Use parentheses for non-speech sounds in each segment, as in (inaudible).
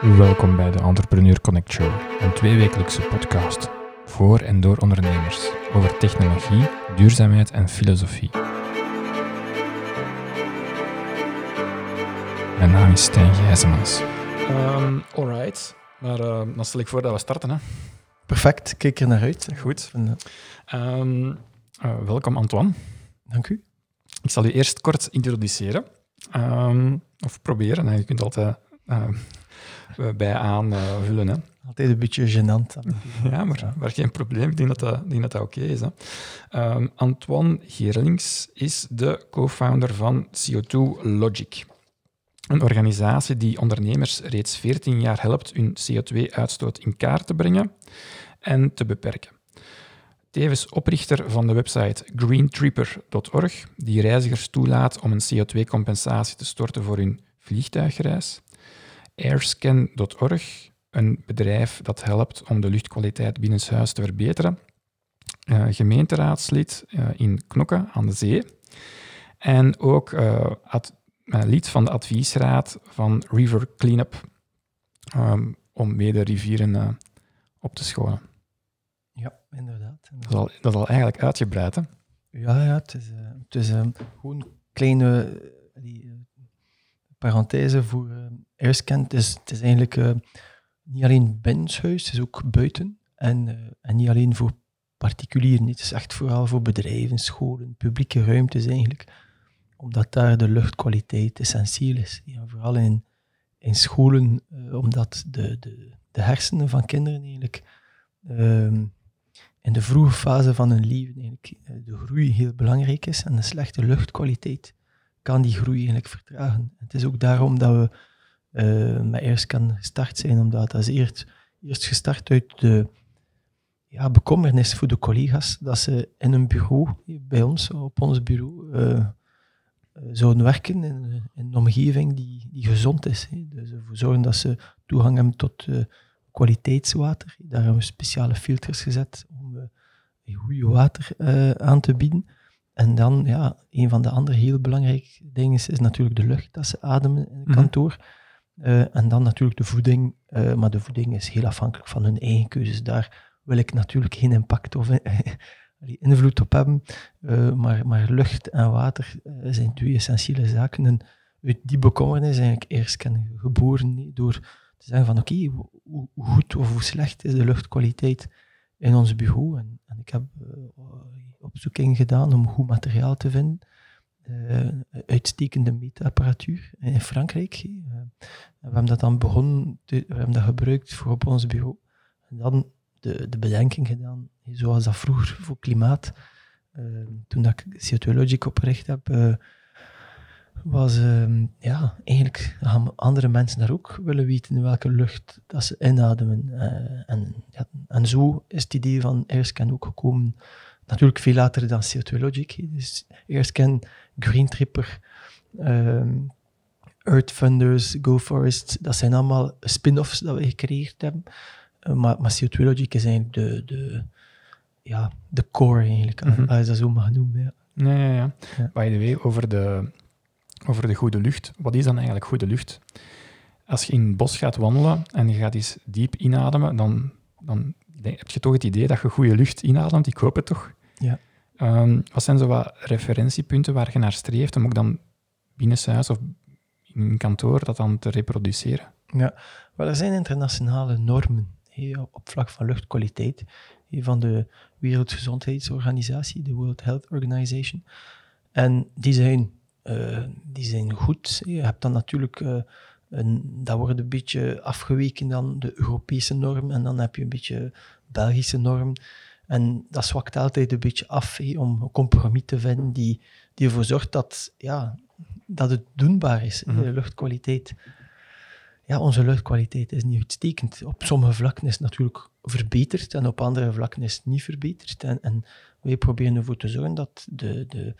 Welkom bij de Entrepreneur Connect Show, een tweewekelijkse podcast voor en door ondernemers over technologie, duurzaamheid en filosofie. Mijn naam is Stijn Gijzemans. Um, alright, maar uh, dan stel ik voor dat we starten. Hè. Perfect, kijk er naar uit. Goed. Um, uh, welkom Antoine. Dank u. Ik zal u eerst kort introduceren. Um, of proberen, je kunt altijd uh, bij aanvullen. Hè. Altijd een beetje gênant. ja, maar, maar geen probleem. Ik denk dat dat, dat, dat oké is. Hè. Um, Antoine Geerlings is de co-founder van CO2 Logic. Een organisatie die ondernemers reeds 14 jaar helpt hun CO2-uitstoot in kaart te brengen en te beperken. Tevens oprichter van de website greentripper.org, die reizigers toelaat om een CO2-compensatie te storten voor hun vliegtuigreis. Airscan.org, een bedrijf dat helpt om de luchtkwaliteit binnenshuis te verbeteren. Uh, gemeenteraadslid uh, in Knokke aan de Zee. En ook uh, lid van de adviesraad van River Cleanup, um, om mede rivieren op te schonen. Ja, inderdaad. Dat, is al, dat is al eigenlijk uitgebreid, hè? Ja, ja het is, het is uh, gewoon een kleine parenthese voor uh. Het is, het is eigenlijk niet alleen binnenshuis, het is ook buiten. En, en niet alleen voor particulieren. Het is echt vooral voor bedrijven, scholen, publieke ruimtes eigenlijk. Omdat daar de luchtkwaliteit essentieel is. Ja, vooral in, in scholen, omdat de, de, de hersenen van kinderen eigenlijk ehm, in de vroege fase van hun leven eigenlijk de groei heel belangrijk is en de slechte luchtkwaliteit kan die groei eigenlijk vertragen. Het is ook daarom dat we uh, met eerst kan gestart zijn, omdat dat is eerst, eerst gestart uit de ja, bekommernis voor de collega's dat ze in een bureau, bij ons, op ons bureau, uh, zouden werken in, een omgeving die, die gezond is. Hè. Dus ervoor zorgen dat ze toegang hebben tot kwaliteitswater. Daar hebben we speciale filters gezet om goede water aan te bieden. En dan, ja, een van de andere heel belangrijke dingen is, is natuurlijk de lucht dat ze ademen in het mm -hmm. kantoor. Uh, en dan natuurlijk de voeding. Uh, maar de voeding is heel afhankelijk van hun eigen keuzes. Daar wil ik natuurlijk geen impact of (laughs) invloed op hebben. Uh, maar, maar lucht en water zijn twee essentiële zaken. En uit die bekommernis eigenlijk eerst geboren door te zeggen van oké, okay, hoe goed of hoe slecht is de luchtkwaliteit in ons bureau. En, en ik heb opzoeking gedaan om goed materiaal te vinden. Uh, uitstekende meetapparatuur in Frankrijk. Uh, we hebben dat dan begonnen, we hebben dat gebruikt voor op ons bureau. En dan de, de bedenking gedaan, zoals dat vroeger voor klimaat, uh, toen dat ik CO2 Logic opgericht heb, was ja, eigenlijk gaan andere mensen daar ook willen weten welke lucht dat ze inademen. en, ja, en zo is het idee van Airscan ook gekomen natuurlijk veel later dan CO2 Logic. Dus eerst ken Green Tripper, um, Earth Funders, GoForest, dat zijn allemaal spin-offs dat we gecreëerd hebben. Uh, maar, maar, CO2 Logic is eigenlijk de, de, ja, de core eigenlijk, mm -hmm. als je dat zo mag noemen. Ja. Ja, ja, ja. ja. By the way, over de, over de goede lucht. Wat is dan eigenlijk goede lucht? Als je in het bos gaat wandelen en je gaat eens diep inademen, dan, dan heb je toch het idee dat je goede lucht inademt. Ik hoop het toch. Ja. Um, wat zijn zo wat referentiepunten waar je naar streeft om ook dan binnenshuis of in een kantoor dat dan te reproduceren? Ja, wel, er zijn internationale normen he, op vlak van luchtkwaliteit he, van de Wereldgezondheidsorganisatie, de World Health Organization. En die zijn, uh, die zijn goed. Je hebt dan natuurlijk, uh, een, dat wordt een beetje afgeweken dan de Europese norm en dan heb je een beetje Belgische norm. En dat zwakt altijd een beetje af hé, om een compromis te vinden die, die ervoor zorgt dat, ja, dat het doenbaar is, mm -hmm. de luchtkwaliteit. Ja, onze luchtkwaliteit is niet uitstekend. Op sommige vlakken is het natuurlijk verbeterd en op andere vlakken is het niet verbeterd. En, en wij proberen ervoor te zorgen dat de, de,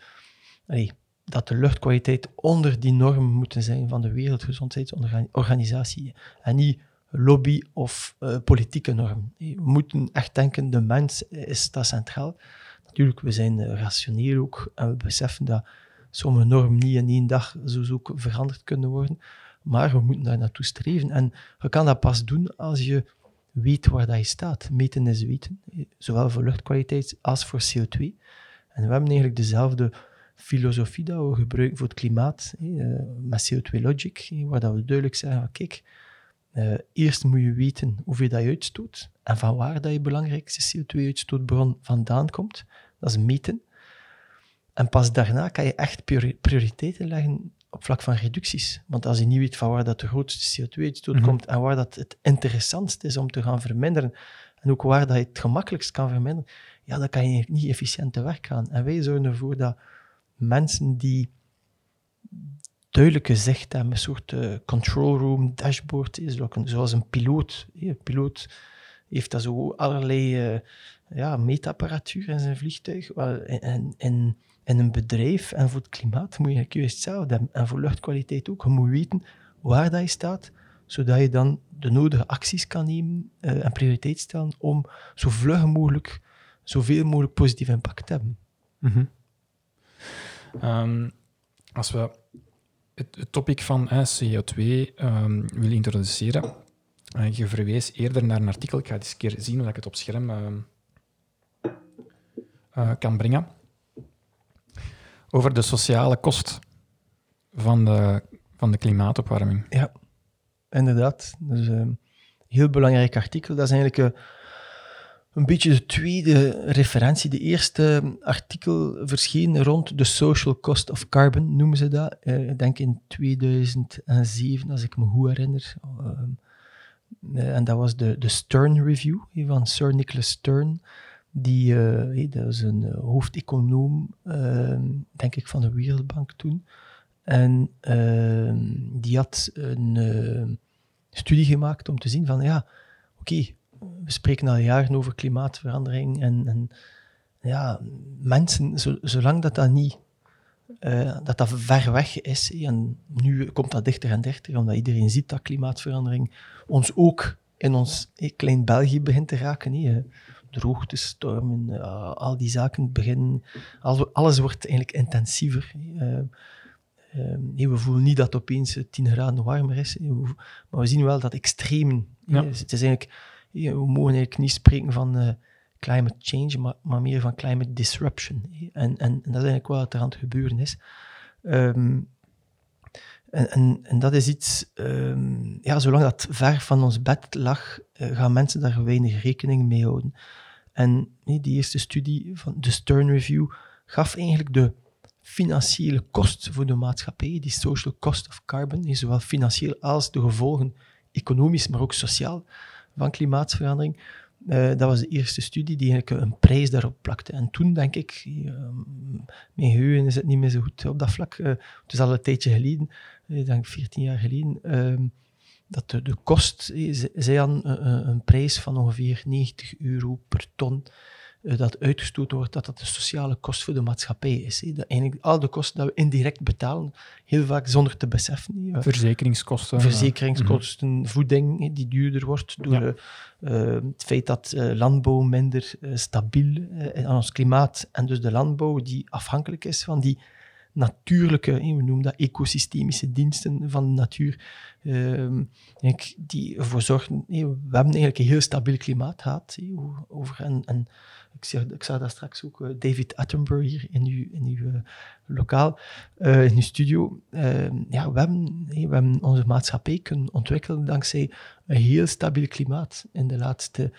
allee, dat de luchtkwaliteit onder die normen moet zijn van de Wereldgezondheidsorganisatie en niet lobby of uh, politieke norm. We moeten echt denken, de mens is dat centraal. Natuurlijk, we zijn rationeel ook en we beseffen dat sommige normen niet in één dag zo, zo veranderd kunnen worden. maar we moeten daar naartoe streven. En je kan dat pas doen als je weet waar dat je staat. Meten is weten, zowel voor luchtkwaliteit als voor CO2. En we hebben eigenlijk dezelfde filosofie dat we gebruiken voor het klimaat, met CO2 Logic, waar dat we duidelijk zeggen, kijk, uh, eerst moet je weten hoeveel dat je uitstoot en van waar dat je belangrijkste CO2-uitstootbron vandaan komt. Dat is meten. En pas daarna kan je echt prioriteiten leggen op vlak van reducties. Want als je niet weet van waar dat de grootste CO2-uitstoot mhm. komt en waar dat het interessantst is om te gaan verminderen, en ook waar dat je het gemakkelijkst kan verminderen, ja, dan kan je niet efficiënt te werk gaan. En wij zorgen ervoor dat mensen die duidelijke zicht hebben, een soort uh, control room, dashboard, is zoals een piloot. Een piloot heeft dat zo allerlei uh, ja, meetapparatuur in zijn vliegtuig. En, en, in een bedrijf en voor het klimaat moet je juist hetzelfde hebben. En voor luchtkwaliteit ook. Je moet weten waar dat staat, zodat je dan de nodige acties kan nemen uh, en prioriteit stellen om zo vlug mogelijk, zoveel mogelijk positief impact te hebben. Mm um, als we het, topic van CO2 um, ehm, wil introduceren, uh, je verwees eerder naar een artikel, ik ga eens een keer zien hoe ik het op scherm uh, kan brengen over de sociale kost van de, van de klimaatopwarming. Ja, inderdaad. Is een heel belangrijk artikel. Dat is eigenlijk een, beetje de tweede referentie. De eerste artikel verscheen rond de social cost of carbon, noemen ze dat. Eh, ik denk in 2007, als ik me goed herinner. Uh, en dat was de, de Stern Review van Sir Nicholas Stern. Die, uh, dat is een uh, hoofdeconoom, uh, denk ik, van de Wereldbank toen. En ehm, die had een eh, studie gemaakt om te zien van, ja, oké, we spreken al jaren over klimaatverandering en, en ja, mensen, zolang dat dat niet, dat dat ver weg is, en nu komt dat dichter en dichter, omdat iedereen ziet dat klimaatverandering ons ook in ons klein België begint te raken droogtestormen, uh, al die zaken beginnen, alles wordt eigenlijk intensiever. Uh, uh, we voelen niet dat het opeens 10 graden warmer is, maar we zien wel dat extremen. Ja. Het is eigenlijk, we mogen eigenlijk niet spreken van climate change, maar, meer van climate disruption. En, en, dat is eigenlijk wat er aan het gebeuren is. Um, en, en, dat is iets, um, ja, zolang dat ver van ons bed lag, uh, gaan mensen daar weinig rekening mee houden. En die eerste studie van de Stern Review gaf eigenlijk de financiële kost voor de maatschappij, die social cost of carbon, zowel financieel als de gevolgen economisch, maar ook sociaal van klimaatverandering. Uh, dat was de eerste studie die eigenlijk een prijs daarop plakte. En toen denk ik, uh, mijn geheugen is het niet meer zo goed op dat vlak. Uh, het is al een tijdje geleden, ik denk 14 jaar geleden, ehm, dat de, de kost, zij aan een, prijs van ongeveer 90 euro per ton dat uitgestoten wordt, dat dat de sociale kost voor de maatschappij is. Dat eigenlijk al de kosten die we indirect betalen, heel vaak zonder te beseffen. Verzekeringskosten. Verzekeringskosten, mhm. voeding die duurder wordt door uh, het feit dat uh, landbouw minder stabiel is aan ons klimaat en dus de landbouw die afhankelijk is van die natuurlijke, we noemen dat ecosystemische diensten van de natuur, ehm, die ervoor zorgen, we hebben eigenlijk een heel stabiel klimaat gehad. over, en, en ik, zeg, ik zag dat straks ook, uh, David Attenborough hier in uw, in uw uh, lokaal, uh, in uw studio. Ehm, ja, we hebben, we hebben onze maatschappij kunnen ontwikkelen dankzij een heel stabiel klimaat in de laatste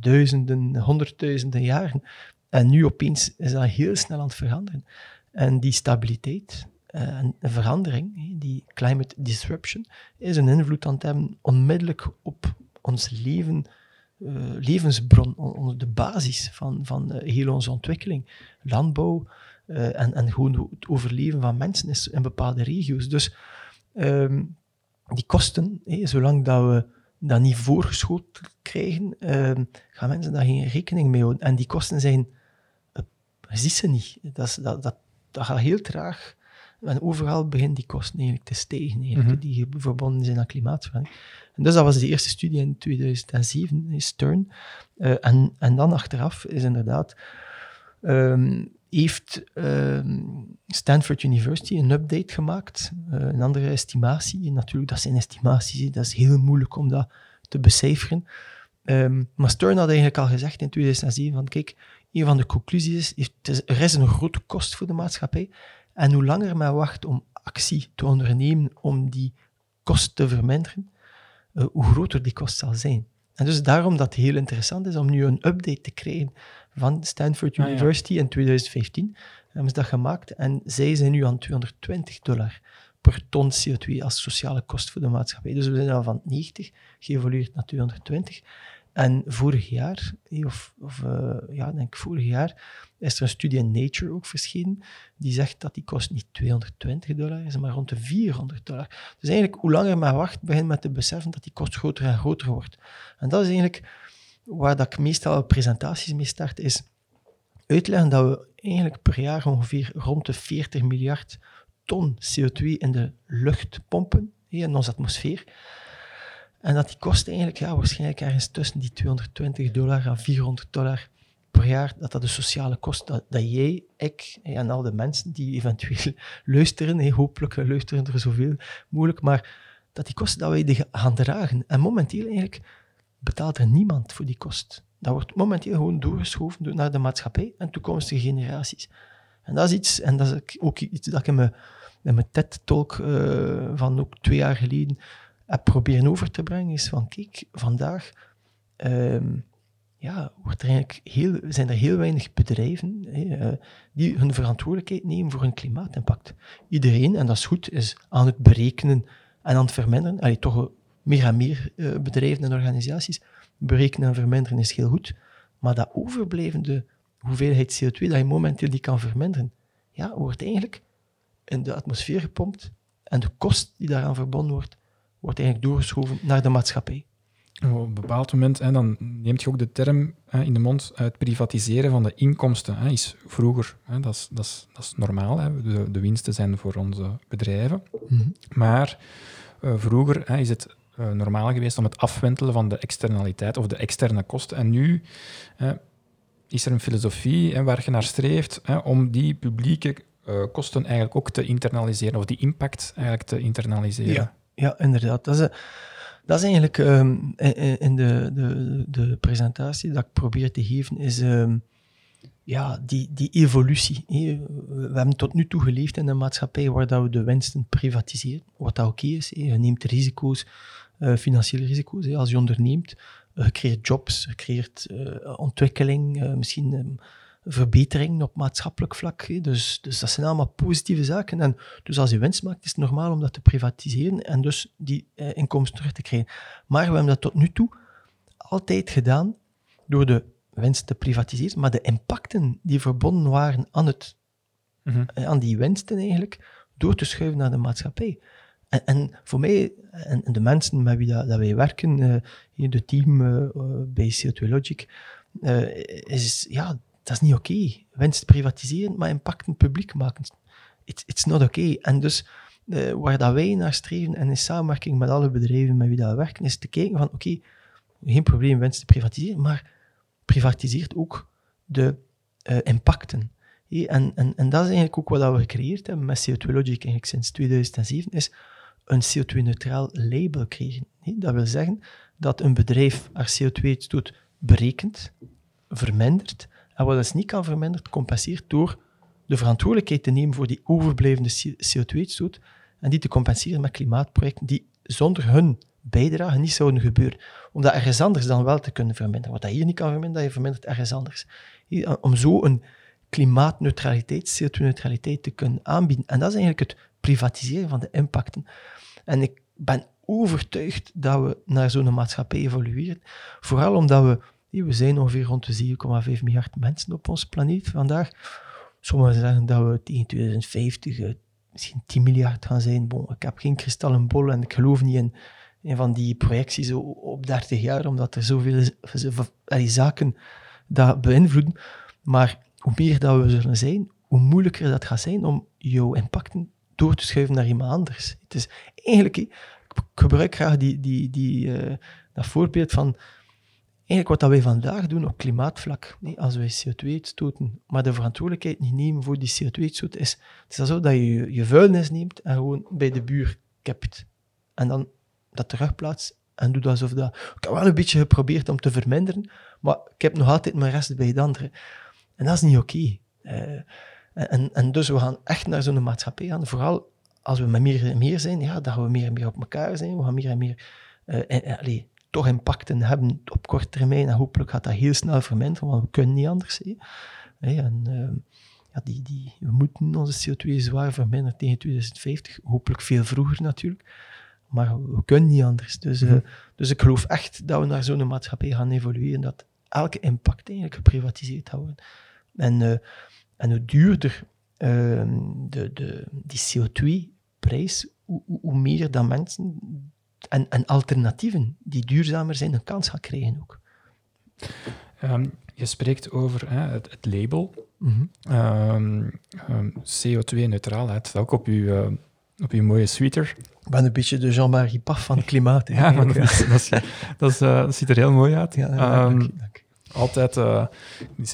duizenden, honderdduizenden jaren. En nu opeens is dat heel snel aan het veranderen. En die stabiliteit eh, en verandering, die climate disruption, is een invloed aan het hebben onmiddellijk op ons leven, uh, levensbron, de basis van, van uh, heel onze ontwikkeling. Landbouw en, en gewoon het overleven van mensen is in bepaalde regio's. Dus um, die kosten, zolang dat we dat niet voorgeschoten krijgen, ehm, gaan mensen daar geen rekening mee houden. En die kosten zijn, ziet ze niet. Dat, dat, dat dat gaat heel traag. En overal beginnen die kosten eigenlijk te stijgen, eigenlijk, mhm. die verbonden zijn aan klimaatverandering. En dus dat was de eerste studie in 2007, in Stern. Uh, en, en dan achteraf is inderdaad ehm, heeft ehm, Stanford University een update gemaakt, uh, een andere estimatie. En natuurlijk, dat zijn estimaties, dat is heel moeilijk om dat te becijferen. Um, maar Stern had eigenlijk al gezegd in 2007 van kijk, een van de conclusies is, is er is een grote kost voor de maatschappij. En hoe langer men wacht om actie te ondernemen om die kost te verminderen, uh, hoe groter die kost zal zijn. En dus daarom dat het heel interessant is om nu een update te krijgen van Stanford ah, University in 2015. Hebben ze dat gemaakt en zij zijn nu aan 220 dollar per ton CO2 als sociale kost voor de maatschappij. Dus we zijn al van 90 geëvolueerd naar 220. En vorig jaar, of, of uh, ja, denk vorig jaar, is er een studie in Nature ook verschenen, die zegt dat die kost niet 220 dollar maar rond de 400 dollar. Dus eigenlijk, hoe langer men wacht, begint met te beseffen dat die kost groter en groter wordt. En dat is eigenlijk waar dat ik meestal presentaties mee start, is uitleggen dat we eigenlijk per jaar ongeveer rond de 40 miljard ton CO2 in de lucht pompen, in onze atmosfeer. En dat die kost eigenlijk ja, waarschijnlijk ergens tussen die 220 dollar en 400 dollar per jaar, dat dat de sociale kost, dat, dat jij, ik en al de mensen die eventueel (laughs) luisteren, hopelijk luisteren er zoveel mogelijk, maar dat die kosten dat wij die gaan dragen. En momenteel eigenlijk betaalt er niemand voor die kost. Dat wordt momenteel gewoon doorgeschoven naar de maatschappij en toekomstige generaties. En dat is iets, en dat is ook iets dat ik in mijn, in TED-talk uh, van ook twee jaar geleden heb proberen over te brengen, is van kijk, vandaag um, ja, wordt er eigenlijk heel, zijn er heel weinig bedrijven uh, die hun verantwoordelijkheid nemen voor hun klimaatimpact. Iedereen, en dat is goed, is aan het berekenen en aan het verminderen. Allee, toch meer en meer uh, bedrijven en organisaties berekenen en verminderen is heel goed. Maar dat overblijvende hoeveelheid CO2 dat je momenteel die kan verminderen, ja, wordt eigenlijk in de atmosfeer gepompt en de kost die daaraan verbonden wordt, wordt eigenlijk doorgeschoven naar de maatschappij. Op een bepaald moment hè, dan neemt je ook de term hè, in de mond, het privatiseren van de inkomsten. Hè, is vroeger, hè, dat, is, dat, is, dat is normaal, hè, de, de winsten zijn voor onze bedrijven. Mm -hmm. Maar uh, vroeger hè, is het uh, normaal geweest om het afwentelen van de externaliteit of de externe kosten. En nu uh, is er een filosofie hè, waar je naar streeft hè, om die publieke uh, kosten eigenlijk ook te internaliseren, of die impact eigenlijk te internaliseren. Ja, ja inderdaad. Dat is, dat is eigenlijk um, in de, de, de presentatie dat ik probeer te geven, is um, ja, die, die evolutie. We hebben tot nu toe geleefd in een maatschappij waar dat we de winsten privatiseren, wat dat oké is. Je neemt risico's uh, financiële risico's. Als je onderneemt, uh, je creëert jobs, je creëert ontwikkeling, misschien um, verbetering op maatschappelijk vlak. Dus, dus dat zijn allemaal positieve zaken. En dus als je winst maakt, is het normaal om dat te privatiseren en dus die inkomsten terug te krijgen. Maar we hebben dat tot nu toe altijd gedaan door de winst te privatiseren, maar de impacten die verbonden waren aan, het, mm -hmm. aan die winsten eigenlijk, door te schuiven naar de maatschappij. En, en, voor mij, en, en, de mensen met wie dat, dat wij werken, uh, hier de team uh, bij CO2 Logic, uh, is, ja, dat is niet oké. Okay. Winst privatiseren, maar impacten publiek maken. It's, it's not oké. Okay. En dus, waar dat wij naar streven, en in samenwerking met alle bedrijven met wie dat we werken, is te kijken van, oké, geen probleem winst te privatiseren, maar privatiseert ook de impacten. En, en, en dat is eigenlijk ook wat we gecreëerd hebben met CO2 Logic eigenlijk sinds 2007, is een CO2-neutraal label kregen. Dat wil zeggen dat een bedrijf haar CO2-uitstoot berekent, vermindert, en wat het niet kan verminderen, compenseert door de verantwoordelijkheid te nemen voor die overblijvende CO2-uitstoot en die te compenseren met klimaatprojecten die zonder hun bijdrage niet zouden gebeuren. Om dat ergens anders dan wel te kunnen verminderen. Wat dat hier niet kan verminderen, dat je vermindert ergens anders. Om zo een klimaatneutraliteit, CO2-neutraliteit te kunnen aanbieden. En dat is eigenlijk het privatiseren van de impacten. En ik ben overtuigd dat we naar zo'n maatschappij evolueren. Vooral omdat we, we zijn ongeveer rond de 7,5 miljard mensen op ons planeet vandaag. Sommigen zeggen dat we tegen 2050 uh, misschien 10 miljard gaan zijn. Ik heb geen kristallenbol en ik geloof niet in, in van die projecties op 30 jaar, omdat er zoveel zaken dat beïnvloeden. Maar hoe meer dat we zullen zijn, hoe moeilijker dat gaat zijn om jouw impacten door te schuiven naar iemand anders. Het is eigenlijk, ik gebruik graag die, die, die, uh, dat voorbeeld van eigenlijk wat wij vandaag doen op klimaatvlak, nee, als wij CO2 uitstoten, maar de verantwoordelijkheid niet nemen voor die CO2-uitstoot, is het is zo dat je je vuilnis neemt en gewoon bij de buur kept. En dan dat terugplaatst en doet alsof dat... Ik heb wel een beetje geprobeerd om te verminderen, maar ik heb nog altijd mijn rest bij de anderen. En dat is niet oké. Eh, en, en dus we gaan echt naar zo'n maatschappij gaan. Vooral als we met meer en meer zijn, ja, dat we meer en meer op elkaar zijn. We gaan meer en meer uh, allez, toch impacten hebben op korte termijn. En hopelijk gaat dat heel snel verminderen, want we kunnen niet anders. Hè. en, uh, ja, die, die, we moeten onze CO2 zwaar verminderen tegen 2050. Hopelijk veel vroeger natuurlijk. Maar we kunnen niet anders. Dus, uh, dus ik geloof echt dat we naar zo'n maatschappij gaan evolueren. Dat elke impact eigenlijk geprivatiseerd gaat worden. En, uh, en hoe duurder uh, de, de, die CO2-prijs, hoe, hoe, meer dan mensen en, en alternatieven die duurzamer zijn een kans gaan krijgen ook. Um, je spreekt over hè, het, het, label mm -hmm. um, um, CO2-neutraal. Het staat ook op uw, uh, op uw mooie sweater. Ik ben een beetje de Jean-Marie Paf van het klimaat. (laughs) ja, maar dat, is, dat, is, dat, is, uh, dat, ziet er heel mooi uit. Ja, dank je, dank je altijd, uh,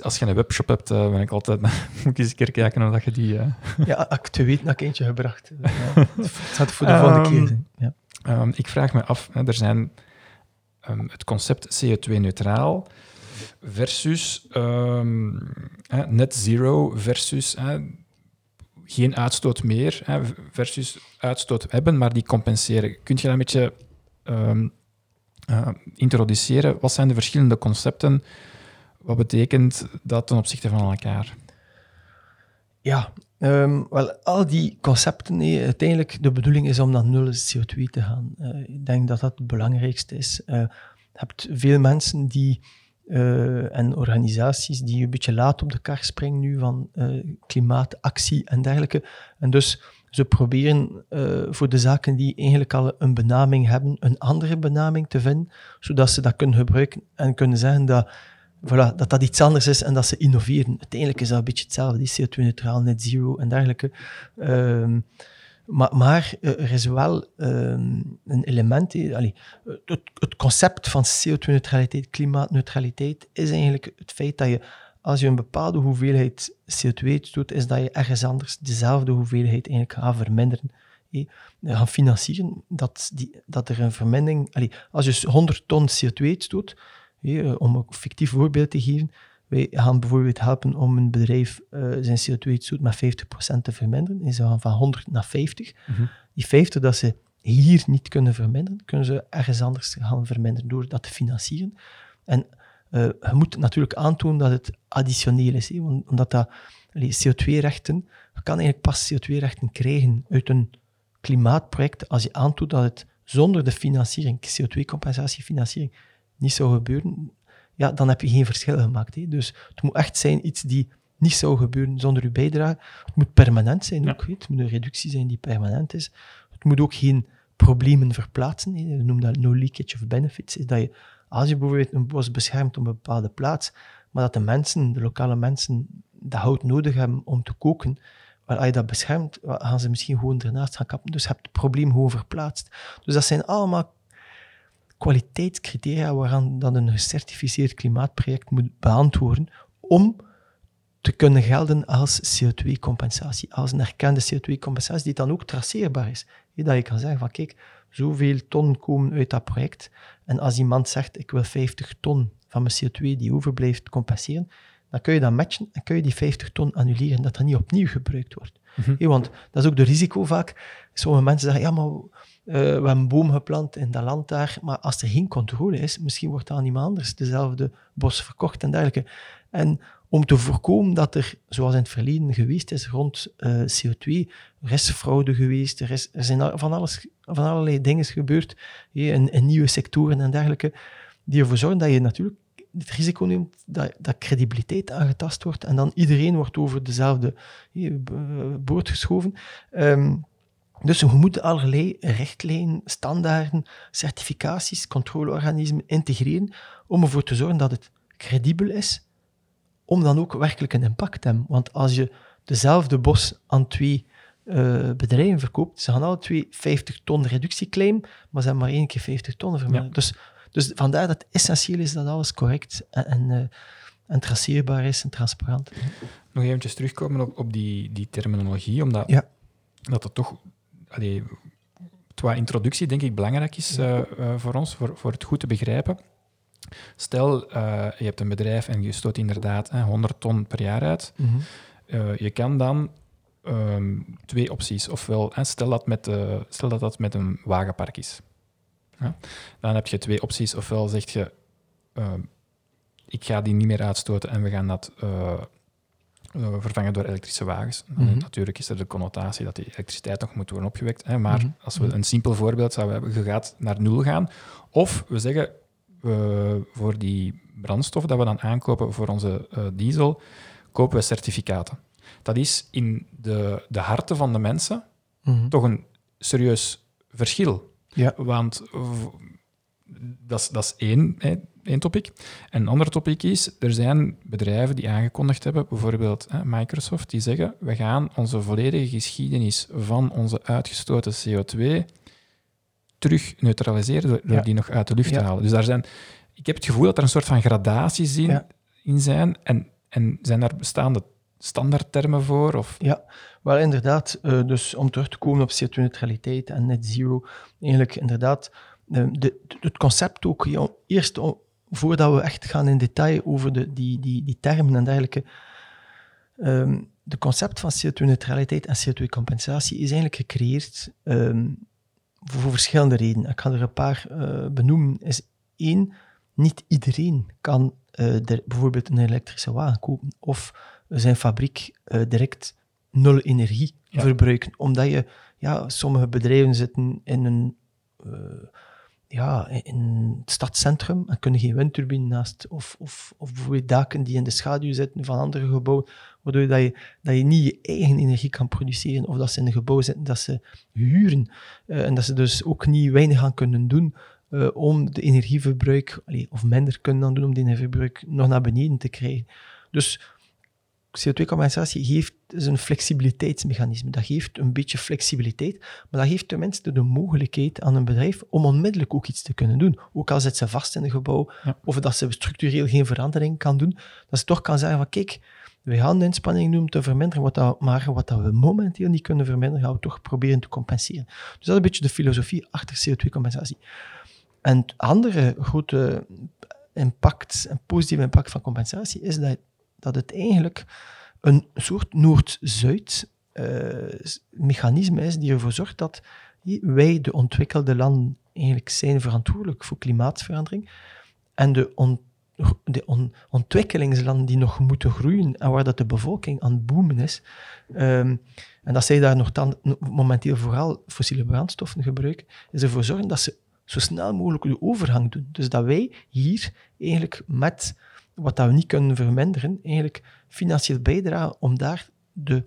als je een webshop hebt, uh, ben ik altijd, (laughs) moet ik eens een keer kijken of dat je die... Uh... Ja, ik eentje gebracht. Ja, (laughs) het gaat voor de volgende keer zijn. Ja. Um, ik vraag me af, hè, er zijn um, het concept CO2-neutraal versus um, net zero versus geen uitstoot meer versus uitstoot hebben, maar die compenseren. Kun je dat een beetje uh, introduceren. Wat zijn de verschillende concepten? Wat betekent dat ten opzichte van elkaar? Ja, um, wel, al die concepten, uiteindelijk de bedoeling is om naar nul CO2 te gaan. Uh, ik denk dat dat het belangrijkste is. Uh, je hebt veel mensen die, uh, en organisaties die een beetje laat op de kar springen nu van klimaatactie en dergelijke. En dus ze proberen voor de zaken die eigenlijk al een benaming hebben, een andere benaming te vinden, zodat ze dat kunnen gebruiken en kunnen zeggen dat voilà, dat, dat iets anders is en dat ze innoveren. Uiteindelijk is dat een beetje hetzelfde, die CO2-neutraal, net zero en dergelijke. Um, maar, maar er is wel um, een element, allee, het, het concept van CO2-neutraliteit, klimaatneutraliteit, is eigenlijk het feit dat je als je een bepaalde hoeveelheid CO2 doet, is dat je ergens anders dezelfde hoeveelheid eigenlijk gaat verminderen. Gaan financieren dat, die, dat er een vermindering... Als je 100 ton CO2 doet, hey, om een fictief voorbeeld te geven, wij gaan bijvoorbeeld helpen om een bedrijf uh, zijn CO2-uitstoot met 50% te verminderen. En ze gaan van 100 naar 50. Mm -hmm. Die 50 dat ze hier niet kunnen verminderen, kunnen ze ergens anders gaan verminderen door dat te financieren. En uh, je moet natuurlijk aantonen dat het additioneel is, hè, omdat dat CO2-rechten, je kan eigenlijk pas CO2-rechten krijgen uit een klimaatproject als je aantoont dat het zonder de financiering, CO2-compensatiefinanciering, niet zou gebeuren, ja, dan heb je geen verschil gemaakt. Hè. Dus het moet echt zijn iets die niet zou gebeuren zonder uw bijdrage. Het moet permanent zijn ook. Het moet een reductie zijn die permanent is. Het moet ook geen problemen verplaatsen. Hè. We noemen dat no leakage of benefits. Is dat je als je bijvoorbeeld een bos beschermt op een bepaalde plaats, maar dat de mensen, de lokale mensen, dat hout nodig hebben om te koken, maar als je dat beschermt, gaan ze misschien gewoon ernaast gaan kappen. Dus je hebt het probleem gewoon verplaatst. Dus dat zijn allemaal kwaliteitscriteria waaraan een gecertificeerd klimaatproject moet beantwoorden om te kunnen gelden als CO2-compensatie, als een erkende CO2-compensatie die dan ook traceerbaar is. Dat je kan zeggen van kijk, zoveel ton komen uit dat project. En als iemand zegt, ik wil 50 ton van mijn CO2 die overblijft compenseren, dan kun je dat matchen en kun je die 50 ton annuleren, dat dat niet opnieuw gebruikt wordt. Mm want dat is ook de risico vaak. Sommige mensen zeggen, ja, maar uh, we hebben een boom geplant in dat land daar, maar als er geen controle is, misschien wordt aan iemand anders dezelfde bos verkocht en dergelijke. En om te voorkomen dat er, zoals in het verleden geweest is, rond uh, CO2, er is fraude geweest, er, is, er zijn van, alles, van allerlei dingen gebeurd, in, in, nieuwe sectoren en dergelijke, die ervoor zorgen dat je natuurlijk het risico neemt dat, dat credibiliteit aangetast wordt en dan iedereen wordt over dezelfde boord geschoven. Um, dus we moeten allerlei richtlijnen, standaarden, certificaties, controleorganismen integreren om ervoor te zorgen dat het credibel is om dan ook werkelijk een impact te hebben. Want als je dezelfde bos aan twee uh, bedrijven verkoopt, ze gaan alle twee 50 ton reductieclaim, maar ze hebben maar één keer 50 ton verminderd. Dus, Dus vandaar dat het essentieel is dat alles correct en, en, uh, en traceerbaar is en transparant. Nog eventjes terugkomen op, op die, die terminologie, omdat Ja. dat het toch allee, qua introductie denk ik belangrijk is eh, eh, voor ons, voor, voor het goed te begrijpen. Stel, eh, je hebt een bedrijf en je stoot inderdaad eh, 100 ton per jaar uit. Mhm. Eh, je kan dan ehm, twee opties. Ofwel, hè, stel, dat met, eh, stel dat dat met een wagenpark is. Ja? Dan heb je twee opties. Ofwel zeg je, ehm, ik ga die niet meer uitstoten en we gaan dat eh, eh, vervangen door elektrische wagens. Mhm. Natuurlijk is er de connotatie dat die elektriciteit nog moet worden opgewekt. Hè? Maar Mhm. als we een simpel voorbeeld zouden hebben, je gaat naar nul gaan. Of we zeggen, voor die brandstof dat we dan aankopen voor onze eh, diesel, kopen we certificaten. Dat is in de, de harten van de mensen Mhm. toch een serieus verschil. Ja. Want dat is, één, hè, één topic. En een ander topic is, er zijn bedrijven die aangekondigd hebben, bijvoorbeeld hè, Microsoft, die zeggen, we gaan onze volledige geschiedenis van onze uitgestoten CO2 terug neutraliseren door, door Ja. die nog uit de lucht Ja. te halen. Dus daar zijn, ik heb het gevoel dat er een soort van gradaties in, in zijn. En, en zijn daar bestaande standaardtermen voor? Of, Ja, maar inderdaad, eh, dus om terug te komen op CO2-neutraliteit en net zero, eigenlijk inderdaad, eh, de, het concept ook, eerst voordat we echt gaan in detail over de, die, die, die termen en dergelijke, ehm, de concept van CO2-neutraliteit en CO2-compensatie is eigenlijk gecreëerd ehm, voor, verschillende redenen. Ik ga er een paar eh, benoemen. Is één, niet iedereen kan de- bijvoorbeeld een elektrische wagen kopen of zijn fabriek direct nul energie Ja. verbruiken. Omdat je, ja, sommige bedrijven zitten in een, eh, ja, in het stadscentrum en kunnen geen windturbine naast, of, of, of bijvoorbeeld daken die in de schaduw zitten van andere gebouwen, waardoor dat je, dat je niet je eigen energie kan produceren, of dat ze in een gebouw zitten dat ze huren, eh, en dat ze dus ook niet weinig aan kunnen doen eh, om de energieverbruik, allee, of minder kunnen dan doen om de energieverbruik nog naar beneden te krijgen. Dus CO2-compensatie geeft is een flexibiliteitsmechanisme. Dat geeft een beetje flexibiliteit, maar dat geeft tenminste de mogelijkheid aan een bedrijf om onmiddellijk ook iets te kunnen doen. Ook al zit ze vast in een gebouw, Ja. of dat ze structureel geen verandering kan doen, dat ze toch kan zeggen van kijk, wij gaan de inspanning doen om te verminderen, wat dat, maar wat dat we momenteel niet kunnen verminderen, gaan we toch proberen te compenseren. Dus dat is een beetje de filosofie achter CO2-compensatie. En het andere grote impact, een positieve impact van compensatie, is dat, dat het eigenlijk een soort Noord-Zuid eh, is die ervoor zorgt dat wij, de ontwikkelde landen, eigenlijk zijn verantwoordelijk voor klimaatverandering en de, de on- ontwikkelingslanden die nog moeten groeien en waar dat de bevolking aan het boomen is, ehm, en dat zij daar nog dan, momenteel vooral fossiele brandstoffen gebruiken, is ervoor zorgen dat ze zo snel mogelijk de overgang doen. Dus dat wij hier eigenlijk met wat dat we niet kunnen verminderen, eigenlijk financieel bijdragen om daar de,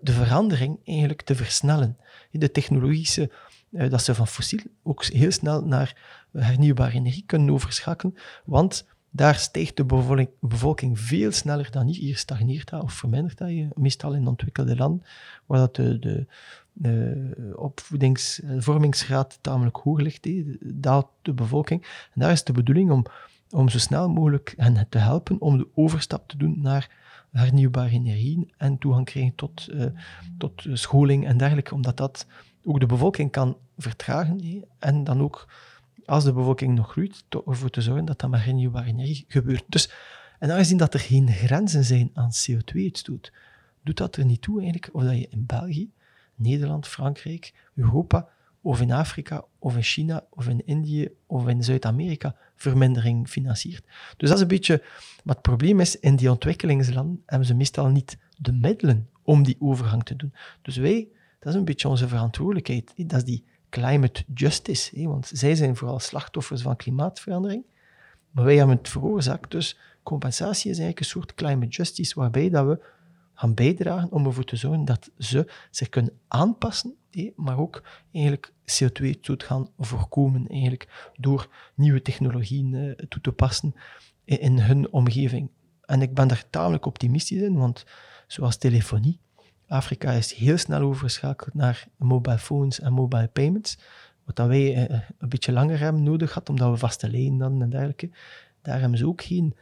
de verandering eigenlijk te versnellen. De technologische, eh, dat ze van fossiel ook heel snel naar hernieuwbare energie kunnen overschakelen, want daar stijgt de bevolking, bevolking veel sneller dan hier. Hier stagneert dat of vermindert dat, meestal in ontwikkelde landen, waar dat de, de, de eh, vormingsgraad tamelijk hoog ligt, daalt de bevolking. En daar is de bedoeling om, om zo snel mogelijk hen te helpen om de overstap te doen naar hernieuwbare energieën en toegang krijgen tot, eh, tot scholing en dergelijke, omdat dat ook de bevolking kan vertragen en dan ook, als de bevolking nog groeit, ervoor te zorgen dat dat met hernieuwbare energie gebeurt. Dus, en aangezien dat er geen grenzen zijn aan CO2-uitstoot, doet dat er niet toe eigenlijk of dat je in België, Nederland, Frankrijk, Europa, of in Afrika, of in China, of in Indië, of in Zuid-Amerika vermindering financiert. Dus dat is een beetje wat het probleem is. In die ontwikkelingslanden hebben ze meestal niet de middelen om die overgang te doen. Dus wij, dat is een beetje onze verantwoordelijkheid. Dat is die climate justice. Want zij zijn vooral slachtoffers van klimaatverandering. Maar wij hebben het veroorzaakt. Dus compensatie is eigenlijk een soort climate justice waarbij dat we gaan bijdragen om ervoor te zorgen dat ze zich kunnen aanpassen, maar ook eigenlijk CO2-uitstoot gaan voorkomen eigenlijk door nieuwe technologieën eh, toe te passen in, in hun omgeving. En ik ben daar tamelijk optimistisch in, want zoals telefonie, Afrika is heel snel overgeschakeld naar mobile phones en mobile payments, wat dat wij eh, een beetje langer hebben nodig gehad, omdat we vaste lijnen hadden en dergelijke. Daar hebben ze ook geen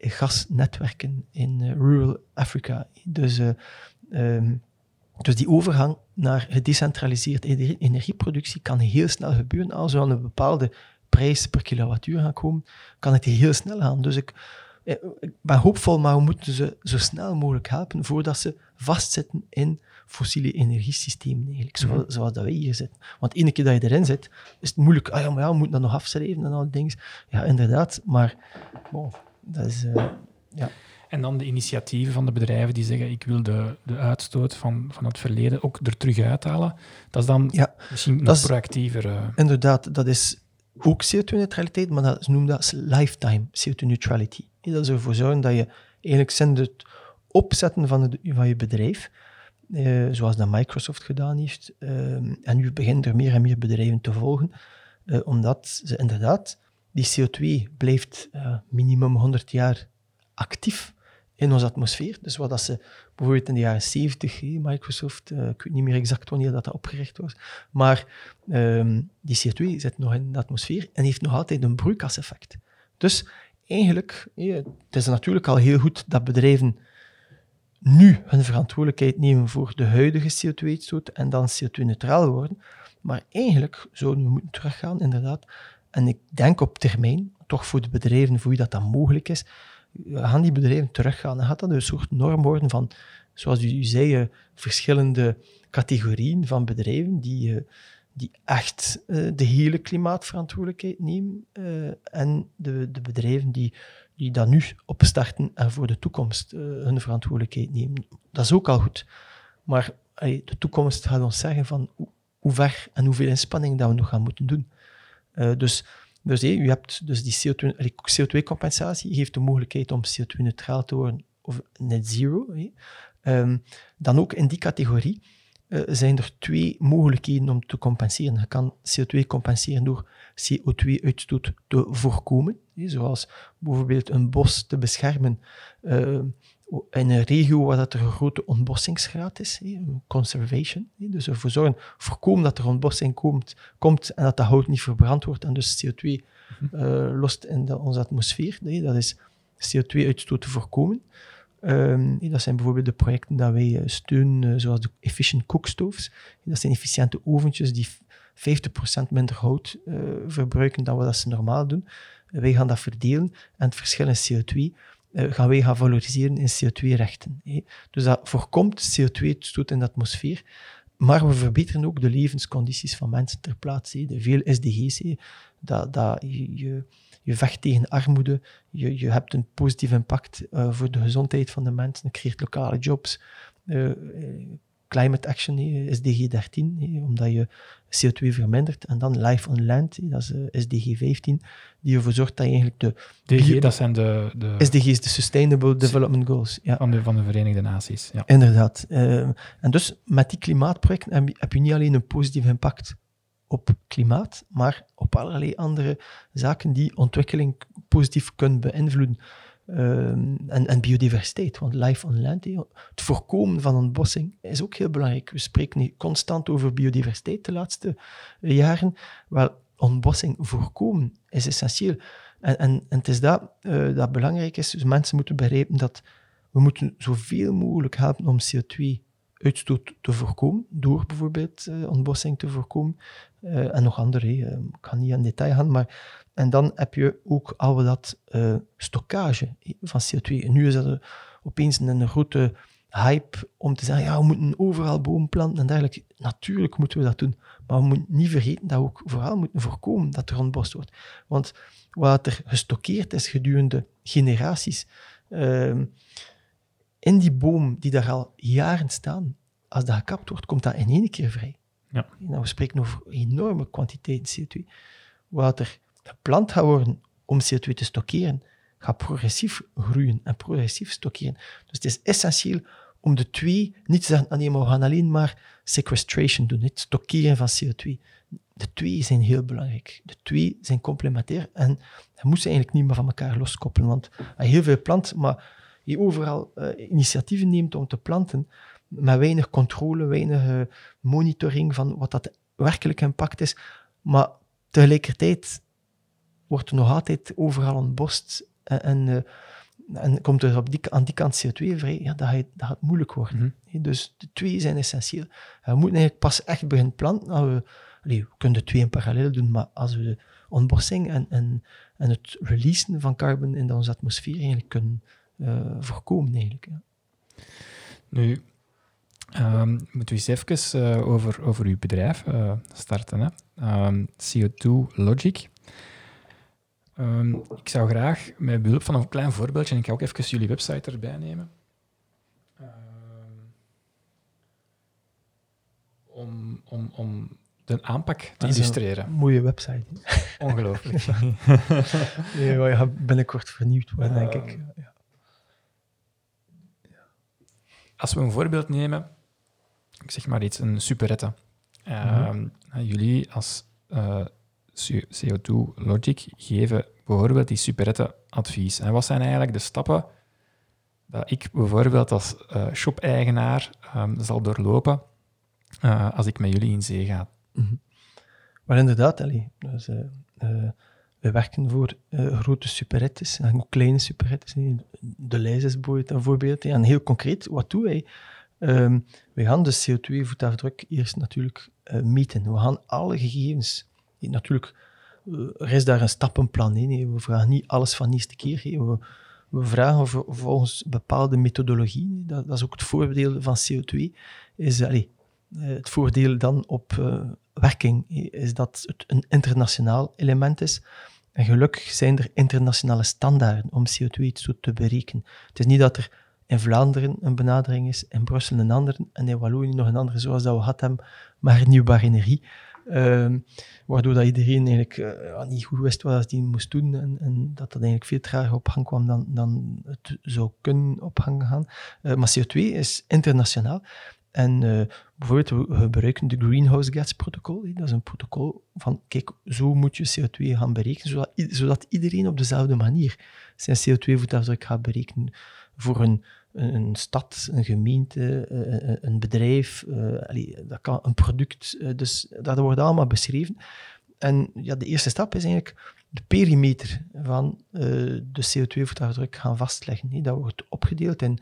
gasnetwerken in eh, rural Afrika. Dus, eh, ehm, dus die overgang naar gedecentraliseerde energieproductie kan heel snel gebeuren. Als we aan een bepaalde prijs per kilowattuur gaan komen, kan het heel snel gaan. Dus ik, ik ben hoopvol, maar we moeten ze zo snel mogelijk helpen voordat ze vastzitten in fossiele energiesystemen, eigenlijk, zoals, mhm. zoals dat wij hier zitten. Want ene keer dat je erin zit, is het moeilijk. Ah ja, maar ja, we moeten dat nog afschrijven en al die dingen. Ja, inderdaad, maar dat is... Uh, ja. En dan de initiatieven van de bedrijven die zeggen: ik wil de, de uitstoot van, van het verleden ook er terug uithalen. Dat is dan ja, misschien nog proactiever. Uh... Inderdaad, dat is ook CO2-neutraliteit, maar dat, noemen dat lifetime CO2-neutrality. Dat is ervoor zorgen dat je eigenlijk sinds het opzetten van, het, van je bedrijf eh, zoals dat Microsoft gedaan heeft. Uh, en nu beginnen er meer en meer bedrijven te volgen, uh, omdat ze inderdaad, die CO2 blijft uh, minimum 100 jaar actief in onze atmosfeer. Dus wat dat ze bijvoorbeeld in de jaren 70, Microsoft, ik weet niet meer exact wanneer dat, opgericht was, maar ehm, die CO2 zit nog in de atmosfeer en heeft nog altijd een broeikaseffect. Dus eigenlijk, het is natuurlijk al heel goed dat bedrijven nu hun verantwoordelijkheid nemen voor de huidige CO2-uitstoot en dan CO2-neutraal worden. Maar eigenlijk zouden we moeten teruggaan, inderdaad. En ik denk op termijn, toch voor de bedrijven voor wie dat dan mogelijk is, gaan die bedrijven teruggaan. Dan gaat dat een soort norm worden van, zoals u zei, eh, verschillende categorieën van bedrijven die, eh, die echt eh, de hele klimaatverantwoordelijkheid nemen en de, de bedrijven die die dat nu opstarten en voor de toekomst hun verantwoordelijkheid nemen. Dat is ook al goed. Maar de toekomst gaat ons zeggen van hoe, ver en hoeveel inspanning dat we nog gaan moeten doen. Uh, dus dus hey, u hebt dus die CO2-compensatie, geeft de mogelijkheid om CO2-neutraal te worden of net zero. Um, dan ook in die categorie uh, zijn er twee mogelijkheden om te compenseren. Je kan CO2 compenseren door CO2-uitstoot te voorkomen, zoals bijvoorbeeld een bos te beschermen uh, in een regio waar dat er een grote ontbossingsgraad is, conservation. Dus ervoor zorgen, voorkomen dat er ontbossing komt, komt en dat de hout niet verbrand wordt en dus CO2 uh, mhm. eh, lost in de, onze atmosfeer. Dat is CO2-uitstoot te voorkomen. Um, dat zijn bijvoorbeeld de projecten dat wij eh, steunen, uh, zoals de efficient cookstoves. Dat zijn efficiënte oventjes die 50% minder hout uh, verbruiken dan wat ze normaal doen. wij gaan dat verdelen en het verschil in CO2 gaan wij gaan valoriseren in CO2-rechten. Dus dat voorkomt CO2-uitstoot in de atmosfeer, maar we verbeteren ook de levenscondities van mensen ter plaatse. De veel SDG's, dat, dat je je vecht tegen armoede, je, je hebt een positief impact uh, voor de gezondheid van de mensen, je creëert lokale jobs. Uh, climate action, SDG 13, omdat je CO2 vermindert. En dan Life on Land, dat is SDG 15, die ervoor zorgt dat je eigenlijk de... DG, dat zijn de, de... SDG's, de Sustainable Development Goals. Ja. Van, de, van de Verenigde Naties. Ja. Inderdaad. Uh, en dus met die klimaatprojecten heb je, heb je niet alleen een positief impact op klimaat, maar op allerlei andere zaken die ontwikkeling positief kunnen beïnvloeden. Ehm, en, en, biodiversiteit, want life on land, het voorkomen van ontbossing is ook heel belangrijk. We spreken nu constant over biodiversiteit de laatste jaren. Wel, ontbossing voorkomen is essentieel. En, en, het is dat uh, dat belangrijk is. Dus mensen moeten begrijpen dat we moeten zoveel mogelijk helpen om CO2 uitstoot te voorkomen, door bijvoorbeeld uh, ontbossing te voorkomen. Uh, en nog andere, uh, ik ga niet in detail gaan, maar en dan heb je ook al dat stockage van CO2. En nu is dat opeens een grote hype om te zeggen, ja, we moeten overal bomen planten en dergelijke. Natuurlijk moeten we dat doen, maar we moeten niet vergeten dat we ook vooral moeten voorkomen dat er ontbost wordt. Want wat er gestockeerd is gedurende generaties, ehm, in die boom die daar al jaren staan, als dat gekapt wordt, komt dat in één keer vrij. Ja. Nou, we spreken over enorme kwantiteiten CO2. Wat er geplant gaat worden om CO2 te stockeren, gaat progressief groeien en progressief stockeren. Dus het is essentieel om de twee niet te zeggen, ah nee, maar we gaan alleen maar sequestration doen, het stockeren van CO2. De twee zijn heel belangrijk. De twee zijn complementair en je moet ze eigenlijk niet meer van elkaar loskoppelen, want je heel veel plant, maar je overal uh, initiatieven neemt om te planten, met weinig controle, weinig uh, monitoring van wat dat werkelijk impact is, Maar tegelijkertijd wordt er nog altijd overal ontbost en, en, eh, en komt er op die, aan die kant CO2 vrij, ja, dat, gaat, dat gaat moeilijk worden. Mhm. Dus de twee zijn essentieel. En we moeten eigenlijk pas echt beginnen planten. Nou, we, allee, we kunnen de twee in parallel doen, maar als we de ontbossing en, en, en het releasen van carbon in onze atmosfeer eigenlijk kunnen voorkomen. Eigenlijk, ja. Nu, um, moeten we eens even uh, over, over uw bedrijf uh, starten. Hè? Um, CO2 Logic. Um, ik zou graag met behulp van een klein voorbeeldje, en ik ga ook even jullie website erbij nemen, om, om, om de aanpak te illustreren. Mooie website. Ongelooflijk. (laughs) (laughs) nee, gaat binnenkort vernieuwd worden, denk ik. Ja. Als we een voorbeeld nemen, ik zeg maar iets, een superette. Uh, mm -hmm. Jullie als uh, CO2 Logic geven bijvoorbeeld die superette advies. En wat zijn eigenlijk de stappen dat ik bijvoorbeeld als uh, shop-eigenaar um, zal doorlopen uh, als ik met jullie in zee ga? Mm -hmm. Maar inderdaad, Ali, dus, we werken voor grote superettes en ook kleine superettes. De lijst is bijvoorbeeld. En heel concreet, wat doen wij? Um, we gaan de CO2-voetafdruk eerst natuurlijk uh, meten. We gaan alle gegevens, natuurlijk, uh, er is daar een stappenplan in. We vragen niet alles van de eerste keer. We, we, vragen volgens bepaalde methodologie. Dat, dat, is ook het voordeel van CO2. Is, het voordeel dan op werking is dat het een internationaal element is. En gelukkig zijn er internationale standaarden om CO2 te berekenen. Het is niet dat er in Vlaanderen een benadering is, in Brussel een andere en in Wallonië nog een andere, zoals dat we gehad hebben, maar hernieuwbare energie. Uh, waardoor dat iedereen eigenlijk uh, niet goed wist wat hij moest doen en, dat dat eigenlijk veel trager op gang kwam dan, dan het zou kunnen op gang gaan. Uh, maar CO2 is internationaal. En uh, bijvoorbeeld, we gebruiken de Greenhouse Gas Protocol. Dat is een protocol van, kijk, zo moet je CO2 gaan berekenen, zodat, iedereen op dezelfde manier zijn CO2-voetafdruk gaat berekenen. Voor een, een stad, een gemeente, een bedrijf, dat kan een product. Dus dat wordt allemaal beschreven. En ja, de eerste stap is eigenlijk de perimeter van de CO2-voetafdruk gaan vastleggen. Dat wordt opgedeeld in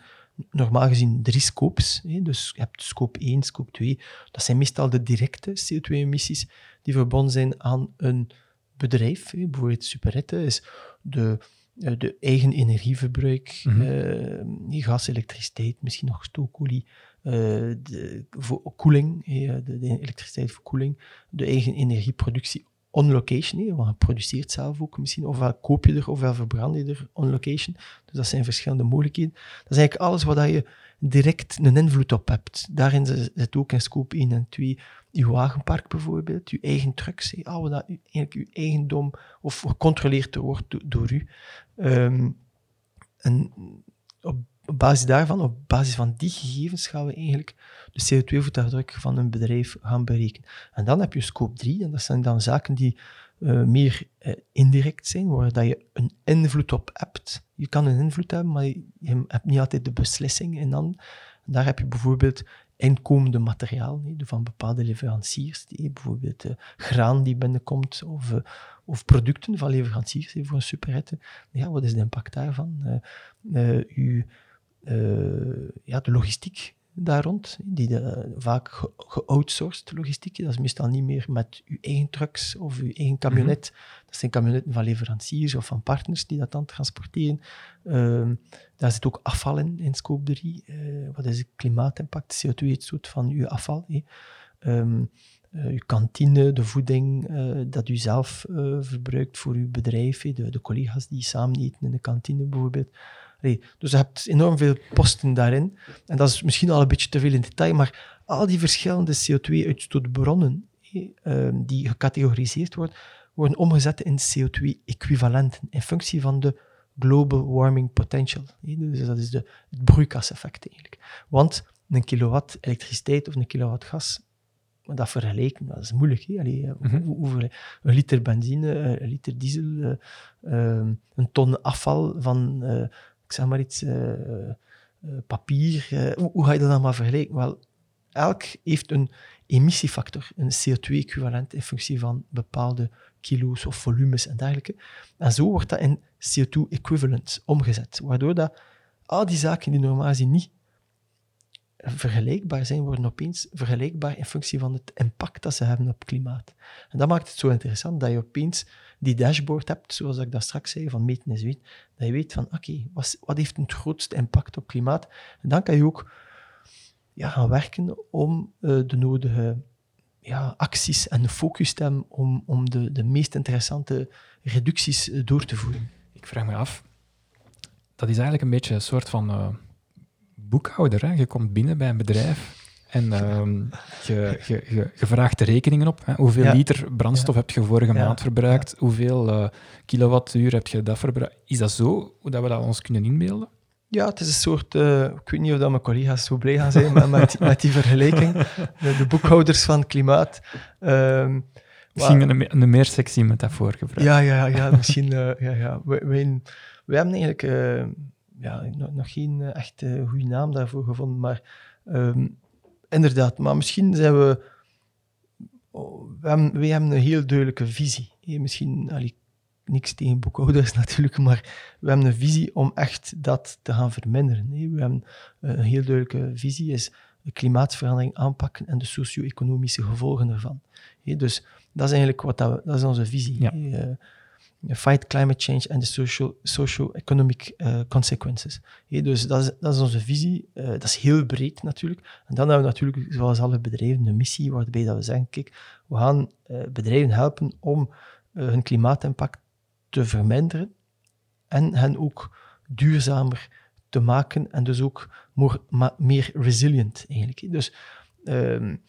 normaal gezien drie scopes. Dus je hebt scope 1, scope 2. Dat zijn meestal de directe CO2-emissies die verbonden zijn aan een bedrijf. Bijvoorbeeld Superette is de de eigen energieverbruik, mm -hmm. uh, gas, elektriciteit, misschien nog stookolie, uh, de, voor koeling, de, de, elektriciteit voor koeling, de eigen energieproductie on location, want je produceert zelf ook misschien, ofwel koop je er, ofwel verbrand je er on location. Dus dat zijn verschillende mogelijkheden. Dat is eigenlijk alles wat je direct een invloed op hebt. Daarin zit ook in scope 1 en 2 je wagenpark bijvoorbeeld, je eigen trucks, dat eigenlijk je eigendom of gecontroleerd wordt door, door u. Um, en op basis daarvan, op basis van die gegevens, gaan we eigenlijk de CO2-voetafdruk van een bedrijf gaan berekenen. En dan heb je scope 3, en dat zijn dan zaken die uh, meer uh, indirect zijn, waar dat je een invloed op hebt. Je kan een invloed hebben, maar je, je hebt niet altijd de beslissing. En dan daar heb je bijvoorbeeld inkomende materiaal van bepaalde leveranciers, die, bijvoorbeeld uh, graan die binnenkomt, of, of producten van leveranciers voor een superette. Ja, wat is de impact daarvan? U, ja, de logistiek daar rond, die de, vaak ge geoutsourced logistiek, dat is meestal niet meer met uw eigen trucks of uw eigen camionet. Mm -hmm. Dat zijn camionetten van leveranciers of van partners die dat dan transporteren. Uh, daar zit ook afval in, in scope 3. Uh, wat is de klimaatimpact? CO2-uitstoot van uw afval. Hey. Um, uh, uw kantine, de voeding dat u zelf verbruikt voor uw bedrijf, de, de collega's die samen eten in de kantine bijvoorbeeld. Allee, dus je hebt enorm veel posten daarin. En dat is misschien al een beetje te veel in detail, maar al die verschillende CO2-uitstootbronnen uh, die gecategoriseerd worden, worden omgezet in CO2-equivalenten in functie van de global warming potential. Dus dat is de, het broeikaseffect eigenlijk. Want een kilowatt elektriciteit of een kilowatt gas, dat vergelijken, dat is moeilijk. Allee, mm -hmm. hoeveel, een liter benzine, een liter diesel, uh, een ton afval van, ik zeg maar iets, papier. Hoe, hoe, ga je dat dan maar vergelijken? Wel, elk heeft een emissiefactor, een CO2-equivalent in functie van bepaalde kilo's of volumes en dergelijke. En zo wordt dat in CO2-equivalent omgezet, waardoor dat al die zaken die normaal gezien niet vergelijkbaar zijn, worden opeens vergelijkbaar in functie van het impact dat ze hebben op klimaat. En dat maakt het zo interessant dat je opeens die dashboard hebt, zoals ik dat straks zei, van meten is weten, dat je weet van, oké, wat, heeft het grootste impact op klimaat? En dan kan je ook ja, gaan werken om uh, de nodige ja, acties en de focus te hebben om, om de, de meest interessante reducties uh, door te voeren. Ik vraag me af, dat is eigenlijk een beetje een soort van uh, boekhouder. Hè? Je komt binnen bij een bedrijf en ehm, je, je, je, je, vraagt de rekeningen op. Hè? Hoeveel liter brandstof heb je vorige maand verbruikt? Hoeveel uh, kilowattuur heb je dat verbruikt? Is dat zo, hoe dat we dat ons kunnen inbeelden? Ja, het is een soort... Uh, ik weet niet of dat mijn collega's zo blij gaan zijn met, met, met die vergelijking. (laughs) De, de, boekhouders van klimaat. Um, misschien een, een, meer sexy metafoor gebruiken. Ja, ja, ja misschien... Uh, ja, ja. Wij, wij, wij, hebben eigenlijk ja, nog, nog geen echt goede naam daarvoor gevonden, maar... Um, inderdaad, maar misschien zijn we. Oh, we, hebben, we hebben een heel duidelijke visie. misschien allee, niks tegen boekhouders (laughs) natuurlijk, maar we hebben een visie om echt dat te gaan verminderen. We hebben een heel duidelijke visie, is de klimaatverandering aanpakken en de socio-economische gevolgen ervan. Dus dat is eigenlijk wat dat, dat is onze visie. Ja. Eh, fight climate change and the social, socio-economic uh, consequences. dus dat is, dat is onze visie. Uh, dat is heel breed natuurlijk. En dan hebben we natuurlijk, zoals alle bedrijven, een missie waarbij dat we zeggen, kijk, we gaan uh, bedrijven helpen om hun klimaatimpact te verminderen en hen ook duurzamer te maken en dus ook meer resilient eigenlijk. Dus um,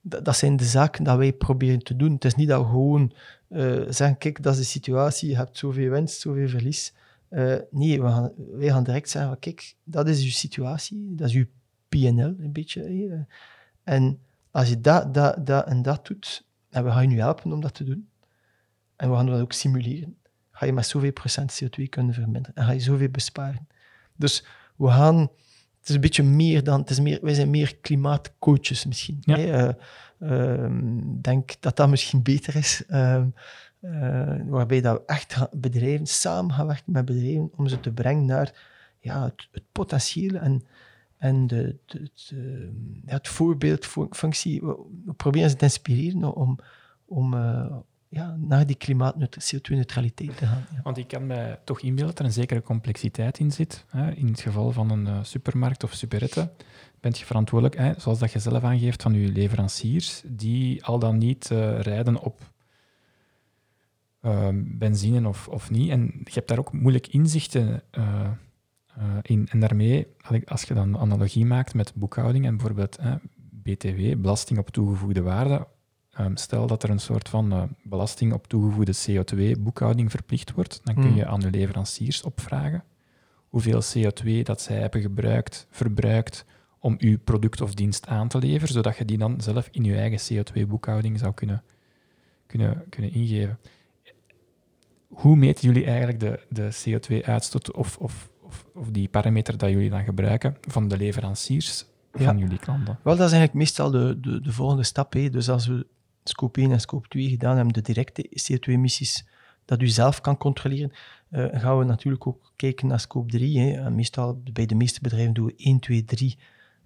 dat zijn de zaken dat wij proberen te doen. Het is niet dat we gewoon uh, zeggen, kijk, dat is de situatie, je hebt zoveel winst, zoveel verlies. Uh, nee, we gaan, wij gaan direct zeggen, kijk, dat is uw situatie, dat is uw PNL een beetje. En als je dat, dat, dat en dat doet, en we gaan je nu helpen om dat te doen, en we gaan dat ook simuleren, ga je met zoveel procent CO2 kunnen verminderen en ga je zoveel besparen. Dus we gaan het is een beetje meer dan, het is meer, wij zijn meer klimaatcoaches misschien. Ja. Uh, denk dat dat misschien beter is. Uh, waarbij dat we echt bedrijven samen gaan werken met bedrijven om ze te brengen naar ja, het, het potentieel en, en de, de, het, ja, het voorbeeldfunctie. We, we, proberen ze te inspireren om, om, ja, naar die klimaat CO2-neutraliteit te gaan. Want ik kan me toch inbeelden dat er een zekere complexiteit in zit. Hè. In het geval van een uh, supermarkt of superette bent je verantwoordelijk, hè, zoals dat je zelf aangeeft, van je leveranciers, die al dan niet uh, rijden op uh, benzine of, of niet. En je hebt daar ook moeilijk inzichten in. En daarmee, als je dan analogie maakt met boekhouding en bijvoorbeeld BTW, belasting op toegevoegde waarde, Ehm, stel dat er een soort van uh, belasting op toegevoegde CO2-boekhouding verplicht wordt, dan kun hmm. je aan de leveranciers opvragen hoeveel CO2 dat zij hebben gebruikt, verbruikt om uw product of dienst aan te leveren, zodat je die dan zelf in je eigen CO2-boekhouding zou kunnen, kunnen, kunnen ingeven. Hoe meten jullie eigenlijk de, de CO2-uitstoot of, of, of, of, die parameter dat jullie dan gebruiken van de leveranciers van jullie klanten? Wel, dat is eigenlijk meestal de, de, de volgende stap. Hè. Dus als we scope 1 en scope 2 gedaan hebben, de directe CO2-emissies, dat u zelf kan controleren, uh, gaan we natuurlijk ook kijken naar scope 3. Hè. Meestal, bij de meeste bedrijven doen we 1, 2, 3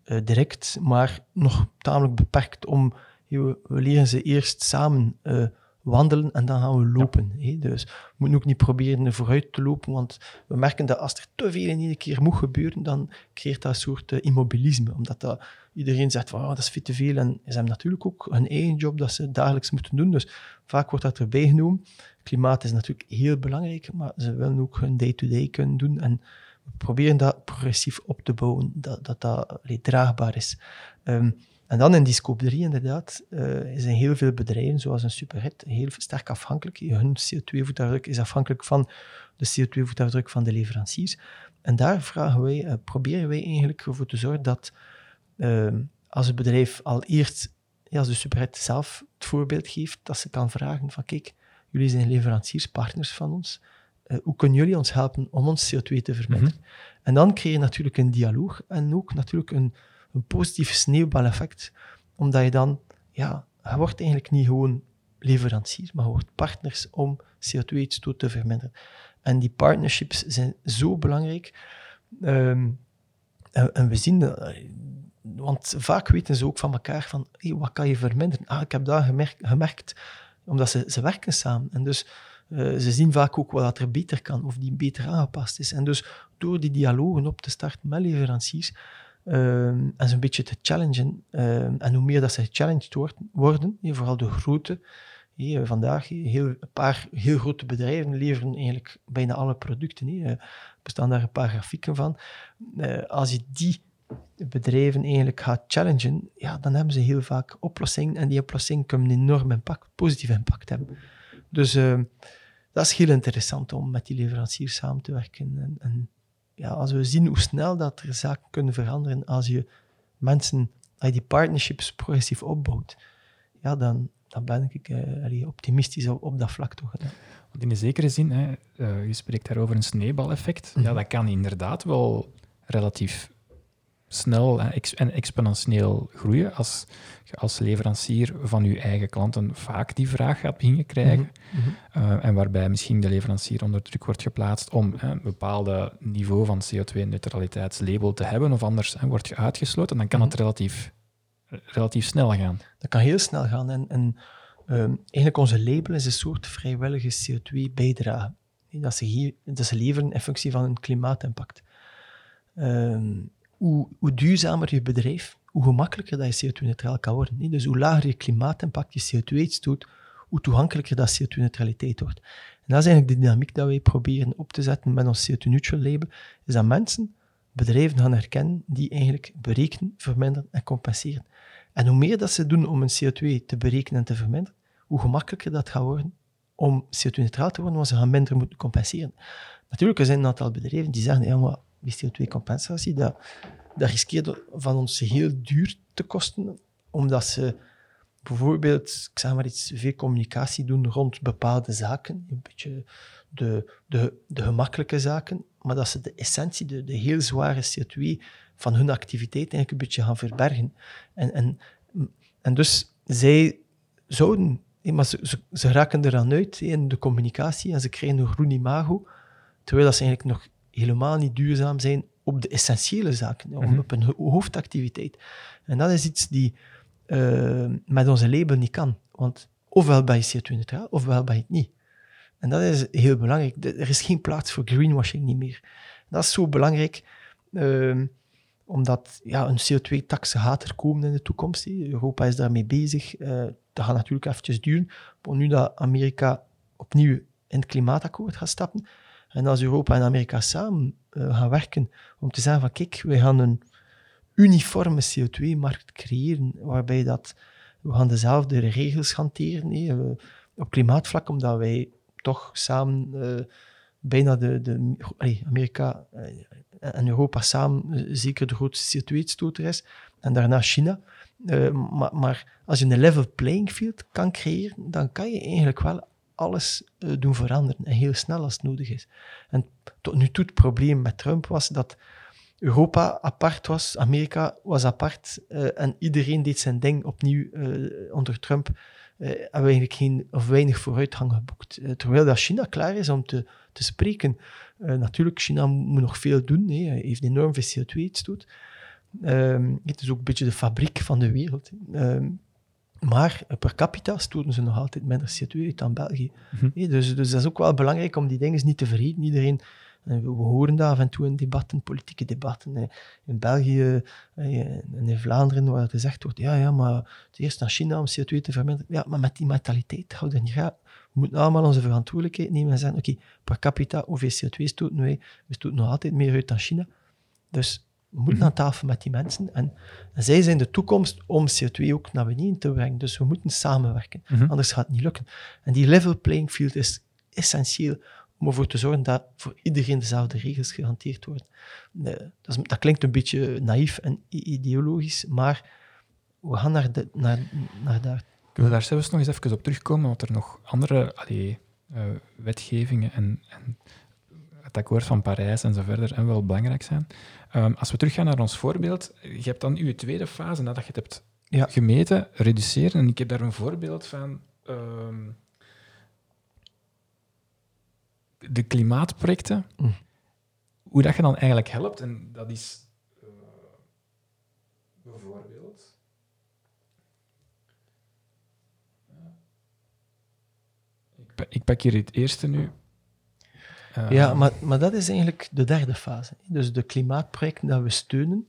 uh, direct, maar nog tamelijk beperkt om, we leren ze eerst samen uh, wandelen en dan gaan we lopen. Ja. Dus we moeten ook niet proberen vooruit te lopen, want we merken dat als er te veel in één keer moet gebeuren, dan creëert dat een soort uh, immobilisme, omdat dat, iedereen zegt van oh, dat is veel te veel en ze hebben natuurlijk ook hun eigen job dat ze dagelijks moeten doen, dus vaak wordt dat erbij genomen. Klimaat is natuurlijk heel belangrijk, maar ze willen ook hun day-to-day kunnen doen en we proberen dat progressief op te bouwen, dat dat, dat draagbaar is. Um, en dan in die scope 3 inderdaad, uh, zijn heel veel bedrijven, zoals een Superhit, heel sterk afhankelijk. Hun CO2-voetafdruk is afhankelijk van de CO2-voetafdruk van de leveranciers. En daar vragen wij, uh, proberen wij eigenlijk ervoor te zorgen dat uh, als het bedrijf al eerst, ja, als de Superhit zelf het voorbeeld geeft, dat ze kan vragen van kijk, jullie zijn leveranciers, partners van ons, hoe kunnen jullie ons helpen om ons CO2 te verminderen? Mhm. En dan krijg je natuurlijk een dialoog en ook natuurlijk een een positief sneeuwbaleffect, omdat je dan ja, je wordt eigenlijk niet gewoon leverancier, maar je wordt partners om CO2-uitstoot te verminderen. En die partnerships zijn zo belangrijk. Ehm, en, we zien, uh, want vaak weten ze ook van elkaar van, wat kan je verminderen? Ah, ik heb dat gemerkt, gemerkt omdat ze, ze werken samen. En dus uh, ze zien vaak ook wat er beter kan, of die beter aangepast is. En dus door die dialogen op te starten met leveranciers, um, en ze een beetje te challengen, um, en hoe meer dat ze gechallenged worden, worden vooral de grote, hier, vandaag heel, een paar heel grote bedrijven leveren eigenlijk bijna alle producten. Hier. Er bestaan daar een paar grafieken van. Uh, als je die bedrijven eigenlijk gaat challengen, ja, dan hebben ze heel vaak oplossingen en die oplossingen kunnen een enorm impact, positief impact hebben. Dus uh, dat is heel interessant om met die leveranciers samen te werken. En, en, ja, als we zien hoe snel dat er zaken kunnen veranderen als je mensen, als je die partnerships progressief opbouwt, ja, dan, dan ben ik uh, optimistisch op, op, dat vlak toch. Want in een zekere zin, hè, uh, je spreekt daarover een sneeuwbaleffect. Mm -hmm. Ja, dat kan inderdaad wel relatief snel en exponentieel groeien als je als leverancier van je eigen klanten vaak die vraag gaat beginnen krijgen. Mm -hmm. uh, en waarbij misschien de leverancier onder druk wordt geplaatst om hè, een bepaald niveau van CO2-neutraliteitslabel te hebben, of anders hè, wordt je uitgesloten, dan kan mm -hmm. het relatief, relatief snel gaan. Dat kan heel snel gaan. En, en um, eigenlijk onze label is een soort vrijwillige CO2-bijdrage. Dat ze, hier, dat ze leveren in functie van hun klimaatimpact. Um, hoe, hoe, duurzamer je bedrijf, hoe gemakkelijker dat je CO2-neutraal kan worden. Dus hoe lager je klimaatimpact, je CO2-uitstoot, hoe toegankelijker dat CO2-neutraliteit wordt. En dat is eigenlijk de dynamiek dat wij proberen op te zetten met ons CO2-neutral label, is dat mensen bedrijven gaan herkennen die eigenlijk berekenen, verminderen en compenseren. En hoe meer dat ze doen om een CO2 te berekenen en te verminderen, hoe gemakkelijker dat gaat worden om CO2-neutraal te worden, want ze gaan minder moeten compenseren. Natuurlijk, er zijn een aantal bedrijven die zeggen, ja, maar die CO2-compensatie, dat, dat riskeert van ons heel duur te kosten, omdat ze bijvoorbeeld, ik zeg maar iets, veel communicatie doen rond bepaalde zaken, een beetje de, de, de gemakkelijke zaken, maar dat ze de essentie, de, de heel zware CO2 van hun activiteit eigenlijk een beetje gaan verbergen. En, en, en dus zij zouden, maar ze, ze, ze raken eraan uit in de communicatie. En ze krijgen een groen imago, terwijl dat ze eigenlijk nog helemaal niet duurzaam zijn op de essentiële zaken, mm -hmm. op een hoofdactiviteit. En dat is iets die uh, met onze label niet kan. Want ofwel ben je CO2-neutraal, ofwel ben je het niet. En dat is heel belangrijk. Er is geen plaats voor greenwashing niet meer. Dat is zo belangrijk, uh, omdat ja, een CO2-tax gaat er komen in de toekomst. Europa is daarmee bezig. Uh, dat gaat natuurlijk eventjes duren. Maar nu dat Amerika opnieuw in het klimaatakkoord gaat stappen, en als Europa en Amerika samen uh, gaan werken om te zeggen van kijk, we gaan een uniforme CO2-markt creëren, waarbij dat, we gaan dezelfde regels hanteren op klimaatvlak, omdat wij toch samen uh, bijna de, de Amerika uh, en Europa samen zeker de grootste CO2-uitstoter is, en daarna China. Maar, als je een level playing field kan creëren, dan kan je eigenlijk wel alles uh, doen veranderen en heel snel als het nodig is. En tot nu toe het probleem met Trump was dat Europa apart was, Amerika was apart uh, en iedereen deed zijn ding opnieuw uh, onder Trump. hebben we eigenlijk geen of weinig vooruitgang geboekt. terwijl dat China klaar is om te, te spreken. natuurlijk, China moet nog veel doen. Hè. Hij heeft enorm veel CO2-uitstoot. Ehm, het is ook een beetje de fabriek van de wereld. Maar per capita stoten ze nog altijd minder CO2 uit dan België. Mm -hmm. dus, dus dat is ook wel belangrijk om die dingen niet te vergeten. Iedereen, we horen dat af en toe in debatten, politieke debatten. In België en in Vlaanderen, waar gezegd wordt, ja, ja, maar het eerst naar China om CO2 te verminderen. Ja, maar met die mentaliteit houden we niet gaan. We moeten allemaal onze verantwoordelijkheid nemen en zeggen, oké, okay, per capita, hoeveel CO2 stoten wij? We stoten nog altijd meer uit dan China. Dus we moeten aan tafel met die mensen. En, en, zij zijn de toekomst om CO2 ook naar beneden te brengen. Dus we moeten samenwerken. Mm -hmm. Anders gaat het niet lukken. En die level playing field is essentieel om ervoor te zorgen dat voor iedereen dezelfde regels gehanteerd worden. Nee, dat, is, dat, klinkt een beetje naïef en ideologisch, maar we gaan naar, de, naar, naar daar. Kunnen we daar zelfs nog eens even op terugkomen, want er nog andere allee, uh, wetgevingen en, en het akkoord van Parijs en zo verder en wel belangrijk zijn. Um, als we teruggaan naar ons voorbeeld, je hebt dan je tweede fase, nadat je het hebt ja. gemeten, reduceren. En ik heb daar een voorbeeld van. Ehm, de klimaatprojecten. Mm. Hoe dat je dan eigenlijk helpt. En dat is uh, bijvoorbeeld. Ik, ik pak hier het eerste nu. Ja, maar, maar dat is eigenlijk de derde fase. Dus de klimaatprojecten dat we steunen,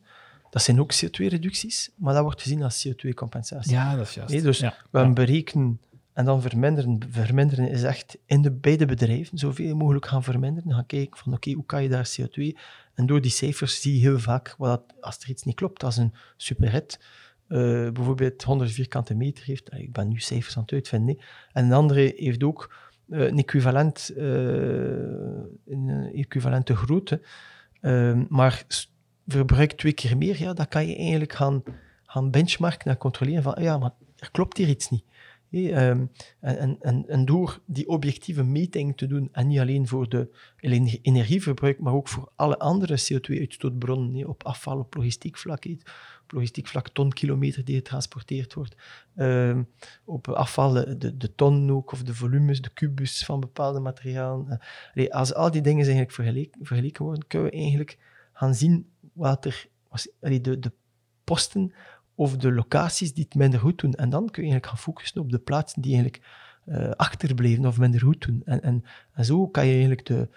dat zijn ook CO2-reducties, maar dat wordt gezien als CO2-compensatie. Ja, dat is juist. dus ja. we berekenen en dan verminderen. Verminderen is echt in de beide bedrijven zoveel mogelijk gaan verminderen. Gaan kijken van oké, hoe kan je daar CO2... En door die cijfers zie je heel vaak, wat, als er iets niet klopt, als een superhit uh, bijvoorbeeld 100 vierkante meter heeft, ik ben nu cijfers aan het uitvinden, en een andere heeft ook een, equivalent, uh, een equivalente grootte, maar verbruikt twee keer meer, ja, dan kan je eigenlijk gaan, gaan benchmarken en controleren van, ja, maar er klopt hier iets niet. Ehm, en, door die objectieve meting te doen, en niet alleen voor de energieverbruik, maar ook voor alle andere CO2-uitstootbronnen, op afval, op logistiek vlak, logistiek vlak tonkilometer die getransporteerd wordt, ehm, op afval de, de ton ook, of de volumes, de kubus van bepaalde materialen. Uh, als al die dingen eigenlijk vergeleken, worden, kunnen we eigenlijk gaan zien wat er, de, de posten of de locaties die het minder goed doen. En dan kun je eigenlijk gaan focussen op de plaatsen die eigenlijk uh, achterbleven of minder goed doen. En, en, en, zo kan je eigenlijk de,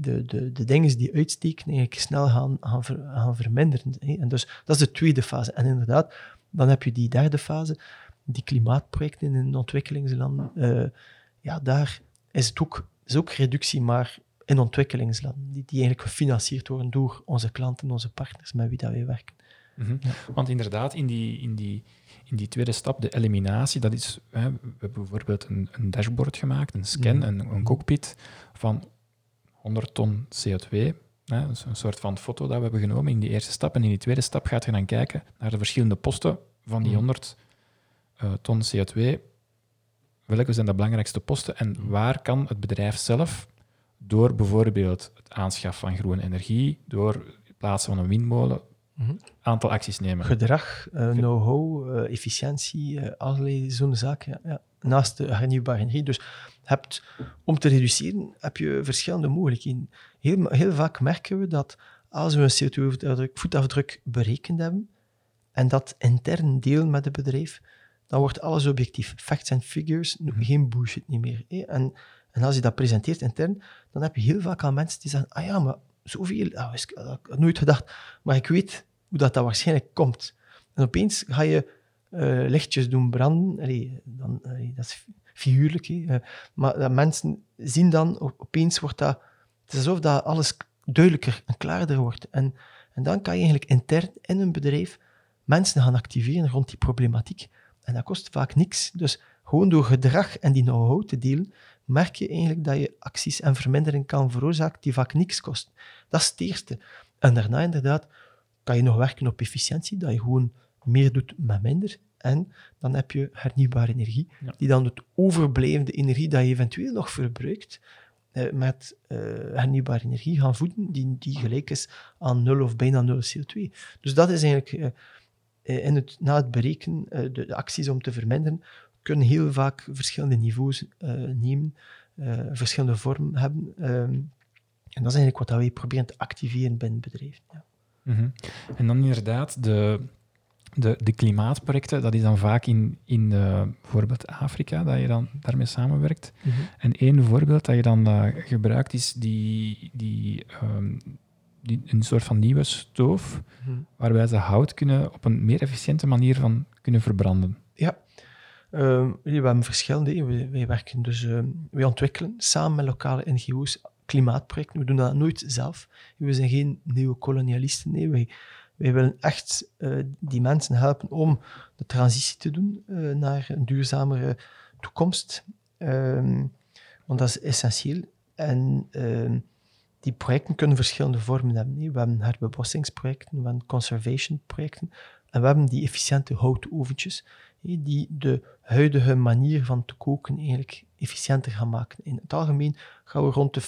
de, de, de dingen die uitsteken eigenlijk snel gaan, gaan, gaan verminderen. Hè. En dus dat is de tweede fase. En inderdaad, dan heb je die derde fase, die klimaatprojecten in ontwikkelingslanden. Uh, ja, daar is het ook, is ook reductie, maar in ontwikkelingslanden, die, die eigenlijk gefinancierd worden door onze klanten, onze partners met wie dat wij werken. Mhm. Want inderdaad, in die, in, die, in die tweede stap, de eliminatie, dat is, hè, we hebben bijvoorbeeld een, een dashboard gemaakt, een scan, mhm. een, een cockpit van 100 ton CO2. Hè, een soort van foto dat we hebben genomen in die eerste stap. En in die tweede stap gaat je dan kijken naar de verschillende posten van die 100 mhm. uh, eh, ton CO2. Welke zijn de belangrijkste posten en waar kan het bedrijf zelf, door bijvoorbeeld het aanschaf van groene energie, door het plaatsen van een windmolen, Mhm. aantal acties nemen. Gedrag, uh, know-how, uh, efficiëntie, uh, allerlei zo'n zaken. Ja, Naast de hernieuwbare energie. Dus hebt, om te reduceren heb je verschillende mogelijkheden. Heel, heel vaak merken we dat als we een CO2-voetafdruk berekend hebben en dat intern delen met het bedrijf, dan wordt alles objectief. Facts and figures, mhm. geen bullshit niet meer. En, en als je dat presenteert intern, dan heb je heel vaak al mensen die zeggen, ah ja, maar zoveel, oh, ik had nooit gedacht. Maar ik weet hoe dat, dat waarschijnlijk komt. En opeens ga je uh, lichtjes doen branden. Allee, dan, dat is figuurlijk. Uh, maar dat mensen zien dan, opeens wordt dat... Het is alsof dat alles duidelijker en klaarder wordt. En, en dan kan je eigenlijk intern in een bedrijf mensen gaan activeren rond die problematiek. En dat kost vaak niks. Dus gewoon door gedrag en die know-how te delen, merk je eigenlijk dat je acties en vermindering kan veroorzaken die vaak niks kosten. Dat is het eerste. En daarna inderdaad kan je nog werken op efficiëntie, dat je gewoon meer doet met minder. En dan heb je hernieuwbare energie, die dan het overblijvende energie dat je eventueel nog verbruikt, eh, met uh, hernieuwbare energie gaan voeden, die, die gelijk is aan nul of bijna nul CO2. Dus dat is eigenlijk, uh, in het, na het berekenen, de, de, acties om te verminderen, kunnen heel vaak verschillende niveaus nemen, verschillende vormen hebben. Ehm, en dat is eigenlijk wat wij proberen te activeren binnen het bedrijf. Ja. Mhm. En dan inderdaad, de, de, de klimaatprojecten, dat is dan vaak in, in uh, bijvoorbeeld Afrika, dat je dan daarmee samenwerkt. Mhm. En één voorbeeld dat je dan uh, gebruikt is die, die, um, die, een soort van nieuwe stoof, mhm. waarbij ze hout kunnen op een meer efficiënte manier van kunnen verbranden. Ja, uh, we hebben verschillende. Wij, werken dus, uh, wij ontwikkelen samen met lokale NGO's klimaatprojecten. We doen dat nooit zelf. We zijn geen nieuwe kolonialisten. Nee, wij, wij willen echt uh, die mensen helpen om de transitie te doen uh, naar een duurzamere toekomst. Um, want dat is essentieel. En uh, die projecten kunnen verschillende vormen hebben. We hebben herbebossingsprojecten, we hebben conservation projecten en we hebben die efficiënte houtoventjes die de huidige manier van te koken eigenlijk efficiënter gaan maken. In het algemeen gaan we rond de 50%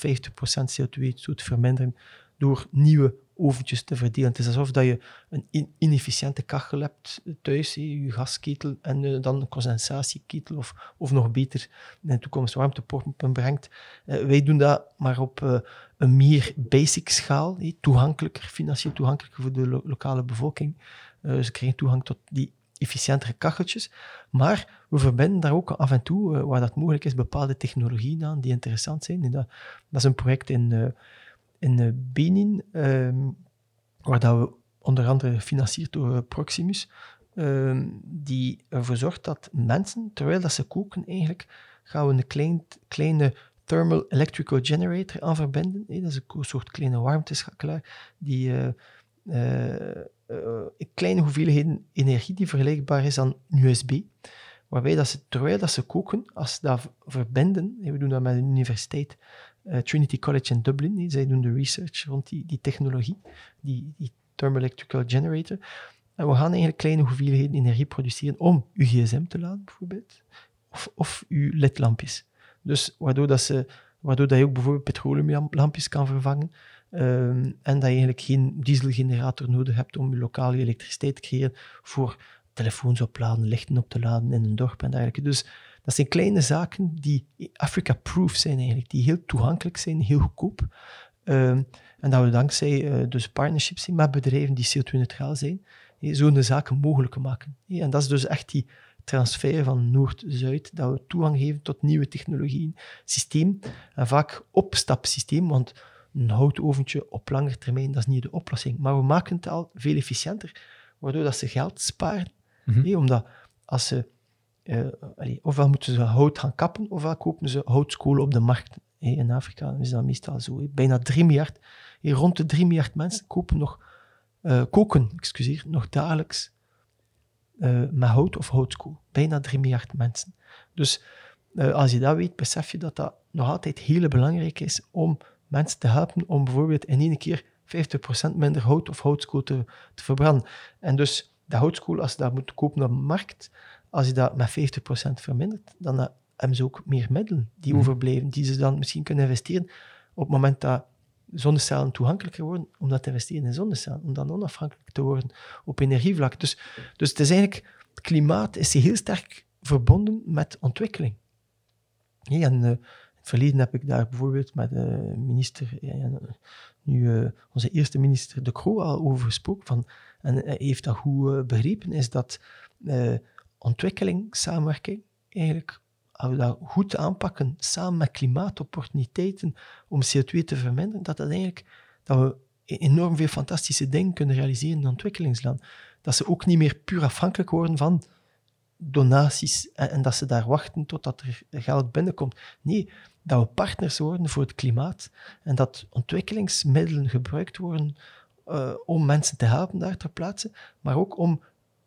CO2-uitstoot verminderen door nieuwe oventjes te verdelen. Het is alsof je een inefficiënte kachel hebt thuis, je gasketel, en uh, dan een condensatieketel, of, of nog beter in de toekomst warmtepompen brengt. Uh, wij doen dat maar op uh, een meer basic schaal, toegankelijker, financieel toegankelijker voor de lo lokale bevolking. ze krijgen toegang tot die efficiëntere kacheltjes. Maar we verbinden daar ook af en toe, waar dat mogelijk is, bepaalde technologieën aan die interessant zijn. Dat, dat is een project in in Benin, ehm, waar dat we onder andere gefinancierd door eh, Proximus, ehm, die ervoor zorgt dat mensen, terwijl dat ze koken eigenlijk, gaan we een klein, kleine thermal electrical generator aan verbinden. dat is een soort kleine warmteschakelaar die kleine hoeveelheden energie die vergelijkbaar is aan USB. Waarbij dat ze, terwijl dat ze koken, als ze dat verbinden, we doen dat met een universiteit, uh, Trinity College in Dublin. Zij doen de research rond die, die technologie, die, die thermoelectrical generator. En we gaan eigenlijk kleine hoeveelheden energie produceren om uw gsm te laden, bijvoorbeeld, of, of uw ledlampjes. Dus waardoor, dat ze, waardoor dat je ook bijvoorbeeld petroleumlampjes kan vervangen. Um, en dat je eigenlijk geen dieselgenerator nodig hebt om je lokale elektriciteit te creëren voor telefoons opladen, lichten op te laden in een dorp en dergelijke. Dus dat zijn kleine zaken die Africa-proof zijn eigenlijk, die heel toegankelijk zijn, heel goedkoop. Ehm, en dat we dankzij uh, dus partnerships met bedrijven die CO2-neutraal zijn, zo'n zaken mogelijk maken. En dat is dus echt die transfer van Noord-Zuid, dat we toegang geven tot nieuwe technologieën, systeem, en vaak opstapsysteem, want een houtoventje op lange termijn, dat is niet de oplossing. Maar we maken het al veel efficiënter, waardoor dat ze geld sparen. Mm omdat als ze uh, ofwel moeten ze hout gaan kappen, ofwel kopen ze houtskolen op de markt. in Afrika is dat meestal zo. Bijna 3 miljard, rond de 3 miljard mensen kopen nog, uh, koken excuseer, nog dagelijks uh, met hout of houtskool. Bijna 3 miljard mensen. Dus als je dat weet, besef je dat dat nog altijd heel belangrijk is om mensen te helpen om bijvoorbeeld in één keer 50% minder hout of houtskool te, te verbranden. En dus de houtskool, als je dat moet kopen op de markt, als je dat met 50% vermindert, dan hebben ze ook meer middelen die mhm. overblijven, die ze dan misschien kunnen investeren op het moment dat zonnecellen toegankelijker worden, om dat te investeren in zonnecellen, om dan onafhankelijk te worden op energievlak. Dus, dus het is eigenlijk, het klimaat is heel sterk verbonden met ontwikkeling. Ja, en, uh, in het verleden heb ik daar bijvoorbeeld met de minister, ja, nu uh, onze eerste minister De Croo al over gesproken, van, en hij heeft dat goed begrepen, is dat ontwikkeling, samenwerking, eigenlijk, als we dat goed aanpakken, samen met klimaatopportuniteiten om CO2 te verminderen, dat, dat, eigenlijk, dat we enorm veel fantastische dingen kunnen realiseren in ontwikkelingsland. Dat ze ook niet meer puur afhankelijk worden van donaties en, dat ze daar wachten totdat er geld binnenkomt. Nee, dat we partners worden voor het klimaat en dat ontwikkelingsmiddelen gebruikt worden uh, om mensen te helpen daar ter plaatse, maar ook om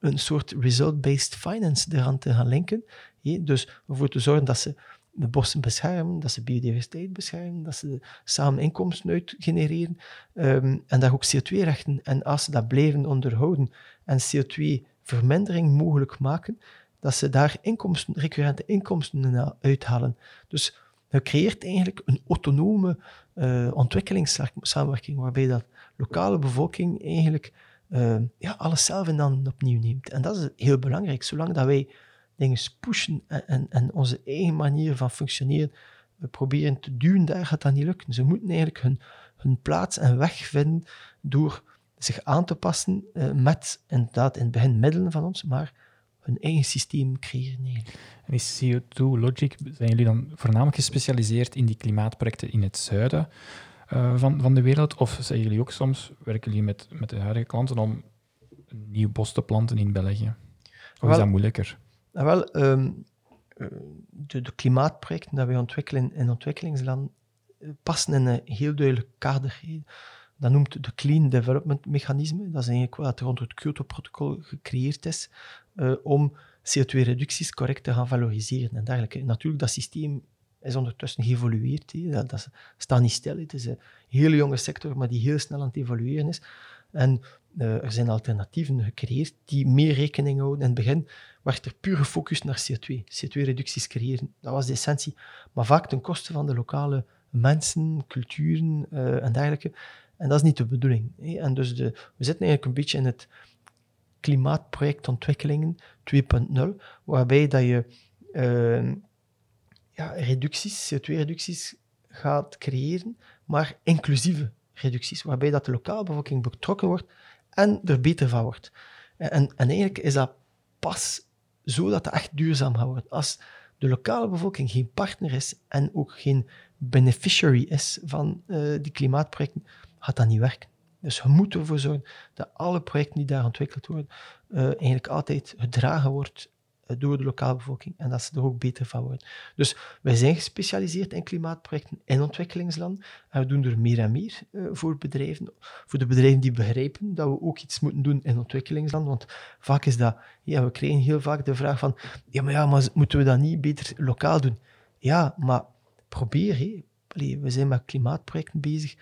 een soort result-based finance eraan te gaan linken. Dus ervoor te zorgen dat ze de bossen beschermen, dat ze biodiversiteit beschermen, dat ze samen inkomsten uit genereren um, en daar ook CO2-rechten. En als ze dat blijven onderhouden en CO2-vermindering mogelijk maken, dat ze daar inkomsten, recurrente inkomsten uithalen. Dus je creëert eigenlijk een autonome uh, ontwikkelingssamenwerking waarbij dat lokale bevolking eigenlijk uh, ja, alles zelf en dan opnieuw neemt. En dat is heel belangrijk. Zolang dat wij dingen pushen en, en, onze eigen manier van functioneren we proberen te duwen, daar gaat dat niet lukken. Ze moeten eigenlijk hun, hun plaats en weg vinden door zich aan te passen uh, met inderdaad in het begin middelen van ons, maar hun eigen systeem creëren. Eigenlijk. En is CO2 Logic, zijn jullie dan voornamelijk gespecialiseerd in die klimaatprojecten in het zuiden? Uh, van, van de wereld? Of zijn jullie ook soms, werken jullie met, met de huidige klanten om een nieuw bos te planten in België? Of wel, is dat moeilijker? Nou wel, um, de, de, klimaatprojecten die wij ontwikkelen in ontwikkelingslanden eh, passen in een heel duidelijk kader. Dat noemt de Clean Development Mechanisme. Dat is eigenlijk wat rond het Kyoto-protocol gecreëerd is uh, om CO2-reducties correct te gaan valoriseren en dergelijke. Natuurlijk, dat systeem is ondertussen geëvolueerd. Dat, staat niet stil. Het is een hele jonge sector, maar die heel snel aan het evolueren is. En uh, er zijn alternatieven gecreëerd die meer rekening houden. In het begin werd er puur gefocust naar CO2. CO2-reducties creëren, dat was de essentie. Maar vaak ten koste van de lokale mensen, culturen uh, en dergelijke. En dat is niet de bedoeling. En dus de, we zitten eigenlijk een beetje in het klimaatprojectontwikkelingen 2.0, waarbij dat je uh, ja, reducties, CO2-reducties gaat creëren, maar inclusieve reducties, waarbij dat de lokale bevolking betrokken wordt en er beter van wordt. En, en eigenlijk is dat pas zo dat echt duurzaam gaat worden. Als de lokale bevolking geen partner is en ook geen beneficiary is van uh, die klimaatprojecten, gaat dat niet werken. Dus we moeten ervoor zorgen dat alle projecten die daar ontwikkeld worden, uh, eigenlijk altijd gedragen wordt eh, door de lokale bevolking en dat ze er ook beter van worden. Dus wij zijn gespecialiseerd in klimaatprojecten in ontwikkelingsland en we doen er meer en meer uh, voor bedrijven, voor de bedrijven die begrijpen dat we ook iets moeten doen in ontwikkelingsland, want vaak is dat, ja, we krijgen heel vaak de vraag van, ja, maar ja, maar moeten we dat niet beter lokaal doen? Ja, maar probeer. Allee, we zijn met klimaatprojecten bezig,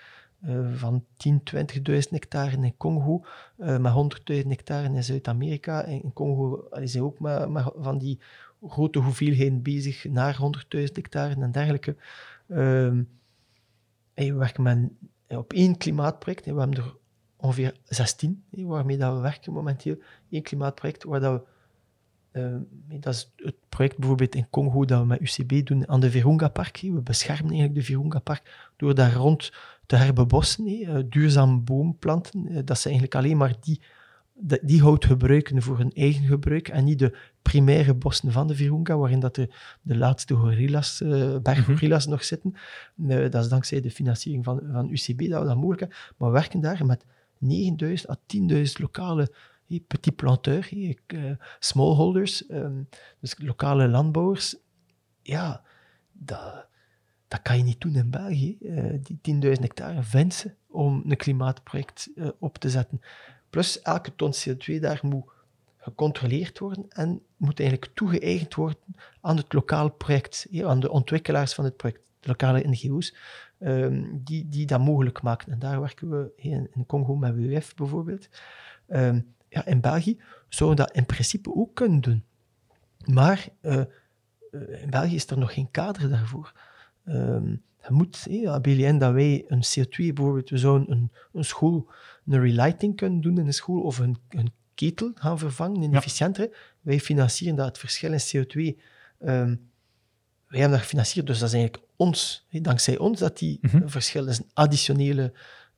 uh, van 10, 20.000 hectare in Congo, uh, met 100.000 hectare in Zuid-Amerika. In Congo uh, zijn ook met, met, van die grote hoeveelheden bezig naar 100.000 hectare en dergelijke. Ehm, we werken met, op één klimaatproject, we hebben er ongeveer 16 waarmee dat we werken momenteel. Eén klimaatproject waar dat we uh, dat is het project bijvoorbeeld in Congo dat we met UCB doen aan de Virunga-park. We beschermen eigenlijk de Virunga-park door daar rond te herbebossen, uh, duurzaam boomplanten. Uh, dat ze eigenlijk alleen maar die, die hout gebruiken voor hun eigen gebruik en niet de primaire bossen van de Virunga, waarin dat de, de laatste gorillas, uh, berggorilla's nog zitten. dat is dankzij de financiering van, van UCB dat we dat mogelijk hebben. Maar we werken daar met 9000 à 10.000 lokale petit planteur, smallholders, um, dus lokale landbouwers. Ja, dat, kan je niet doen in België. Uh, die 10.000 hectare wensen om een klimaatproject uh, op te zetten. Plus elke ton CO2 daar moet gecontroleerd worden en moet eigenlijk toegeëigend worden aan het lokale project, aan de ontwikkelaars van het project, lokale NGO's, um, die, die dat mogelijk maken. En daar werken we in, Congo met WWF bijvoorbeeld. Ja, in België zouden we dat in principe ook kunnen doen. Maar uh, in België is er nog geen kader daarvoor. Um, je moet, BLN, dat wij een CO2, bijvoorbeeld, we zouden een, een school, een relighting kunnen doen in een school, of een, een ketel gaan vervangen, een ja. efficiëntere. Wij financieren dat het verschil in CO2. Um, ehm, wij hebben dat gefinancierd, dus dat is eigenlijk ons, dankzij ons, dat die mm -hmm. verschil is een additionele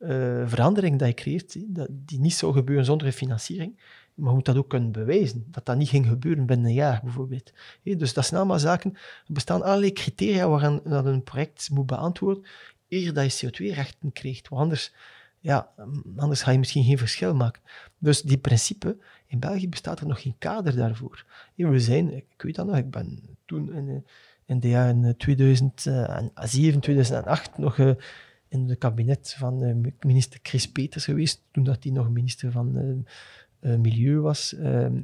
uh, verandering dat je creëert, die niet zou gebeuren zonder financiering. Maar je moet dat ook kunnen bewijzen, dat dat niet ging gebeuren binnen een jaar bijvoorbeeld. Dus dat zijn allemaal zaken, er bestaan allerlei criteria waaraan een project moet beantwoorden, eer dat je CO2-rechten krijgt. Want anders, ja, anders ga je misschien geen verschil maken. Dus die principe, in België bestaat er nog geen kader daarvoor. We zijn, ik weet dat nog, ik ben toen in, in de jaren 2007, 2008 nog in het kabinet van uh, minister Chris Peters geweest, toen dat hij nog minister van uh, uh, Milieu was.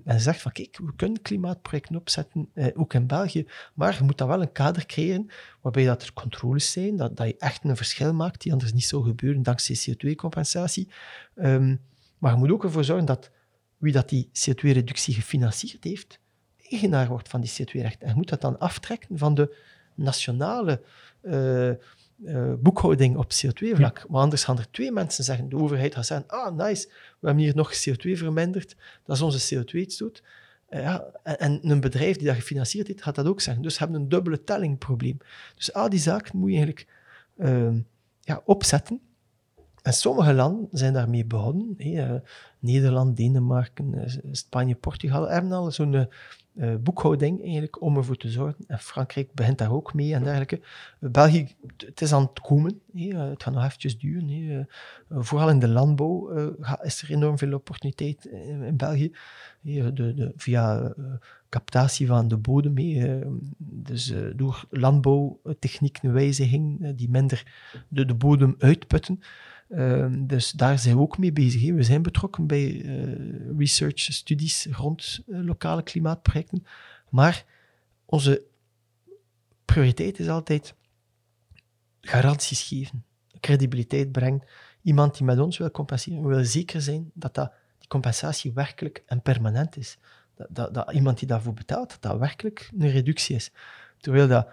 en zegt van, kijk, we kunnen klimaatprojecten opzetten, ook in België, maar je moet dan wel een kader creëren waarbij dat er controles zijn, dat, dat je echt een verschil maakt, die anders niet zou gebeuren dankzij CO2-compensatie. Um, maar je moet ook ervoor zorgen dat wie dat die CO2-reductie gefinancierd heeft, eigenaar wordt van die CO2-rechten. En je moet dat dan aftrekken van de nationale boekhouding op CO2-vlak. Ja. Maar anders gaan er twee mensen zeggen, de overheid gaat zeggen, ah, nice, we hebben hier nog CO2 verminderd, dat is onze CO2-uitstoot. Uh, ja, en, en, een bedrijf die dat gefinancierd heeft, gaat dat ook zeggen. Dus we hebben een dubbele tellingprobleem. Dus al die zaken moet je eigenlijk uh, ja, opzetten. En sommige landen zijn daarmee begonnen. Hey, Nederland, Denemarken, Spanje, Portugal hebben al zo'n uh, boekhouding eigenlijk om ervoor te zorgen. En Frankrijk begint daar ook mee en dergelijke. België, het is aan het komen. He. het gaat nog eventjes duren. He. vooral in de landbouw is er enorm veel opportuniteit in, België. De, via captatie van de bodem. dus door landbouwtechniek, een wijziging die minder de, de bodem uitputten. Uh, dus daar zijn we ook mee bezig. We zijn betrokken bij uh, research studies rond uh, lokale klimaatprojecten. Maar onze prioriteit is altijd garanties geven, credibiliteit brengen. Iemand die met ons wil compenseren, wil zeker zijn dat, dat die compensatie werkelijk en permanent is. Dat, dat, dat iemand die daarvoor betaalt, dat dat werkelijk een reductie is. Terwijl dat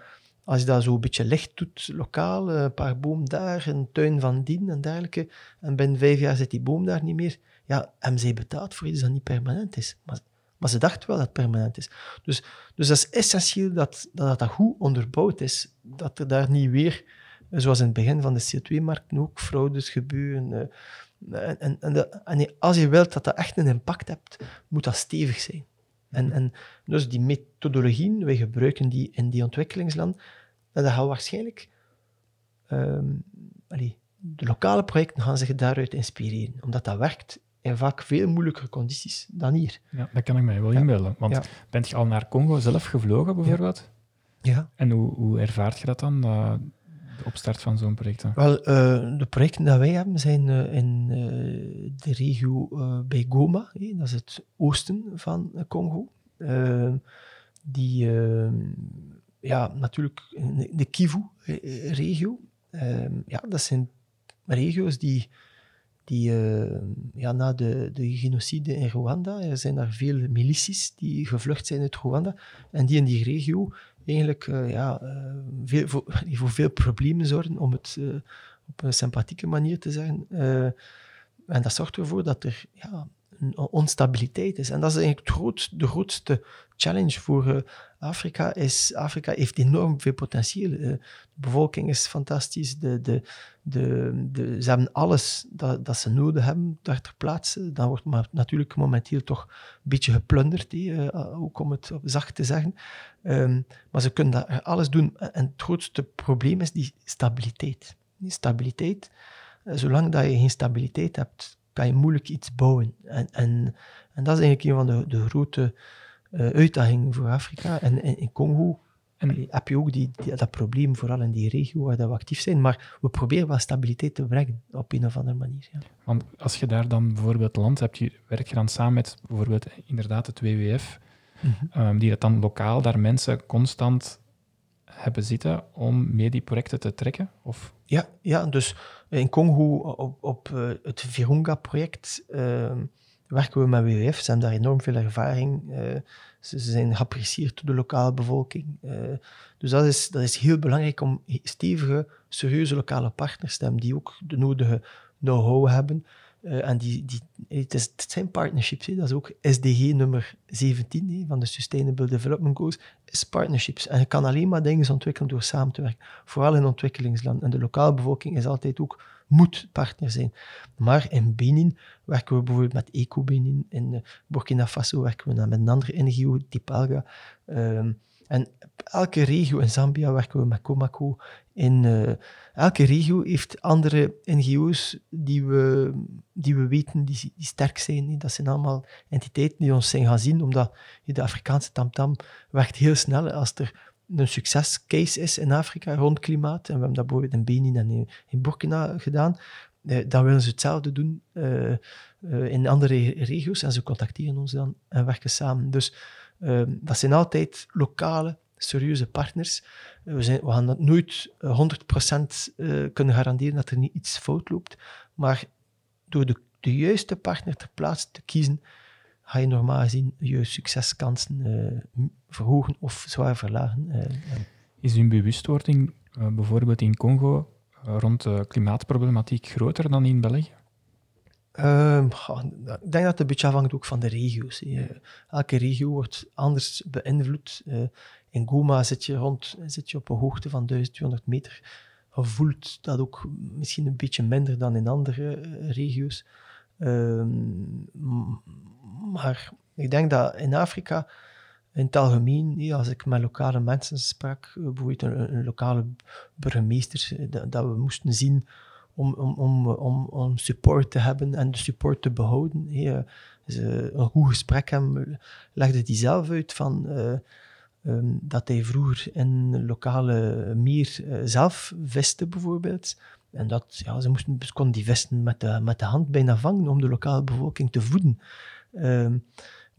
als je dat zo een beetje licht doet, lokaal, een paar boom daar, een tuin van dien en dergelijke, en binnen vijf jaar zit die boom daar niet meer, ja, zij betaald voor iets dat niet permanent is. Maar, maar ze dachten wel dat het permanent is. Dus, dus dat is essentieel dat, dat dat goed onderbouwd is, dat er daar niet weer, zoals in het begin van de CO2-markt ook, fraudes gebeuren. Eh, en, en, en, als je wilt dat dat echt een impact hebt, moet dat stevig zijn. En, en dus die methodologieën, wij gebruiken die in die ontwikkelingsland, en dat gaat waarschijnlijk... Um, de lokale projecten gaan zich daaruit inspireren, omdat dat werkt in vaak veel moeilijkere condities dan hier. Ja, dat kan ik mij wel inbeelden. Want bent je al naar Congo zelf gevlogen, bijvoorbeeld? Ja. En hoe, hoe ervaart je dat dan, de opstart van zo'n project? Wel, uh, de projecten die wij hebben zijn uh, in uh, de regio bij Goma, dat is het oosten van Congo. die ja, natuurlijk de Kivu-regio. Ehm, ja, dat zijn regio's die, die uh, ja, na de, de genocide in Rwanda, er zijn daar veel milities die gevlucht zijn uit Rwanda en die in die regio eigenlijk ja, veel, voor, (laughs) voor, veel problemen zorgen, om het op een sympathieke manier te zeggen. en dat zorgt ervoor dat er ja, onstabiliteit is. En dat is eigenlijk het de grootste challenge voor uh, Afrika. Is, Afrika heeft enorm veel potentieel. Uh, de bevolking is fantastisch. De, de, de, ze hebben alles dat, dat ze nodig hebben daar ter plaatse. Dan wordt maar natuurlijk momenteel toch een beetje geplunderd, uh, ook om het zacht te zeggen. Um, maar ze kunnen daar alles doen. En het grootste probleem is die stabiliteit. Die stabiliteit, zolang dat je geen stabiliteit hebt, kan je moeilijk iets bouwen. En, en, en dat is eigenlijk een van de, de grote uh, uitdagingen voor Afrika. En, in Congo en, heb je ook die, dat probleem, vooral in die regio waar we actief zijn. Maar we proberen wel stabiliteit te brengen, op een of andere manier. Ja. Want als je daar dan bijvoorbeeld land hebt, je werkt je dan samen met bijvoorbeeld inderdaad het WWF, mm -hmm. die dat dan lokaal daar mensen constant hebben zitten om mee die projecten te trekken? Of? Ja, ja, dus in Congo op, op uh, het Virunga-project uh, werken we met WWF. Ze hebben daar enorm veel ervaring. Uh, ze, zijn geapprecieerd door de lokale bevolking. dus dat is, dat is heel belangrijk om stevige, serieuze lokale partners te hebben die ook de nodige know-how hebben uh, en die, die, het, is, het zijn partnerships, hè. dat is ook SDG nummer 17 hè, van de Sustainable Development Goals, is partnerships. En je kan alleen maar dingen ontwikkelen door samen te werken, vooral in ontwikkelingslanden. En de lokale bevolking is altijd ook, moet partner zijn. Maar in Benin werken we bijvoorbeeld met Eco Benin, in eh, Burkina Faso werken we met een andere NGO, Tipalga. Um, en elke regio in Zambia werken we met Comaco. In uh, elke regio heeft andere NGO's die we, die we weten die, die sterk zijn. Dat zijn allemaal entiteiten die ons zijn gaan zien, omdat de Afrikaanse tamtam werkt heel snel als er een succescase is in Afrika rond klimaat. En we hebben dat bijvoorbeeld in Benin en in Burkina gedaan. Eh, dan willen ze hetzelfde doen uh, in andere regio's en ze contacteren ons dan en werken samen. Dus Ehm, dat zijn altijd lokale, serieuze partners. Eh, we, zijn, we gaan dat nooit 100% uh, eh, kunnen garanderen dat er niet iets fout loopt. Maar door de, de juiste partner ter plaatse te kiezen, ga je normaal gezien je succeskansen uh, verhogen of zwaar verlagen. Is uw bewustwording bijvoorbeeld in Congo rond de klimaatproblematiek groter dan in België? Um, ik denk dat het een beetje afhangt ook van de regio's. Elke regio wordt anders beïnvloed. In Goma zit je, rond, zit je op een hoogte van 1200 meter. Je voelt dat ook misschien een beetje minder dan in andere uh, regio's. Um, maar ik denk dat in Afrika, in het algemeen, als ik met lokale mensen sprak, bijvoorbeeld een, een lokale burgemeester, dat, dat we moesten zien om, om, om, om, om support te hebben en de support te behouden. Een goed gesprek hebben, legde hij zelf uit van, um, dat hij vroeger in lokale meer uh, zelf viste, bijvoorbeeld. En dat, ja, ze, moesten, ze konden die vesten met de, met de hand bijna vangen om de lokale bevolking te voeden. Um,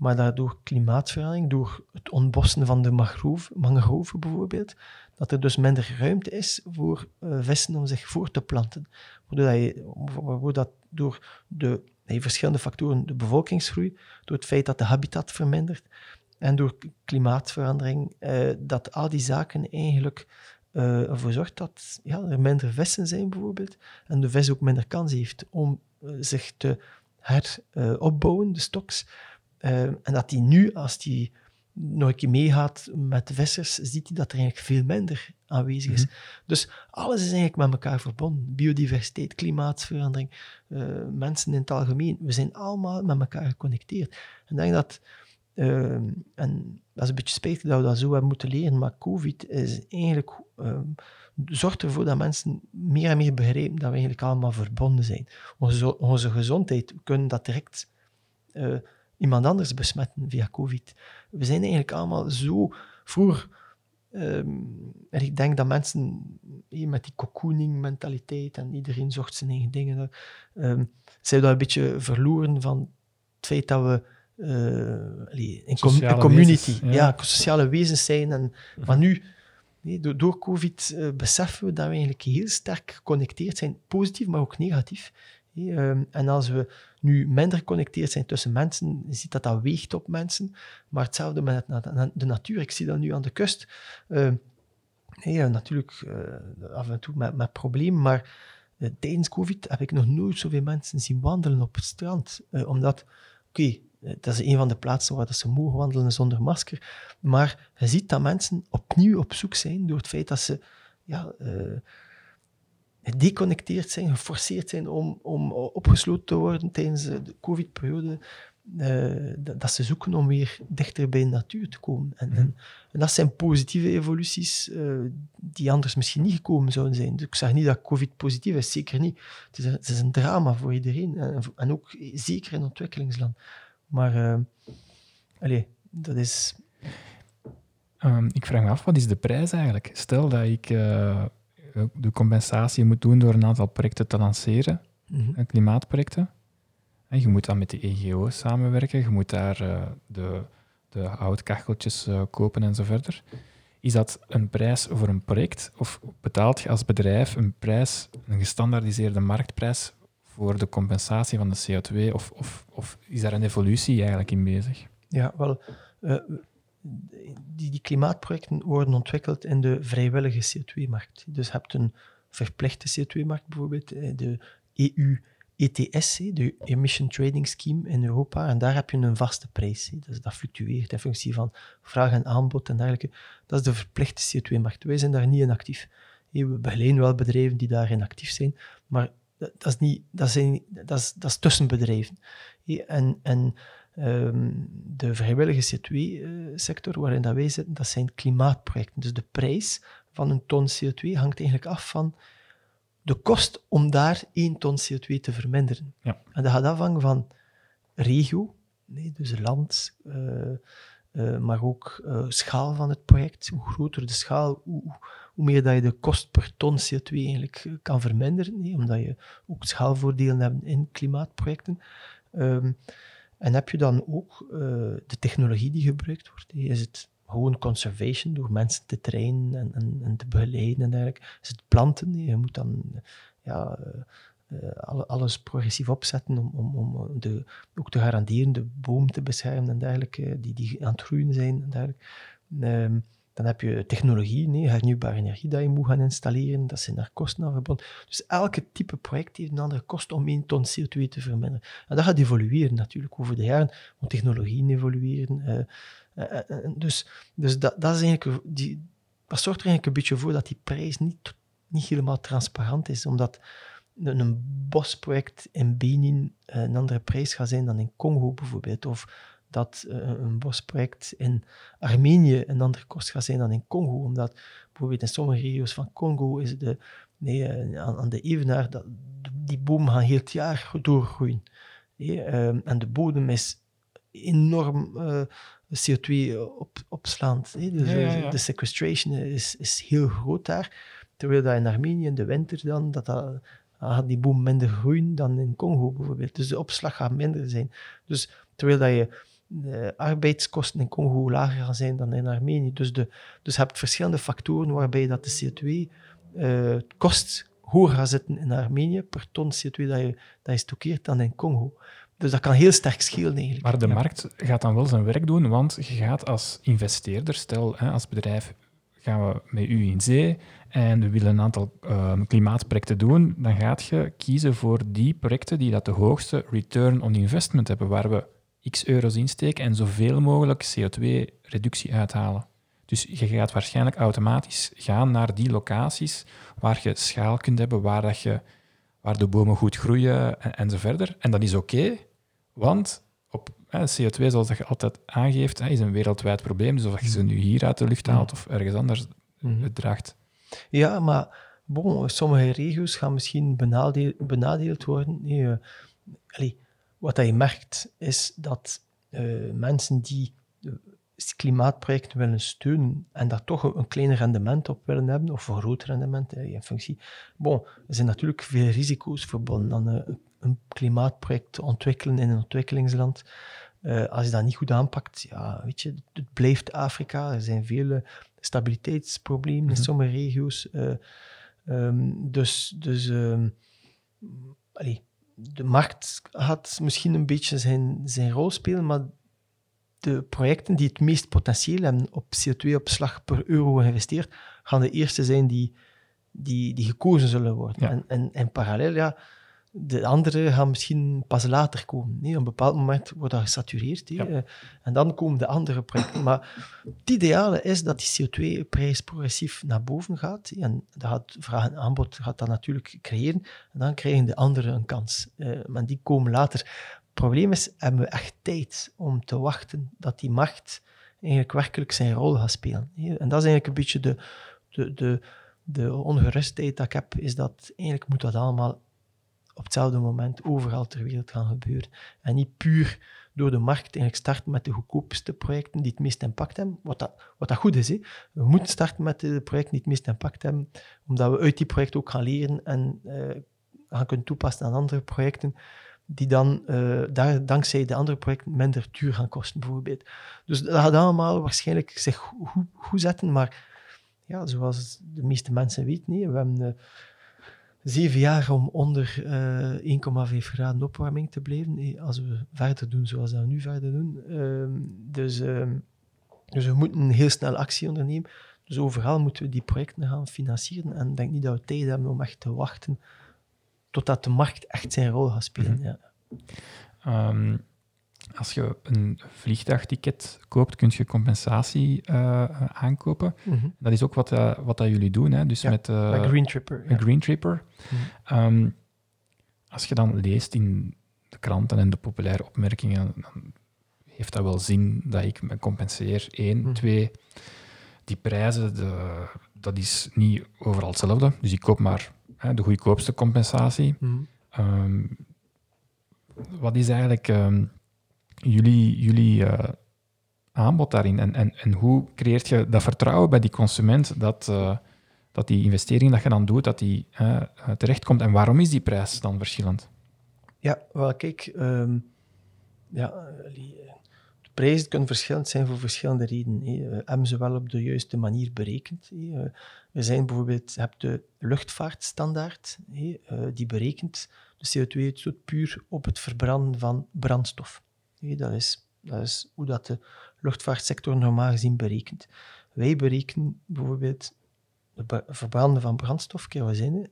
maar daardoor klimaatverandering, door het ontbossen van de mangrove, mangroven bijvoorbeeld, dat er dus minder ruimte is voor uh, vissen om zich voor te planten. Waardoor, dat door de verschillende factoren, de bevolkingsgroei, door het feit dat de habitat vermindert en door klimaatverandering, uh, dat al die zaken eigenlijk uh, ervoor zorgt dat ja, er minder vissen zijn, bijvoorbeeld. En de vis ook minder kans heeft om zich te heropbouwen, de stoks. en dat die nu, als die nog een keer meegaat met de vissers, ziet hij dat er eigenlijk veel minder aanwezig is. Mhm. Dus alles is eigenlijk met elkaar verbonden. Biodiversiteit, klimaatverandering, uh, mensen in het algemeen. We zijn allemaal met elkaar geconnecteerd. En ik denk dat, uh, en dat is een beetje spijtig dat we dat zo hebben moeten leren, maar COVID is eigenlijk, uh, zorgt ervoor dat mensen meer en meer begrijpen dat we eigenlijk allemaal verbonden zijn. Onze, onze gezondheid, we kunnen dat direct iemand anders besmetten via COVID. We zijn eigenlijk allemaal zo vroeger. Um, en ik denk dat mensen met die cocooning mentaliteit en iedereen zocht zijn eigen dingen, um, zijn dat een beetje verloren van het feit dat we uh, een, community, ja. sociale wezens zijn. En. Maar nu, nee, door, door, COVID uh, beseffen we dat we eigenlijk heel sterk geconnecteerd zijn, positief, maar ook negatief. Ehm, en als we nu minder geconnecteerd zijn tussen mensen, je ziet dat dat weegt op mensen. Maar hetzelfde met de natuur. Ik zie dat nu aan de kust. Uh, natuurlijk uh, af en toe met, met problemen, maar uh, tijdens COVID heb ik nog nooit zoveel mensen zien wandelen op het strand. omdat, oké, dat is een van de plaatsen waar ze mogen wandelen zonder masker. Maar je ziet dat mensen opnieuw op zoek zijn door het feit dat ze ja, gedeconnecteerd zijn, geforceerd zijn om, om opgesloten te worden tijdens de COVID-periode. Uh, dat ze zoeken om weer dichter bij de natuur te komen. En, en, en dat zijn positieve evoluties uh, die anders misschien niet gekomen zouden zijn. Dus ik zeg niet dat COVID positief is, zeker niet. Het is, het is een drama voor iedereen en, en, ook zeker in ontwikkelingsland. Maar uh, allez, dat is. Um, ik vraag me af, wat is de prijs eigenlijk? Stel dat ik de compensatie moet doen door een aantal projecten te lanceren, mm klimaatprojecten. En je moet dan met de EGO samenwerken, je moet daar uh, de, de houtkacheltjes uh, kopen en zo verder. Is dat een prijs voor een project of betaalt je als bedrijf een prijs, een gestandaardiseerde marktprijs voor de compensatie van de CO2 of, of, of is daar een evolutie eigenlijk in bezig? Ja, wel, uh, die, die klimaatprojecten worden ontwikkeld in de vrijwillige CO2-markt. Dus je hebt een verplichte CO2-markt, bijvoorbeeld eh, de EU ETS, de Emission Trading Scheme in Europa, en daar heb je een vaste prijs. Dus dat fluctueert in functie van vraag en aanbod en dergelijke. Dat is de verplichte CO2-markt. Wij zijn daar niet in actief. We begeleiden wel bedrijven die daarin actief zijn, maar dat is, niet, dat zijn, dat is, dat is tussen bedrijven. En, en Ehm, de vrijwillige CO2-sector waarin dat wij zitten, dat zijn klimaatprojecten. Dus de prijs van een ton CO2 hangt eigenlijk af van de kost om daar één ton CO2 te verminderen. Ja. En dat gaat afhangen van regio, nee, dus land, uh, uh, maar ook uh, schaal van het project. Hoe groter de schaal, hoe, hoe, meer je de kost per ton CO2 eigenlijk kan verminderen, omdat je ook schaalvoordelen hebt in klimaatprojecten. Um, en heb je dan ook uh, de technologie die gebruikt wordt? Is het gewoon conservation door mensen te trainen en, en, te begeleiden en? Is het planten? Je moet dan ja, uh, alles progressief opzetten om, om, om de, ook te garanderen de boom te beschermen en dergelijke, die, die aan het groeien zijn en dergelijke. Um, dan heb je technologie, nee, hernieuwbare energie dat je moet gaan installeren. Dat zijn daar kosten aan verbonden. Dus elke type project heeft een andere kost om 1 ton CO2 te verminderen. En dat gaat evolueren natuurlijk over de jaren. Moet technologieën evolueren. Uh, uh, uh, dus dus dat, dat, is eigenlijk, die, dat zorgt er eigenlijk een beetje voor dat die prijs niet, niet helemaal transparant is. Omdat een bosproject in Benin een andere prijs gaat zijn dan in Congo bijvoorbeeld. Of dat uh, een bosproject in Armenië een andere kost gaat zijn dan in Congo. Omdat bijvoorbeeld in sommige regio's van Congo is de, nee, uh, aan, aan, de evenaar, dat, die bomen gaan heel het jaar doorgroeien. Nee, uh, en de bodem is enorm uh, CO2 op, opslaand. Nee, dus ja, ja, ja. de sequestration is, is heel groot daar. Terwijl dat in Armenië in de winter dan, dat, dat gaat die boom minder groeien dan in Congo bijvoorbeeld. Dus de opslag gaat minder zijn. Dus terwijl dat je de arbeidskosten in Congo lager gaan zijn dan in Armenië. Dus, de, dus je hebt verschillende factoren waarbij dat de CO2-kost uh, hoger gaat zitten in Armenië per ton CO2 dat je, dat je stockeert dan in Congo. Dus dat kan heel sterk schelen eigenlijk. Maar de markt gaat dan wel zijn werk doen, want je gaat als investeerder, stel hè, als bedrijf gaan we met u in zee en we willen een aantal uh, klimaatprojecten doen, dan gaat je kiezen voor die projecten die dat de hoogste return on investment hebben, waar we x euro's insteken en zoveel mogelijk CO2-reductie uithalen. Dus je gaat waarschijnlijk automatisch gaan naar die locaties waar je schaal kunt hebben, waar, dat je, waar de bomen goed groeien en, en zo verder. En dat is oké, want op CO2, zoals je altijd aangeeft, is een wereldwijd probleem. Dus of je ze nu hier uit de lucht haalt of ergens anders, mhm. het draagt. Ja, maar bon, sommige regio's gaan misschien benadeeld worden. Nee, uh, wat je merkt, is dat uh, mensen die klimaatprojecten willen steunen en daar toch een, kleiner rendement op willen hebben, of een groot rendement in functie. Bon, er zijn natuurlijk veel risico's verbonden aan uh, een klimaatproject ontwikkelen in een ontwikkelingsland. Uh, als je dat niet goed aanpakt, ja, weet je, het blijft Afrika. Er zijn vele stabiliteitsproblemen in mhm. sommige regio's. Uh, um, dus dus um, allee, de markt gaat misschien een beetje zijn, zijn rol spelen, maar de projecten die het meest potentieel hebben op CO2-opslag per euro geïnvesteerd, gaan de eerste zijn die, die, die gekozen zullen worden. En, en, en parallel, ja, de andere gaan misschien pas later komen. Nee, op een bepaald moment wordt dat gesatureerd. Eh, en dan komen de andere projecten. Maar het ideale is dat die CO2-prijs progressief naar boven gaat. En dat gaat, vraag en aanbod gaat dat natuurlijk creëren. En dan krijgen de anderen een kans. Uh, maar die komen later. Het probleem is, hebben we echt tijd om te wachten dat die markt eigenlijk werkelijk zijn rol gaat spelen. En dat is eigenlijk een beetje de, de, de, de ongerustheid dat ik heb, is dat eigenlijk moet dat allemaal op hetzelfde moment overal ter wereld gaan gebeuren. En niet puur door de markt eigenlijk starten met de goedkoopste projecten die het meest impact hebben, wat dat, wat dat goed is. Hè. We moeten starten met de projecten die het meest impact hebben, omdat we uit die projecten ook gaan leren en uh, gaan kunnen toepassen aan andere projecten die dan uh, daar, dankzij de andere projecten minder duur gaan kosten, bijvoorbeeld. Dus dat gaat allemaal waarschijnlijk zich goed, goed zetten, maar ja, zoals de meeste mensen weten, nee, we hebben... Uh, zeven jaar om onder uh, eh, 1,5 graden opwarming te blijven. Als we verder doen zoals we nu verder doen. Uh, dus, uh, dus we moeten heel snel actie ondernemen. Dus overal moeten we die projecten gaan financieren. En ik denk niet dat we tijd hebben om echt te wachten totdat de markt echt zijn rol gaat spelen. Mm -hmm. ja. um, als je een vliegtuigticket koopt, kun je compensatie uh, aankopen. Mm -hmm. Dat is ook wat, uh, wat dat jullie doen. Hè? Dus ja, met uh, Green Tripper. Ja. Green Tripper. Mm -hmm. um, als je dan leest in de kranten en de populaire opmerkingen, dan heeft dat wel zin dat ik me compenseer. Eén, mm -hmm. twee, die prijzen, de, dat is niet overal hetzelfde. Dus ik koop maar hè, de goedkoopste compensatie. Um, wat is eigenlijk um, jullie, uh, aanbod daarin? En, en, en hoe creëert je dat vertrouwen bij die consument dat, uh, dat die investering dat je dan doet, dat die uh, terechtkomt? En waarom is die prijs dan verschillend? Ja, wel kijk, um, ja, de prijzen kunnen verschillend zijn voor verschillende redenen. Hè. Hebben ze wel op de juiste manier berekend? We zijn bijvoorbeeld, je hebt de luchtvaartstandaard, die berekent de CO2-uitstoot puur op het verbranden van brandstof. Dat is, dat is hoe dat de luchtvaartsector normaal gezien berekent. Wij berekenen bijvoorbeeld het verbranden van brandstof, kerosine,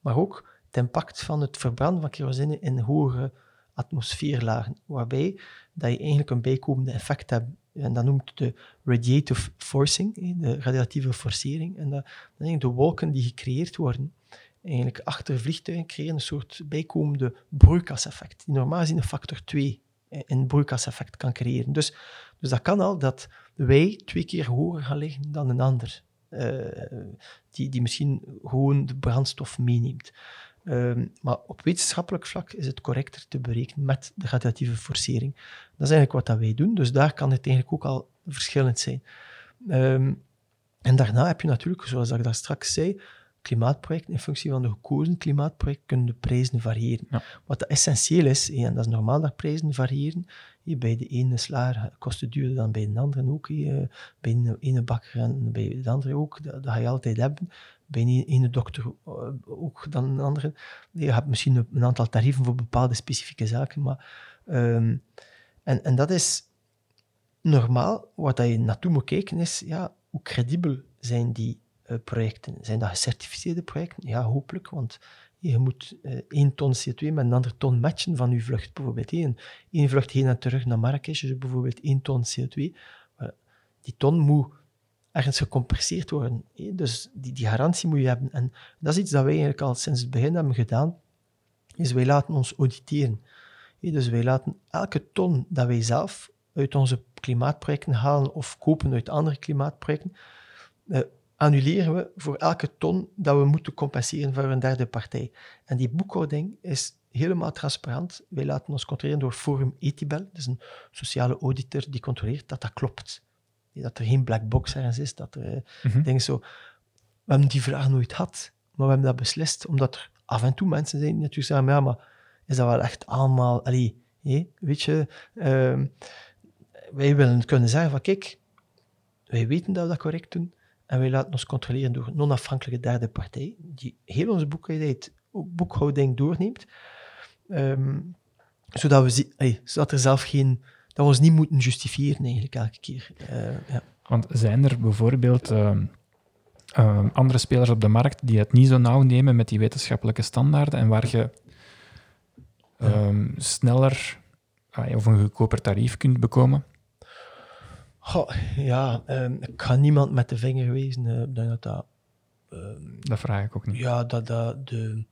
maar ook het impact van het verbranden van kerosine in hogere atmosfeerlagen, waarbij dat je eigenlijk een bijkomende effect hebt. En dat noemt de radiative forcing, de radiatieve forcering. En dat, dat de wolken die gecreëerd worden, eigenlijk achter vliegtuigen creëren een soort bijkomende broeikaseffect, die normaal gezien een factor 2 een broeikaseffect kan creëren. Dus, dus dat kan al dat wij twee keer hoger gaan liggen dan een ander, uh, die, die misschien gewoon de brandstof meeneemt. Um, maar op wetenschappelijk vlak is het correcter te berekenen met de radiatieve forcering. Dat is eigenlijk wat dat wij doen, dus daar kan het eigenlijk ook al verschillend zijn. Um, en daarna heb je natuurlijk, zoals ik daar straks zei, klimaatproject, in functie van de gekozen klimaatproject, kunnen de prijzen variëren. Wat essentieel is, en dat is normaal dat prijzen variëren, bij de ene slager kost het duurder dan bij de andere ook, bij de ene bakker en bij de andere ook, dat, ga je altijd hebben. Bij een ene dokter eh, ook dan een andere. Je hebt misschien een aantal tarieven voor bepaalde specifieke zaken, maar... Um, en, en dat is normaal, wat je naartoe moet kijken is, ja, hoe credibel zijn die projecten, zijn dat gecertificeerde projecten? Ja, hopelijk, want je moet uh, één ton CO2 met een andere ton matchen van je vlucht. Bijvoorbeeld één, vlucht heen en terug naar Marrakesh, dus bijvoorbeeld één ton CO2. Uh, die ton moet ergens gecompenseerd worden. Dus die, die garantie moet je hebben. En dat is iets dat wij eigenlijk al sinds het begin hebben gedaan, is wij laten ons auditeren. Dus wij laten elke ton dat wij zelf uit onze klimaatprojecten halen of kopen uit andere klimaatprojecten, uh, annuleren we voor elke ton dat we moeten compenseren voor een derde partij. En die boekhouding is helemaal transparant. Wij laten ons controleren door Forum Etibel, dat is een sociale auditor die controleert dat dat klopt. Dat er geen black box ergens is, dat er mm dingen zo... We hebben die vraag nooit gehad, maar we hebben dat beslist, omdat er af en toe mensen zijn die natuurlijk zeggen, ja, maar is dat wel echt allemaal... Allee, weet je... Uh, wij willen kunnen zeggen van, kijk, wij weten dat we dat correct doen, en wij laten ons controleren door een onafhankelijke derde partij, die heel onze boekhouding, boekhouding doorneemt, um, zodat, we zodat er zelf geen... Dat we ons niet moeten justifiëren eigenlijk elke keer. Uh, ja. Want zijn er bijvoorbeeld uh, uh, andere spelers op de markt die het niet zo nauw nemen met die wetenschappelijke standaarden en waar je ehm, sneller of een goedkoper tarief kunt bekomen? Goh, ja, um, ik ga niemand met de vinger wijzen. Uh, dat dat... Um, dat vraag ik ook niet. Ja, dat, dat de,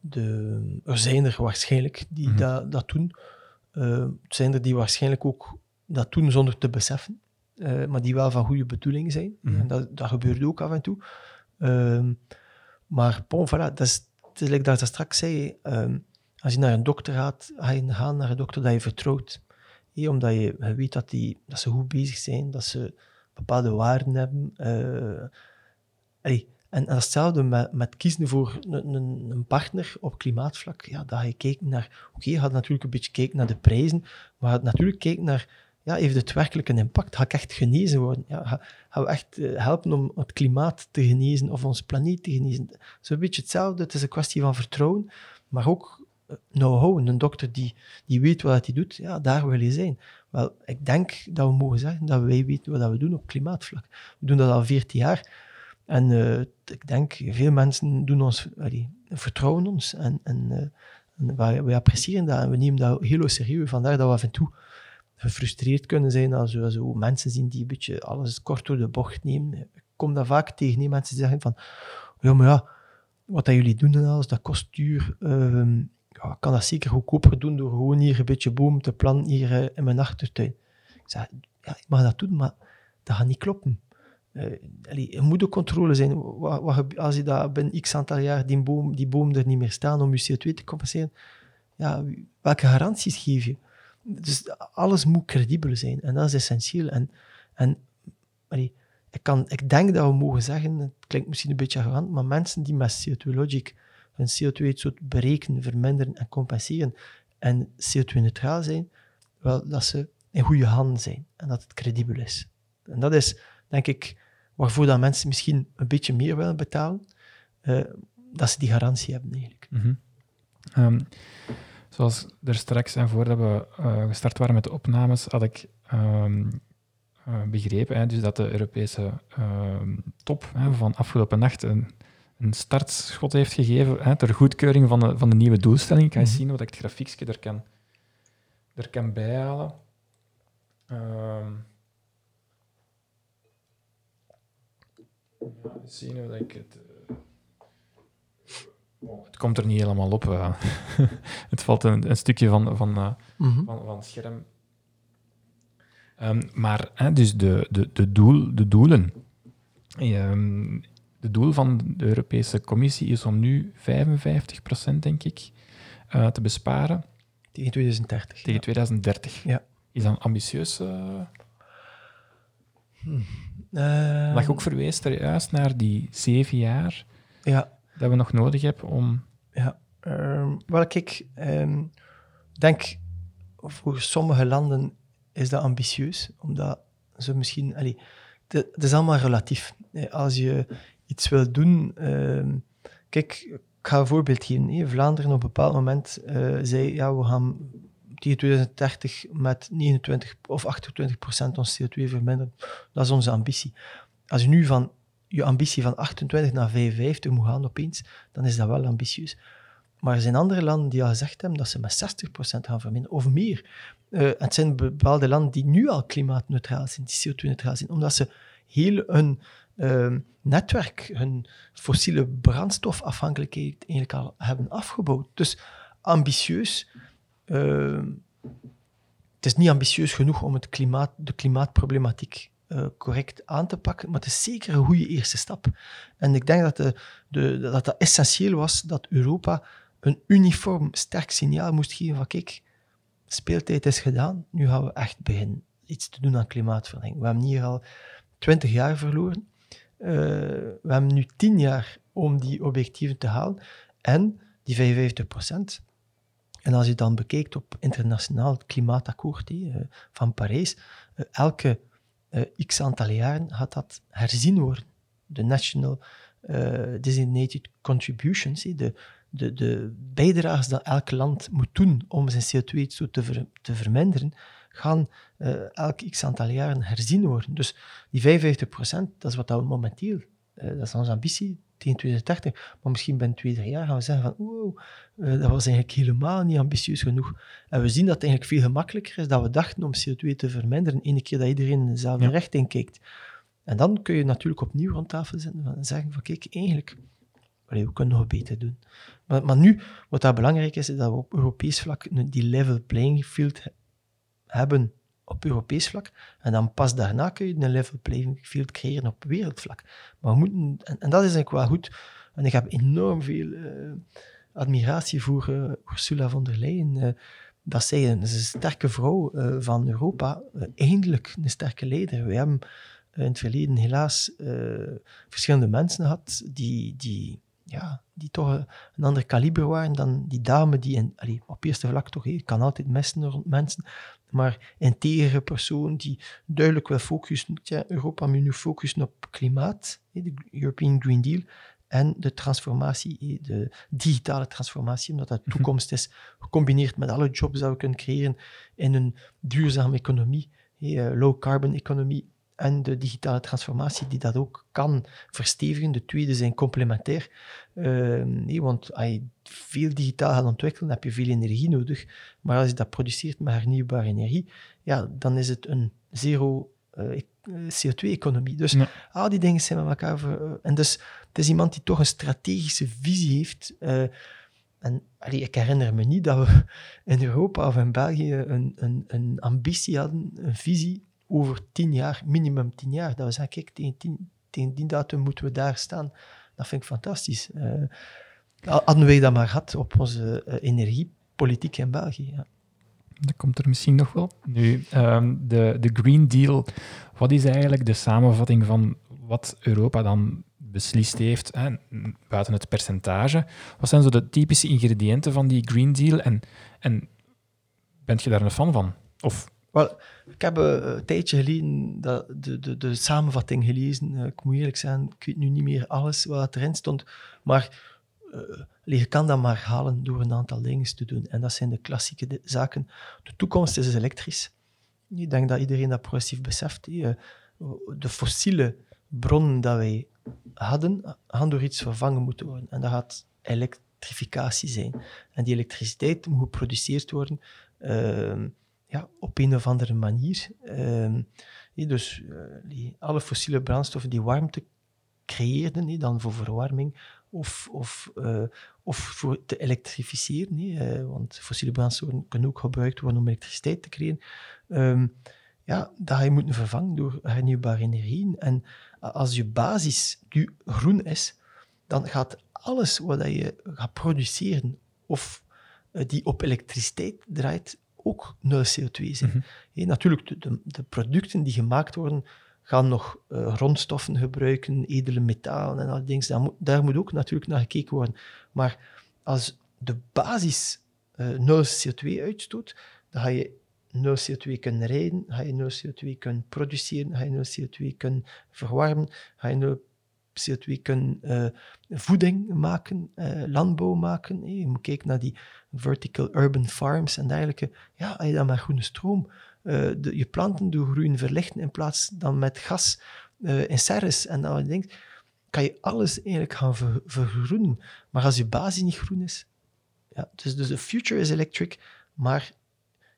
de, er zijn er waarschijnlijk die mm -hmm. dat, dat doen. Uh, er zijn er die waarschijnlijk ook dat doen zonder te beseffen. Uh, maar die wel van goede bedoelingen zijn. Mm -hmm. En dat, dat gebeurt ook af en toe. Um, maar bon, voilà, dat is, het is like dat ik straks zei. Als je naar een dokter gaat, ga je gaan naar een dokter dat je vertrouwt omdat je, weet dat, die, dat ze goed bezig zijn, dat ze bepaalde waarden hebben. Uh, en, en hetzelfde met, kiezen voor een, een, partner op klimaatvlak. Ja, dat je kijkt naar... Oké, je gaat natuurlijk een beetje kijken naar de prijzen, maar je gaat natuurlijk kijken naar... Ja, heeft het werkelijk een impact? Ga ik echt genezen worden? Ja, ga, gaan we echt uh, helpen om het klimaat te genezen of onze planeet te genezen? Een beetje hetzelfde. Het is een kwestie van vertrouwen, maar ook know-how, een dokter die, die weet wat hij doet, ja, daar wil je zijn. Wel, ik denk dat we mogen zeggen dat wij weten wat we doen op klimaatvlak. We doen dat al 14 jaar. En uh, ik denk, veel mensen doen ons, allee, vertrouwen ons en, en, uh, wij, wij, appreciëren dat en we nemen dat heel serieus. Vandaar dat we af en toe gefrustreerd kunnen zijn als we zo mensen zien die een beetje alles kort door de bocht nemen. Ik kom daar vaak tegen, nee, mensen die zeggen van, ja, maar ja, wat dat jullie doen en alles, dat kost duur. Uh, ja, ik kan dat zeker goedkoper doen door gewoon hier een beetje boom te planten hier uh, in mijn achtertuin. Ik zeg, ja, ik mag dat doen, maar dat gaat niet kloppen. Uh, er moet ook controle zijn. Wat, als je dat binnen x aantal jaar die boom, die boom er niet meer staan om je CO2 te compenseren, ja, welke garanties geef je? Dus alles moet credibel zijn en dat is essentieel. En, en ik, kan, ik denk dat we mogen zeggen, het klinkt misschien een beetje arrogant, maar mensen die met CO2 Logic hun CO2-uitstoot berekenen, verminderen en compenseren en CO2-neutraal zijn, wel, dat ze in goede handen zijn en dat het credibel is. En dat is, denk ik, waarvoor dat mensen misschien een beetje meer willen betalen, uh, dat ze die garantie hebben eigenlijk. -hmm. um, zoals er straks en voordat we uh, gestart waren met de opnames, had ik um, uh, begrepen hè, dus dat de Europese ehm, top hè, van afgelopen nacht een een startschot heeft gegeven hè, ter goedkeuring van de, van de nieuwe doelstelling. Ik ga je mm zien wat ik het grafiekje er kan, er kan bijhalen. Um, ja, zien hoe ik het... Oh, het komt er niet helemaal op. Uh. (laughs) het valt een, een, stukje van, van, uh, mm -hmm. van, van het scherm. Um, maar hè, dus de, de, de, doel, de doelen. Um, de doel van de Europese Commissie is om nu 55%, denk ik, uh, te besparen. Tegen 2030. Tegen ja. 2030. Ja. Is dat ambitieus? Uh... Hmm. Uh, dat je ook verwees er juist naar die zeven jaar ja. dat we nog nodig hebben om... Ja, um, wel kijk, um, denk voor sommige landen is dat ambitieus, omdat ze misschien... Allee, het is allemaal relatief. Als je iets wil doen. Uh, kijk, ik ga een voorbeeld geven. Vlaanderen op een bepaald moment uh, zei, ja, we gaan tegen 2030 met 29 of 28 procent ons CO2 verminderen. Dat is onze ambitie. Als je nu van je ambitie van 28 naar 55 moet gaan opeens, dan is dat wel ambitieus. Maar er zijn andere landen die al gezegd hebben dat ze met 60% gaan verminderen, of meer. Uh, het zijn bepaalde landen die nu al klimaatneutraal zijn, die CO2-neutraal zijn, omdat ze heel hun uh, netwerk, hun fossiele brandstofafhankelijkheid eigenlijk al hebben afgebouwd. Dus ambitieus. Uh, het is niet ambitieus genoeg om het klimaat, de klimaatproblematiek uh, correct aan te pakken, maar het is zeker een goede eerste stap. En ik denk dat, de, de, dat dat essentieel was dat Europa een uniform sterk signaal moest geven van kijk, speeltijd is gedaan, nu gaan we echt beginnen iets te doen aan klimaatverandering. We hebben hier al twintig jaar verloren. Uh, we hebben nu tien jaar om die objectieven te halen. En die 55 procent. En als je dan bekijkt op internationaal klimaatakkoord uh, van Parijs, uh, elke x aantal jaren gaat dat herzien worden. De National Designated Contributions, de, de, de bijdrages dat elk land moet doen om zijn CO2-uitstoot te, te verminderen, gaan uh, elk x aantal jaren herzien worden. Dus die 55% dat is wat we momenteel, uh, dat is onze ambitie tegen 2030, maar misschien binnen twee, drie jaar gaan we zeggen van wow, uh, dat was eigenlijk helemaal niet ambitieus genoeg. En we zien dat het eigenlijk veel gemakkelijker is dan we dachten om CO2 te verminderen, ene keer dat iedereen in dezelfde ja. richting kijkt. En dan kun je natuurlijk opnieuw rond tafel zitten en zeggen van kijk, eigenlijk we kunnen nog beter doen. Maar, maar nu, wat daar belangrijk is, is dat we op Europees vlak die level playing field hebben op Europees vlak. En dan pas daarna kun je een level playing field creëren op wereldvlak. Maar we moeten, en, dat is eigenlijk wel goed. En ik heb enorm veel uh, admiratie voor uh, Ursula von der Leyen. Uh, dat zij een, een sterke vrouw van Europa, eindelijk een sterke leider. We hebben in het verleden helaas verschillende mensen gehad die, die ja, die toch een ander kaliber waren dan die dame die in, allee, op eerste vlak toch, je kan altijd messen rond mensen, maar integere persoon die duidelijk wil focussen, ja, Europa moet nu focussen op klimaat, de European Green Deal, en de transformatie, de digitale transformatie, omdat dat mhm. toekomst is, gecombineerd met alle jobs die we kunnen creëren in een duurzame economie, low carbon economie, en de digitale transformatie die dat ook kan verstevigen. De tweede zijn complementair. Uh, nee, want als je veel digitaal gaat ontwikkelen, heb je veel energie nodig. Maar als je dat produceert met hernieuwbare energie, ja, dan is het een zero uh, eh, CO2-economie. Dus al die dingen zijn met elkaar... Uh, en dus het is iemand die toch een strategische visie heeft... En allee, ik herinner me niet dat we in Europa of in België een, een, een ambitie hadden, een visie over tien jaar, minimum tien jaar, dat we zeggen, kijk, tegen, tien, die datum moeten we daar staan. Dat vind ik fantastisch. Uh, hadden wij dat maar gehad op onze uh, energiepolitiek in België. Ja. Dat komt er misschien nog wel. Nu, um, de, de Green Deal, wat is eigenlijk de samenvatting van wat Europa dan beslist heeft, hè, buiten het percentage? Wat zijn zo de typische ingrediënten van die Green Deal en, en bent je daar een fan van? Of wel, ik heb uh, een tijdje geleden de, de, de, samenvatting gelezen. Uh, ik moet eerlijk zijn, ik weet nu niet meer alles wat erin stond. Maar uh, je kan dat maar halen door een aantal dingen te doen. En dat zijn de klassieke zaken. De toekomst is elektrisch. Ik denk dat iedereen dat progressief beseft. de fossiele bronnen die wij hadden, gaan door iets vervangen moeten worden. En dat gaat elektrificatie zijn. En die elektriciteit moet geproduceerd worden ehm, ja, op een of andere manier. Uh, dus die, alle fossiele brandstoffen die warmte creëerden, dan voor verwarming of, of, uh, of voor te elektrificeren. Uh, want fossiele brandstoffen kunnen ook gebruikt worden om elektriciteit te creëren. Um, ja, dat ga je moeten vervangen door hernieuwbare energieën. En als je basis nu groen is, dan gaat alles wat je gaat produceren of die op elektriciteit draait, ook nul CO2 zijn. Mm natuurlijk, de, de, producten die gemaakt worden, gaan nog uh, grondstoffen gebruiken, edele metalen en al die dingen. Daar moet, daar moet ook natuurlijk naar gekeken worden. Maar als de basis uh, nul CO2 uitstoot, dan ga je nul CO2 kunnen rijden, ga je nul CO2 kunnen produceren, ga je nul CO2 kunnen verwarmen, ga je nul CO2 kunnen uh, voeding maken, uh, landbouw maken. Je moet kijken naar die vertical urban farms en dergelijke. Ja, als je dan met groene stroom uh, de, je planten doorgroeien verlichten in plaats dan met gas in serres en dan denkt, kan je alles eigenlijk gaan vergroenen. Maar als je basis niet groen is, ja, dus, dus de future is electric, maar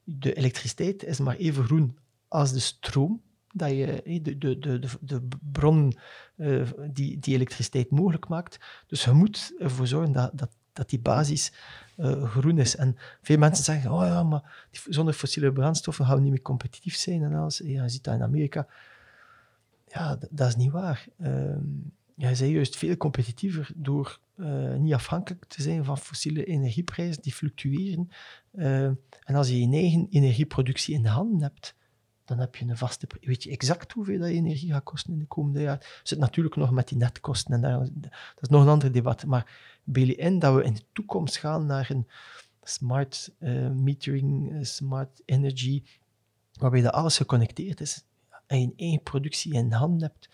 de elektriciteit is maar even groen als de stroom, dat je, de, de, de, de, bron uh, die, die elektriciteit mogelijk maakt. Dus je moet ervoor zorgen dat, dat, dat die basis uh, groen is. En veel mensen zeggen, oh ja, maar zonder fossiele brandstoffen gaan we niet meer competitief zijn. En alles. Ja, je ziet dat in Amerika. Ja, dat is niet waar. Uh, jij bent juist veel competitiever door niet afhankelijk te zijn van fossiele energieprijzen die fluctueren. Uh, en als je je eigen energieproductie in de handen hebt, dan heb je een vaste... Weet je exact hoeveel dat energie gaat kosten in de komende jaren? Zit natuurlijk nog met die netkosten en daar, dat is nog een ander debat. Maar beeld in dat we in de toekomst gaan naar een smart uh, metering, smart energy, waarbij dat alles geconnecteerd is en je eigen productie in de handen hebt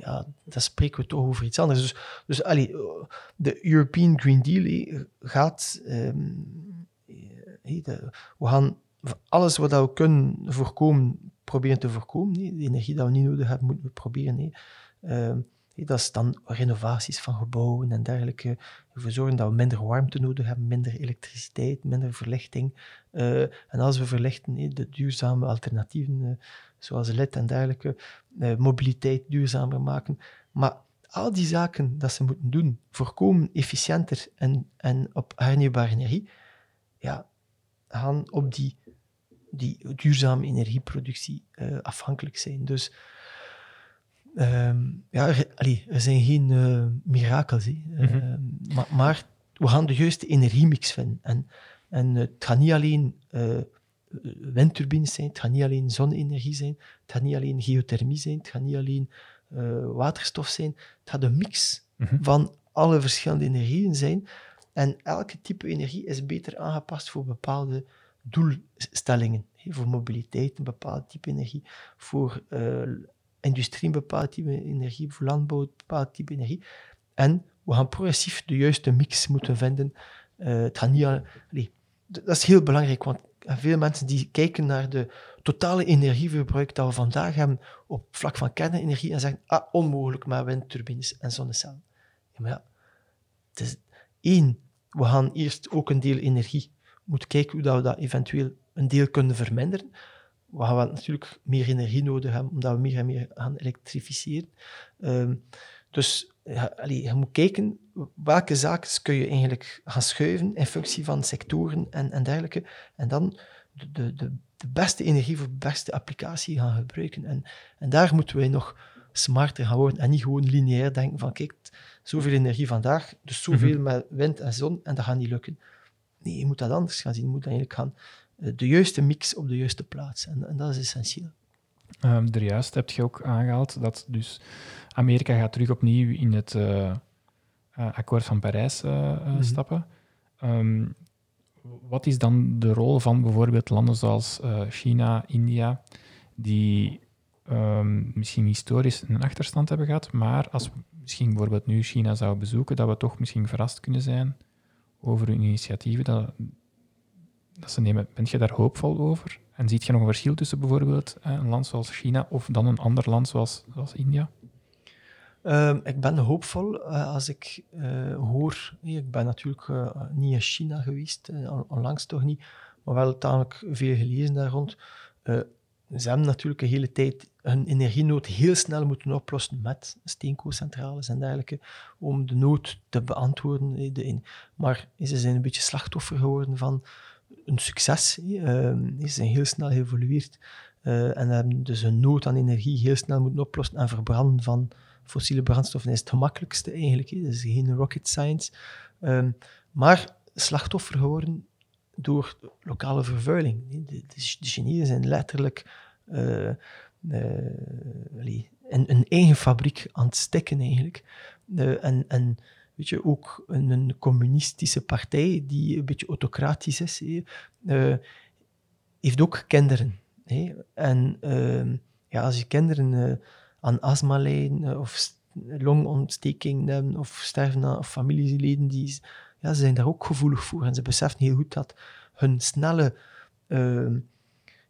ja, dan spreken we toch over iets anders. Dus, dus allee, de European Green Deal gaat. Um, de, we gaan alles wat we kunnen voorkomen, proberen te voorkomen. De energie die we niet nodig hebben, moeten we proberen. Um, dat is dan renovaties van gebouwen en dergelijke. Ervoor zorgen dat we minder warmte nodig hebben, minder elektriciteit, minder verlichting. Uh, en als we verlichten, de duurzame alternatieven, uh, zoals LED en dergelijke, uh, mobiliteit duurzamer maken. Maar al die zaken dat ze moeten doen, voorkomen efficiënter en, en op hernieuwbare energie, ja, gaan op die, die duurzame energieproductie afhankelijk zijn. Dus Um, ja, er, allee, er, zijn geen uh, mirakels, mm -hmm. maar, maar, we gaan de juiste energiemix vinden. En, en het gaat niet alleen windturbines zijn, het gaat niet alleen zonne-energie zijn, het gaat niet alleen geothermie zijn, het gaat niet alleen waterstof zijn, het gaat een mix mm -hmm. van alle verschillende energieën zijn. En elke type energie is beter aangepast voor bepaalde doelstellingen. Voor mobiliteit, een bepaald type energie, voor industrie een bepaald type energie, voor landbouw een bepaald type energie. En we gaan progressief de juiste mix moeten vinden. Uh, het gaat niet dat is heel belangrijk, want veel mensen die kijken naar de totale energieverbruik dat we vandaag hebben op vlak van kernenergie en zeggen, ah, onmogelijk met windturbines en zonnecellen. Ja, maar ja, is één, we gaan eerst ook een deel energie moeten kijken hoe dat we dat eventueel een deel kunnen verminderen we gaan natuurlijk meer energie nodig hebben, omdat we meer en meer gaan elektrificeren. Um, dus ja, allee, je moet kijken welke zaken kun je eigenlijk gaan schuiven in functie van sectoren en, en dergelijke. En dan de, de, de, beste energie voor de beste applicatie gaan gebruiken. En, en daar moeten wij nog smarter gaan worden en niet gewoon lineair denken van kijk, zoveel energie vandaag, dus zoveel mm met wind en zon en dat gaat niet lukken. Nee, je moet dat anders gaan zien. Je moet eigenlijk gaan eh, de juiste mix op de juiste plaats. En, en dat is essentieel. Um, er juist heb je ook aangehaald dat dus Amerika gaat terug opnieuw in het uh, akkoord van Parijs uh, mm stappen. Um, wat is dan de rol van bijvoorbeeld landen zoals China, India, die um, misschien historisch een achterstand hebben gehad, maar als we misschien bijvoorbeeld nu China zouden bezoeken, dat we toch misschien verrast kunnen zijn over hun initiatieven, dat, dat ze nemen. Bent je daar hoopvol over? En ziet je nog een verschil tussen bijvoorbeeld eh, een land zoals China of dan een ander land zoals, zoals India? Um, ik ben hoopvol uh, als ik uh, hoor. Ik ben natuurlijk niet in China geweest, onlangs toch niet, maar wel tamelijk veel gelezen daar rond. ze hebben natuurlijk een hele tijd hun energienood heel snel moeten oplossen met steenkoolcentrales en dergelijke, om de nood te beantwoorden. De, maar ze zijn een beetje slachtoffer geworden van een succes. Uh, ze zijn heel snel geëvolueerd uh, en hebben dus een nood aan energie heel snel moeten oplossen en verbranden van fossiele brandstoffen is het gemakkelijkste eigenlijk. Is geen rocket science. Um, maar slachtoffer geworden door lokale vervuiling. De, de, de zijn letterlijk uh, uh, in een eigen fabriek aan het stikken eigenlijk. en, en weet je, ook een, een, communistische partij die een beetje autocratisch is, uh, heeft ook kinderen. En uh, ja, als je kinderen aan astma lijden eh, of longontsteking hebben of sterven aan familieleden, die, ja, ze zijn daar ook gevoelig voor. En ze beseffen heel goed dat hun snelle ehm,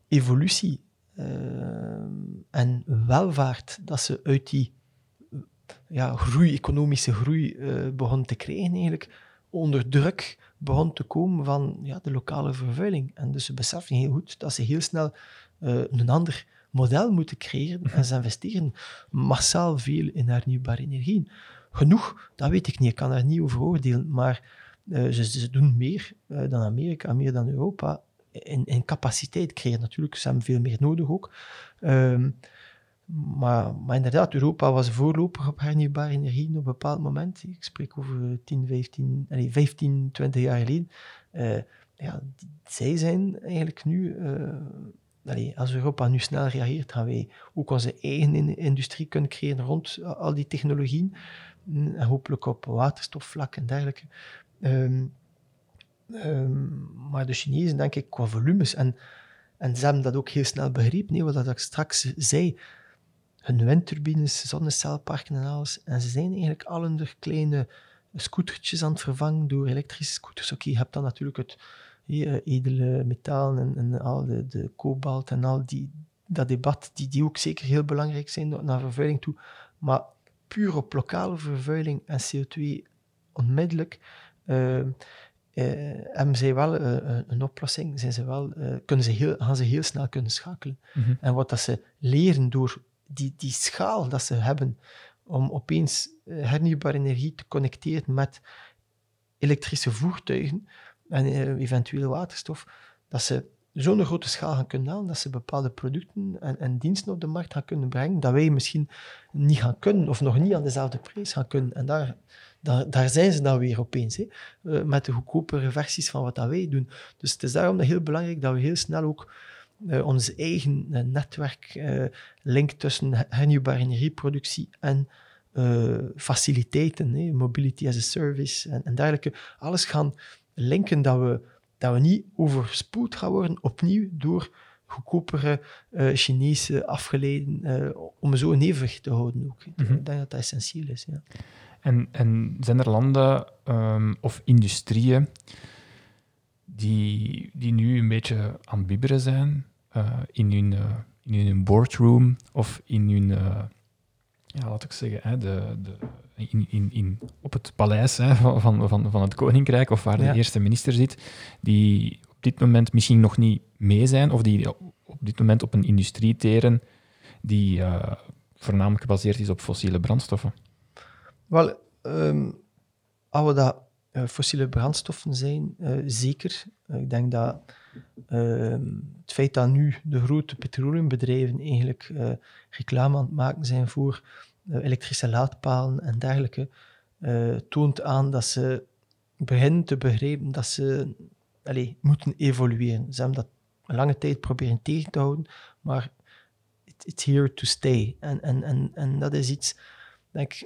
evolutie en welvaart, dat ze uit die ja, groei, economische groei begon te krijgen, eigenlijk onder druk begon te komen van ja, de lokale vervuiling. En dus ze beseffen heel goed dat ze heel snel een ander model moeten creëren en ze investeren massaal veel in hernieuwbare energieën. Genoeg, dat weet ik niet, ik kan daar niet over oordelen, maar uh, ze, ze, doen meer uh, dan Amerika, meer dan Europa in, capaciteit creëren. Natuurlijk, ze hebben veel meer nodig ook. Um, maar, maar, inderdaad, Europa was voorloper op hernieuwbare energie op een bepaald moment. Ik spreek over 10, 15, allez, 15 20 jaar geleden. Uh, ja, zij zijn eigenlijk nu als Europa nu snel reageert, gaan wij ook onze eigen industrie kunnen creëren rond al die technologieën. En hopelijk op waterstofvlak en dergelijke. Ehm, ehm, maar de Chinezen, denk ik, qua volumes. En, en ze hebben dat ook heel snel begrepen, nee, wat ik straks zei. Hun windturbines, zonnecelparken en alles. En ze zijn eigenlijk al kleine scootertjes aan het vervangen door elektrische scooters. Oké, je hebt dan natuurlijk het edele metalen en, al de, de kobalt en al die, dat debat, die, die ook zeker heel belangrijk zijn naar vervuiling toe. Maar puur op lokale vervuiling en CO2 onmiddellijk uh, uh, hebben zij wel een oplossing. Zijn ze wel, kunnen ze heel, gaan ze heel snel kunnen schakelen. Mhm. En wat dat ze leren door die, die schaal dat ze hebben om opeens hernieuwbare energie te connecteren met elektrische voertuigen, en eventueel waterstof, dat ze zo'n grote schaal gaan kunnen halen, dat ze bepaalde producten en, en, diensten op de markt gaan kunnen brengen, dat wij misschien niet gaan kunnen, of nog niet aan dezelfde prijs gaan kunnen. En daar, daar, daar zijn ze dan weer opeens, hè, uh, met de goedkopere versies van wat dat wij doen. Dus het is daarom dat heel belangrijk dat we heel snel ook uh, ons eigen netwerk link tussen hernieuwbare energieproductie en faciliteiten, hè, mobility as a service en, en dergelijke, alles gaan linken dat we, dat we niet overspoeld gaan worden opnieuw door goedkopere uh, Chinese afgeleiden, uh, om zo een evenwicht te houden ook. Ik mhm. denk dat dat essentieel is. Ja. En, en zijn er landen um, of industrieën die, die nu een beetje aan het bibberen zijn uh, in, hun, in hun boardroom of in hun, ja, laat ik zeggen, hè, de, de in, in, in, op het paleis hè, van, van, van het koninkrijk, of waar de eerste minister zit, die op dit moment misschien nog niet mee zijn, of die op dit moment op een industrie teren die voornamelijk gebaseerd is op fossiele brandstoffen? Wel, um, als we dat uh, fossiele brandstoffen zijn, uh, zeker. ik denk dat ehm, het feit dat nu de grote petroleumbedrijven eigenlijk reclame aan het maken zijn voor elektrische laadpalen en dergelijke, toont aan dat ze beginnen te begrijpen dat ze allez, moeten evolueren. Ze hebben dat een lange tijd proberen tegen te houden, maar it, it's here to stay. En, en, en, en dat is iets, denk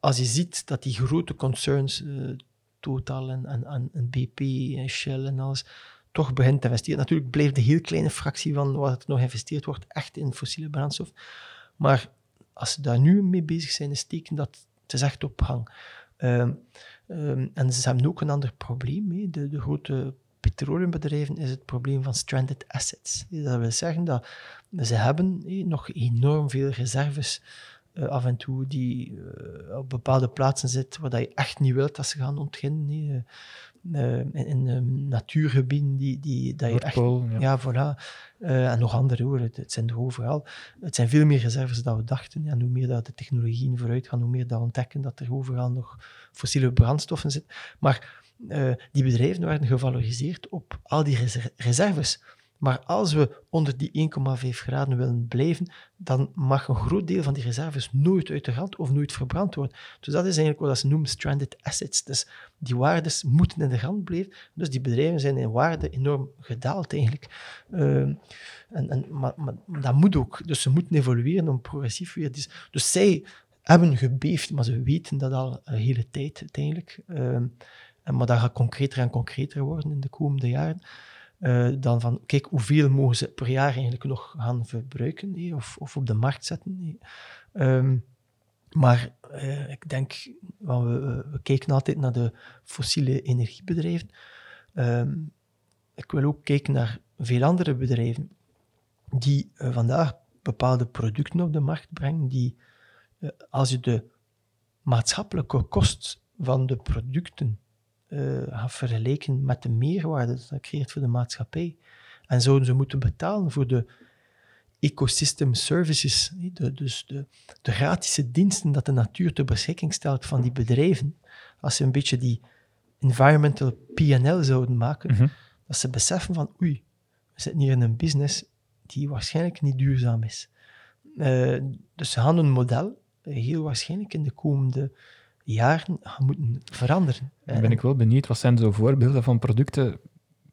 als je ziet dat die grote concerns, uh, Total en, en, BP en Shell en alles, toch begint te investeren. Natuurlijk blijft de heel kleine fractie van wat er nog geïnvesteerd wordt echt in fossiele brandstof. Maar als ze daar nu mee bezig zijn, is teken dat het is echt op gang. Um, um, en ze hebben ook een ander probleem. Hè. De, de grote petroleumbedrijven is het probleem van stranded assets. Dat wil zeggen dat ze hebben nog enorm veel reserves uh, af en toe die uh, op bepaalde plaatsen zitten waar je echt niet wilt dat ze gaan ontginnen. Uh, in, in um, natuurgebieden die, die, dat je echt... Ja. ja, voilà. En nog andere hoor, het, het, zijn er overal. Het zijn veel meer reserves dan we dachten. En hoe meer dat de technologieën vooruit gaan, hoe meer dat we ontdekken dat er overal nog fossiele brandstoffen zitten. Maar die bedrijven werden gevaloriseerd op al die reserves. Maar als we onder die 1,5 graden willen blijven, dan mag een groot deel van die reserves nooit uit de hand of nooit verbrand worden. Dus dat is eigenlijk wat ze noemen stranded assets. Dus die waardes moeten in de hand blijven. Dus die bedrijven zijn in waarde enorm gedaald eigenlijk. Uh, en, en, maar, dat moet ook. Dus ze moeten evolueren om progressief weer... Dus, zij hebben gebeefd, maar ze weten dat al een hele tijd uiteindelijk. En, maar dat gaat concreter en concreter worden in de komende jaren. Uh, dan van, kijk, hoeveel mogen ze per jaar eigenlijk nog gaan verbruiken of, of op de markt zetten. Um, maar uh, ik denk, we, we, kijken altijd naar de fossiele energiebedrijven. Um, ik wil ook kijken naar veel andere bedrijven die uh, vandaag bepaalde producten op de markt brengen, die, als je de maatschappelijke kost van de producten uh, gaat vergelijken met de meerwaarde dat dat creëert voor de maatschappij. En zouden ze moeten betalen voor de ecosystem services, de, dus de, de gratis diensten dat de natuur ter beschikking stelt van die bedrijven, als ze een beetje die environmental PNL zouden maken, mhm. dat ze beseffen van oei, we zitten hier in een business die waarschijnlijk niet duurzaam is. Uh, dus ze gaan een model heel waarschijnlijk in de komende jaren gaan moeten veranderen. Dan ben ik wel benieuwd, wat zijn zo voorbeelden van producten,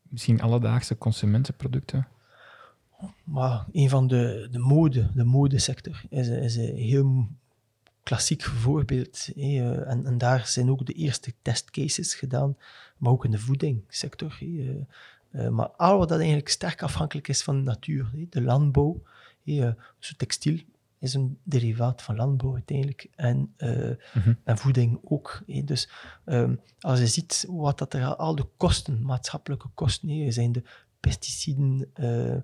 misschien alledaagse consumentenproducten? Maar een van de, de mode, de modesector, is, is een heel klassiek voorbeeld. En, en, daar zijn ook de eerste testcases gedaan, maar ook in de voedingssector. Eh, maar al wat dat eigenlijk sterk afhankelijk is van de natuur, de landbouw, dus textiel is een derivaat van landbouw uiteindelijk. En, uh, en voeding ook. Dus um, als je ziet wat dat er al de kosten, maatschappelijke kosten, nee, zijn de pesticiden, uh,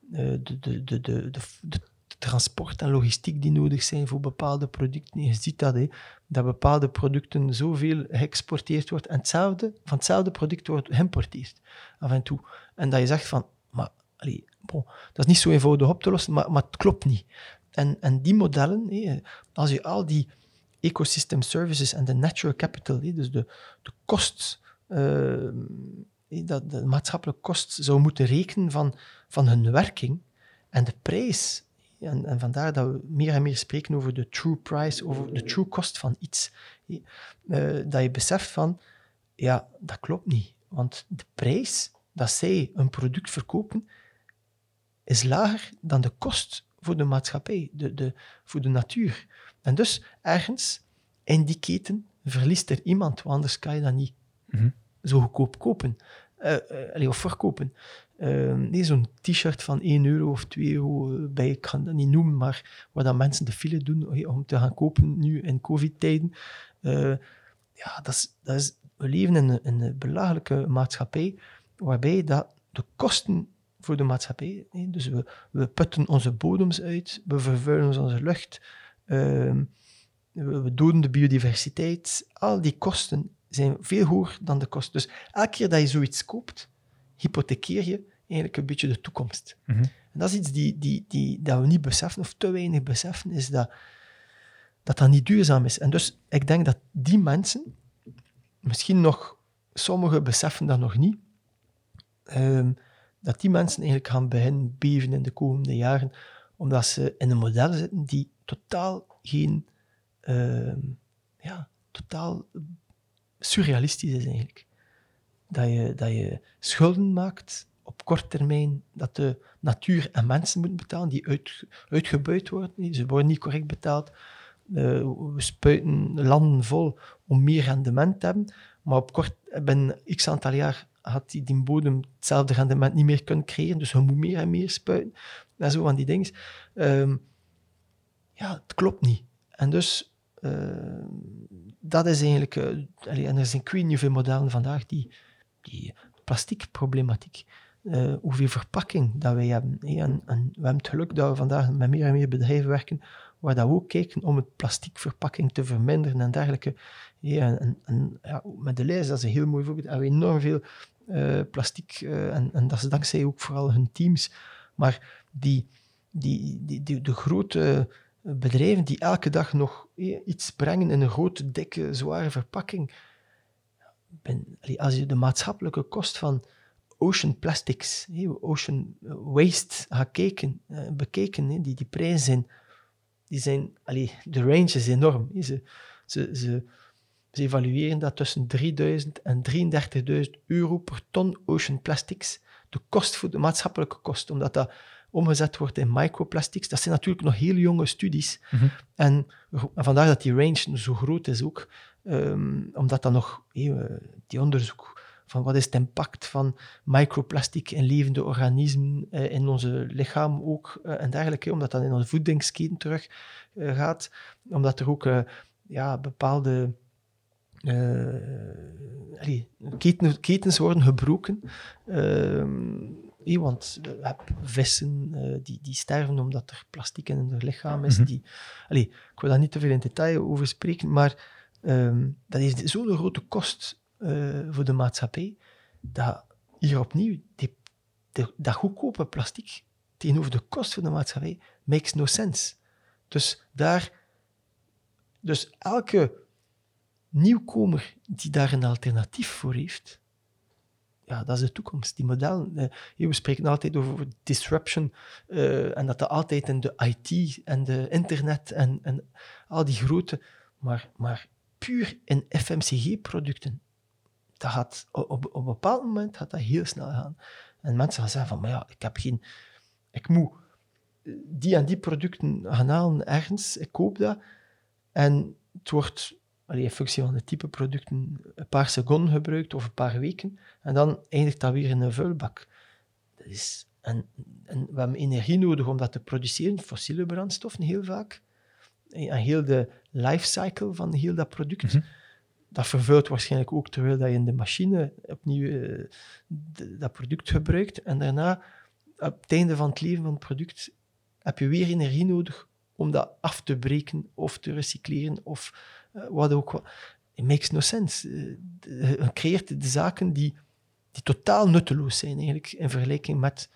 de, de, de, de, de, transport en logistiek die nodig zijn voor bepaalde producten. Je ziet dat, hè, dat bepaalde producten zoveel geëxporteerd wordt en hetzelfde, van hetzelfde product wordt geïmporteerd af en toe. En dat je zegt van, maar allee, bon, dat is niet zo eenvoudig op te lossen, maar, maar het klopt niet. En, en die modellen, als je al die ecosystem services en de natural capital, dus de, de kost, uh, dat de maatschappelijke kost zou moeten rekenen van, van hun werking en de prijs. En, en vandaar dat we meer en meer spreken over de true price, over de true cost van iets. Uh, dat je beseft van, ja, dat klopt niet. Want de prijs dat zij een product verkopen, is lager dan de kost voor de maatschappij, de, de, voor de natuur. En dus ergens in die keten verliest er iemand, want anders kan je dat niet mhm. zo goedkoop kopen uh, of verkopen. Uh, nee, zo'n t-shirt van 1 euro of 2 euro bij, ik kan dat niet noemen, maar waar dat mensen de file doen om te gaan kopen nu in covid-tijden. ja, dat is, dat is, we leven in een, in een belachelijke maatschappij waarbij dat de kosten voor de maatschappij. Dus we, we putten onze bodems uit, we vervuilen onze lucht, ehm, we, doden de biodiversiteit. Al die kosten zijn veel hoger dan de kosten. Dus elke keer dat je zoiets koopt, hypothekeer je eigenlijk een beetje de toekomst. Mhm. En dat is iets die, die, die, dat we niet beseffen, of te weinig beseffen, is dat, dat dat niet duurzaam is. En dus ik denk dat die mensen, misschien nog, sommigen beseffen dat nog niet, ehm, dat die mensen eigenlijk gaan beginnen beven in de komende jaren, omdat ze in een model zitten die totaal geen, uh, ja, totaal surrealistisch is eigenlijk. Dat je, dat je schulden maakt op kort termijn, dat de natuur en mensen moeten betalen, die uit, uitgebuit worden, ze worden niet correct betaald. Uh, we spuiten landen vol om meer rendement te hebben, maar op kort, binnen x aantal jaar had die, die bodem hetzelfde rendement niet meer kunnen creëren, dus we moeten meer en meer spuiten. En zo van die dingen. Um, ja, het klopt niet. En dus, uh, dat is eigenlijk... Uh, en er zijn niet hoeveel modellen vandaag die, die plastiekproblematiek, uh, hoeveel verpakking dat wij hebben. En, we hebben het geluk dat we vandaag met meer en meer bedrijven werken waar dat we ook kijken om het plastiekverpakking te verminderen en dergelijke. En, ja, met de lijst, dat is een heel mooi voorbeeld, hebben we enorm veel uh, plastiek. Uh, en, en, dat is dankzij ook vooral hun teams. Maar die, die, die, de grote bedrijven die elke dag nog eh, iets brengen in een grote, dikke, zware verpakking. Ben, als je de maatschappelijke kost van ocean plastics, ocean waste gaat kijken, bekeken, die, die prijzen zijn, die zijn de range is enorm. Ze, ze, ze, ze evalueren dat tussen 3000 en 33.000 euro per ton ocean plastics. De kost voor de maatschappelijke kost, omdat dat omgezet wordt in microplastics. Dat zijn natuurlijk nog heel jonge studies. Mhm. en, vandaar dat die range zo groot is ook. Ehm, omdat dat nog, eh, die onderzoek van wat is het impact van microplastic in levende organismen, uh, in onze lichaam ook, uh, en dergelijke, omdat dat in onze voedingsketen terug gaat. Omdat er ook ja, bepaalde uh, ketens worden gebroken. Uh, want we hebben vissen uh, die, die sterven omdat er plastic in hun lichaam is. Mhm. die, allee, ik wil daar niet te veel in detail over spreken, maar um, dat is zo'n grote kost uh, voor de maatschappij, dat hier opnieuw die, dat goedkope plastic tegenover de kost van de maatschappij makes no sense. Dus daar, dus elke nieuwkomer die daar een alternatief voor heeft, ja, dat is de toekomst. Die modellen, eh, we spreken altijd over disruption uh, en dat dat altijd in de IT en de internet en, en al die grote, maar, maar puur in FMCG-producten, dat gaat op, op een bepaald moment gaat dat heel snel gaan. En mensen gaan zeggen van, maar ja, ik heb geen, ik moet die en die producten gaan halen ergens, ik koop dat, en het wordt allee, in functie van de type producten een paar seconden gebruikt of een paar weken. En dan eindigt dat weer in een vuilbak. Dat is, en, en we hebben energie nodig om dat te produceren, fossiele brandstoffen heel vaak. En heel de lifecycle van heel dat product. Mhm. Dat vervuilt waarschijnlijk ook terwijl dat je in de machine opnieuw uh, dat product gebruikt. En daarna, op het einde van het leven van het product, heb je weer energie nodig om dat af te breken of te recycleren of wat ook. It makes no sense. Uh, je creëert de zaken die, die totaal nutteloos zijn eigenlijk in vergelijking met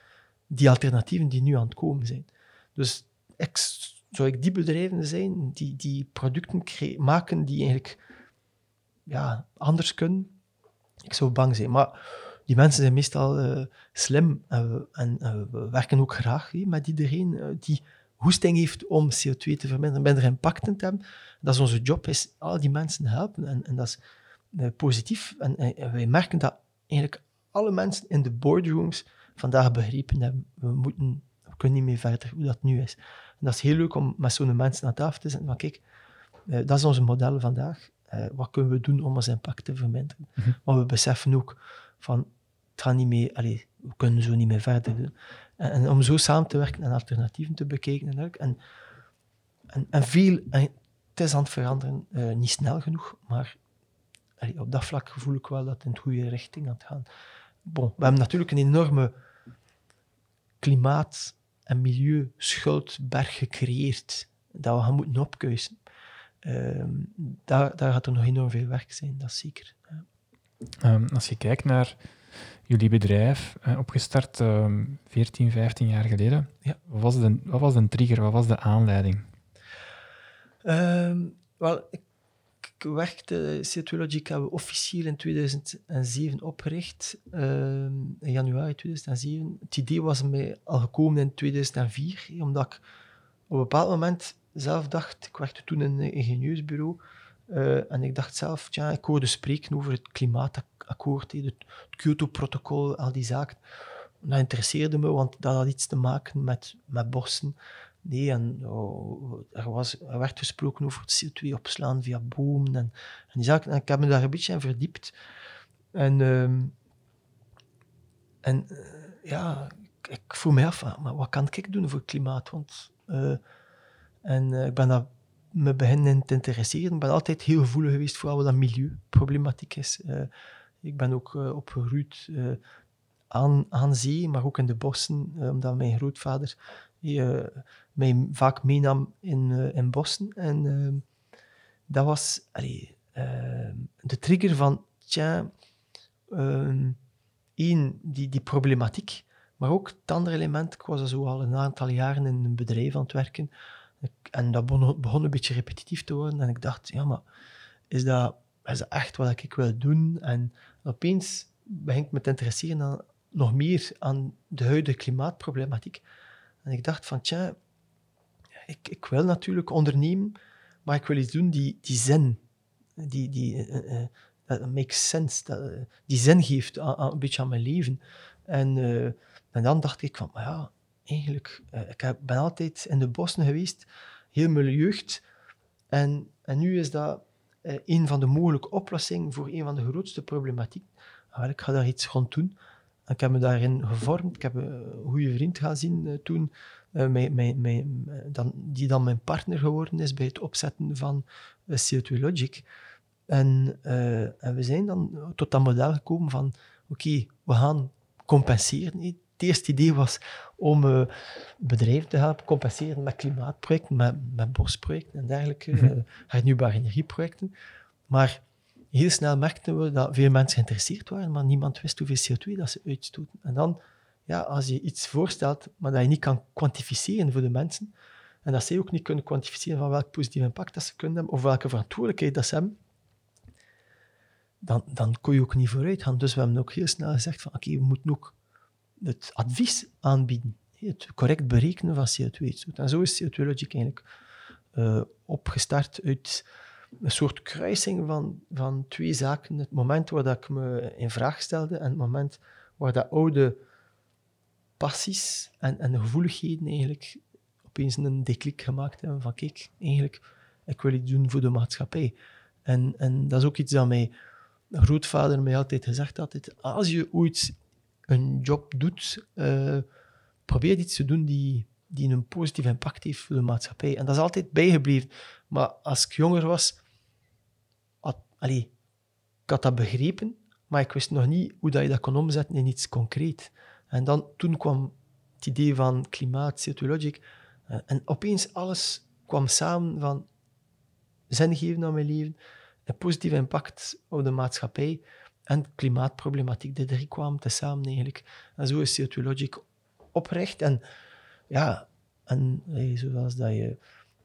die alternatieven die nu aan het komen zijn. Dus ik, zou ik die bedrijven zijn die, die producten maken die eigenlijk ja, anders kunnen, ik zou bang zijn. Maar die mensen zijn meestal uh, slim en, en we werken ook graag met iedereen die hoesting heeft om CO2 te verminderen, minder impacten te hebben. Dat is onze job, is al die mensen helpen. En, en dat is uh, positief. En, en, wij merken dat eigenlijk alle mensen in de boardrooms vandaag begrepen hebben, we, moeten, we kunnen niet meer verder hoe dat nu is. En dat is heel leuk om met zo'n mensen aan tafel te zitten. Maar kijk, uh, dat is onze model vandaag. Wat kunnen we doen om ons impact te verminderen? Mm Maar we beseffen ook van, het gaat niet meer, allez, we kunnen zo niet meer verder doen. En, om zo samen te werken en alternatieven te bekijken. En, en, en, veel, het is aan het veranderen, uh, niet snel genoeg, maar op dat vlak voel ik wel dat het in de goede richting aan het gaan. We hebben natuurlijk een enorme klimaat- en milieuschuldberg gecreëerd dat we gaan moeten opkuisen. Uh, daar, daar gaat er nog enorm veel werk zijn, dat is zeker. Um, als je kijkt naar jullie bedrijf, eh, opgestart uh, 14, 15 jaar geleden. Ja. Wat, was de, wat was de trigger, wat was de aanleiding? Um, wel, ik, ik werkte, CO2 Logic hebben we officieel in 2007 opgericht, ehm, in januari 2007. Het idee was mij al gekomen in 2004, omdat ik op een bepaald moment zelf dacht, ik werkte toen in een ingenieursbureau, uh, en ik dacht zelf, ja, ik hoorde spreken over het klimaatakkoord, het, Kyoto-protocol, al die zaken. Dat interesseerde me, want dat had iets te maken met, met bossen. Nee, en oh, er, was, er werd gesproken over het CO2 opslaan via bomen en, die zaken. En ik heb me daar een beetje in verdiept. En, uh, en uh, ja, ik, ik, voel me af, maar wat kan ik doen voor het klimaat? Want, uh, en ik ben daar me beginnen te interesseren. Ik ben altijd heel gevoelig geweest voor wat dat milieuproblematiek is. Ik ben ook uh, opgegroeid uh, aan, aan zee, maar ook in de bossen, omdat mijn grootvader mij vaak meenam in, in bossen. En dat was allee, de trigger van, tja, één, die, die problematiek, maar ook het andere element, ik was zo al een aantal jaren in een bedrijf aan het werken, en dat begon, een beetje repetitief te worden. En ik dacht, ja, maar is dat, is dat echt wat ik wil doen? En opeens begin ik me te interesseren aan, nog meer aan de huidige klimaatproblematiek. En ik dacht van, tja, ik, ik wil natuurlijk ondernemen, maar ik wil iets doen die, die zin, die, die uh, uh, makes sense, dat, die zin geeft aan, een beetje aan mijn leven. En, en dan dacht ik van, ja, eigenlijk, ik ben altijd in de bossen geweest, heel mijn jeugd. En, en nu is dat een van de mogelijke oplossingen voor een van de grootste problematiek. Nou, ik ga daar iets rond doen. En ik heb me daarin gevormd. Ik heb een goede vriend gaan zien uh, toen, mijn, mijn, dan, die dan mijn partner geworden is bij het opzetten van CO2 Logic. En, en we zijn dan tot dat model gekomen van, oké, we gaan compenseren eerste idee was om uh, bedrijven te helpen compenseren met klimaatprojecten, met, met bosprojecten en dergelijke, mm -hmm. hernieuwbare energieprojecten. Maar heel snel merkten we dat veel mensen geïnteresseerd waren, maar niemand wist hoeveel CO2 dat ze uitstoten. En dan, ja, als je iets voorstelt, maar dat je niet kan kwantificeren voor de mensen, en dat zij ook niet kunnen kwantificeren van welk positief impact dat ze kunnen hebben, of welke verantwoordelijkheid dat ze hebben, dan, dan kon je ook niet vooruit gaan. Dus we hebben ook heel snel gezegd van oké, we moeten ook het advies aanbieden. Het correct berekenen van CO2-uitstoot. En zo is CO2 Logic eigenlijk uh, opgestart uit een soort kruising van, van twee zaken. Het moment waar dat ik me in vraag stelde en het moment waar dat oude passies en, en gevoeligheden eigenlijk opeens een deklik gemaakt hebben van kijk, eigenlijk, ik wil iets doen voor de maatschappij. En, en dat is ook iets dat mijn grootvader mij altijd gezegd had. Als je ooit een job doet, uh, probeer iets te doen die, die een positief impact heeft voor de maatschappij. En dat is altijd bijgebleven. Maar als ik jonger was, had, allee, ik had dat begrepen, maar ik wist nog niet hoe dat je dat kon omzetten in iets concreet. En dan, toen kwam het idee van klimaat, CO2 Logic, uh, en opeens alles kwam samen van zin geven aan mijn leven, een positief impact op de maatschappij en klimaatproblematiek. De drie kwamen tezamen eigenlijk. En zo is CO2 Logic oprecht. En ja, en zoals dat je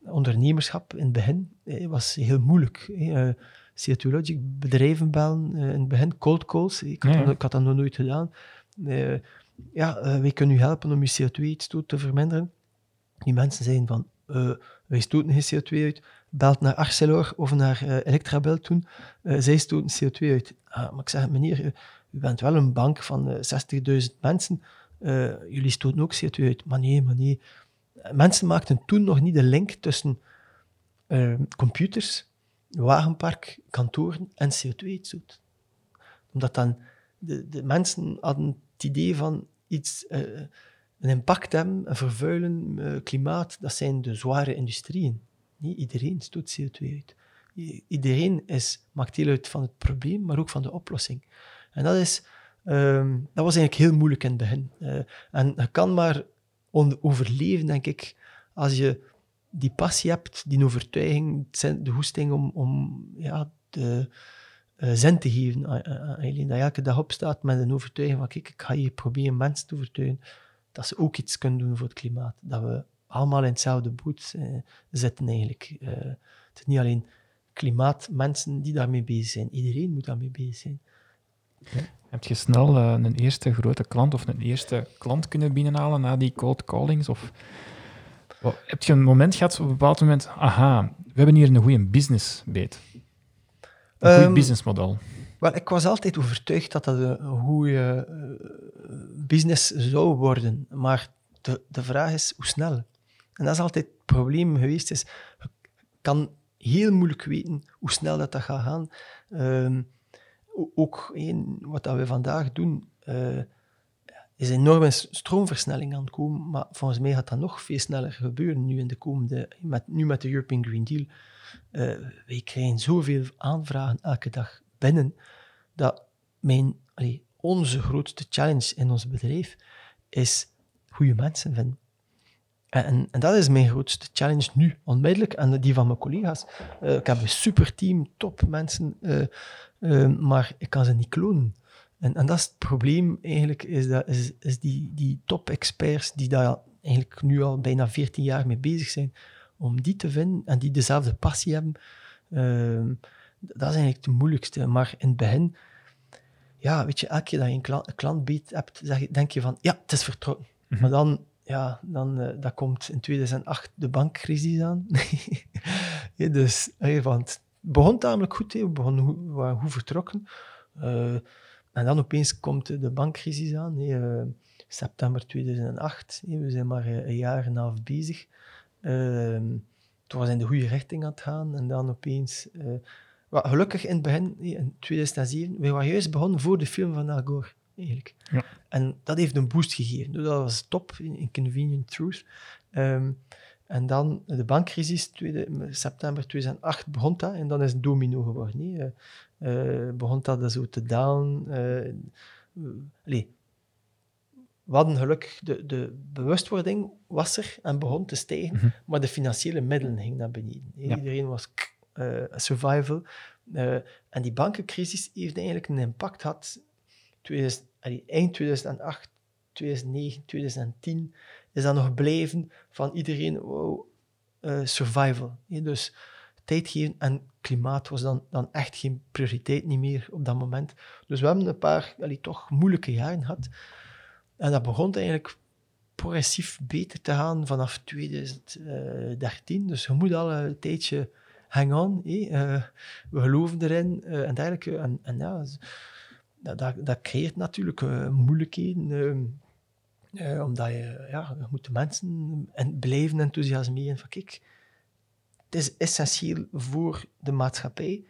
ondernemerschap in het begin was heel moeilijk. Uh, CO2 Logic, bedrijven bellen, in het begin cold calls. Ik had, dat, ik had dat nog nooit gedaan. Uh, ja, wij kunnen u helpen om je CO2-uitstoot te verminderen. Die mensen zeiden van, wij stoten geen CO2 uit, belt naar Arcelor of naar uh, Electrabel toen. Uh, zij stoten CO2 uit. Ah, maar ik zeg, meneer, u bent wel een bank van uh, 60.000 mensen. jullie stoten ook CO2 uit. Maar nee, maar. Mensen maakten toen nog niet de link tussen computers, wagenpark, kantoren en CO2-uitstoot. Omdat dan de, de mensen hadden het idee van iets een impact hebben, een vervuilen, klimaat, dat zijn de zware industrieën. Niet iedereen stoot CO2 uit. Iedereen is, maakt deel uit van het probleem, maar ook van de oplossing. En dat, is, um, dat was eigenlijk heel moeilijk in het begin. Uh, en je kan maar overleven, denk ik, als je die passie hebt, die overtuiging, de hoesting om, om ja, de uh, zin te geven aan, Dat je elke dag opstaat met een overtuiging van kijk, ik ga hier proberen mensen te overtuigen dat ze ook iets kunnen doen voor het klimaat. Dat we allemaal in hetzelfde boot uh, zitten eigenlijk. Uh, het is niet alleen klimaatmensen die daarmee bezig zijn. Iedereen moet daarmee bezig zijn. Heb je snel uh, een eerste grote klant of een eerste klant kunnen binnenhalen na die cold callings? Of heb je een moment gehad, op een bepaald moment, aha, we hebben hier een goede business beet. Een um, goed businessmodel. Wel, ik was altijd overtuigd dat dat een goede business zou worden. Maar de, de vraag is, hoe snel? En dat is altijd het probleem geweest. Is, je kan heel moeilijk weten hoe snel dat, dat gaat gaan. Um, ook wat dat we vandaag doen, uh, is een enorme stroomversnelling aan het komen. Maar volgens mij gaat dat nog veel sneller gebeuren nu, in de komende, met, nu met de European Green Deal. Uh, wij krijgen zoveel aanvragen elke dag binnen, dat mijn, onze grootste challenge in ons bedrijf is goede mensen vinden. En, en, dat is mijn grootste challenge nu, onmiddellijk, en die van mijn collega's. Uh, ik heb een super team, top mensen, uh, uh, maar ik kan ze niet klonen. En, en dat is het probleem eigenlijk, is, dat, is, is die, die top-experts die daar eigenlijk nu al bijna 14 jaar mee bezig zijn, om die te vinden en die dezelfde passie hebben, dat is eigenlijk het moeilijkste. Maar in het begin, ja, weet je, elke keer dat je een klant, een klant hebt, zeg, denk je van, ja, het is vertrouwen. Mhm. Maar dan ja, dan uh, dat komt in 2008 de bankcrisis aan. (laughs) ja, dus, want het begon tamelijk goed, we, begonnen, we waren goed vertrokken. Uh, en dan opeens komt de bankcrisis aan, uh, september 2008. we zijn maar een jaar en een half bezig. Ehm, toen was in de goede richting aan het gaan en dan opeens... gelukkig in het begin, in 2007, we waren juist begonnen voor de film van Al Gore eigenlijk. Ja. En dat heeft een boost gegeven. Dus dat was top in, Convenient Truth. Ehm, en dan de bankcrisis, tweede, september 2008 begon dat en dan is het domino geworden. Nee? Uh, begon dat zo te down. Uh, we hadden gelukkig, de, de bewustwording was er en begon te stijgen, mhm. maar de financiële middelen gingen naar beneden. Iedereen was survival. En die bankencrisis heeft eigenlijk een impact gehad. 2000, eind 2008, 2009, 2010 is dat nog blijven van iedereen, wow, uh, survival. Dus tijd geven en klimaat was dan, dan echt geen prioriteit niet meer op dat moment. Dus we hebben een paar toch moeilijke jaren gehad. En dat begon eigenlijk progressief beter te gaan vanaf 2013. Dus je moet al een tijdje hang on. Uh, we geloven erin uh, en dergelijke. En, en ja, dat, dat, creëert natuurlijk uh, moeilijkheden. omdat je, ja, je moet de mensen en blijven enthousiasmeren van kijk, het is essentieel voor de maatschappij.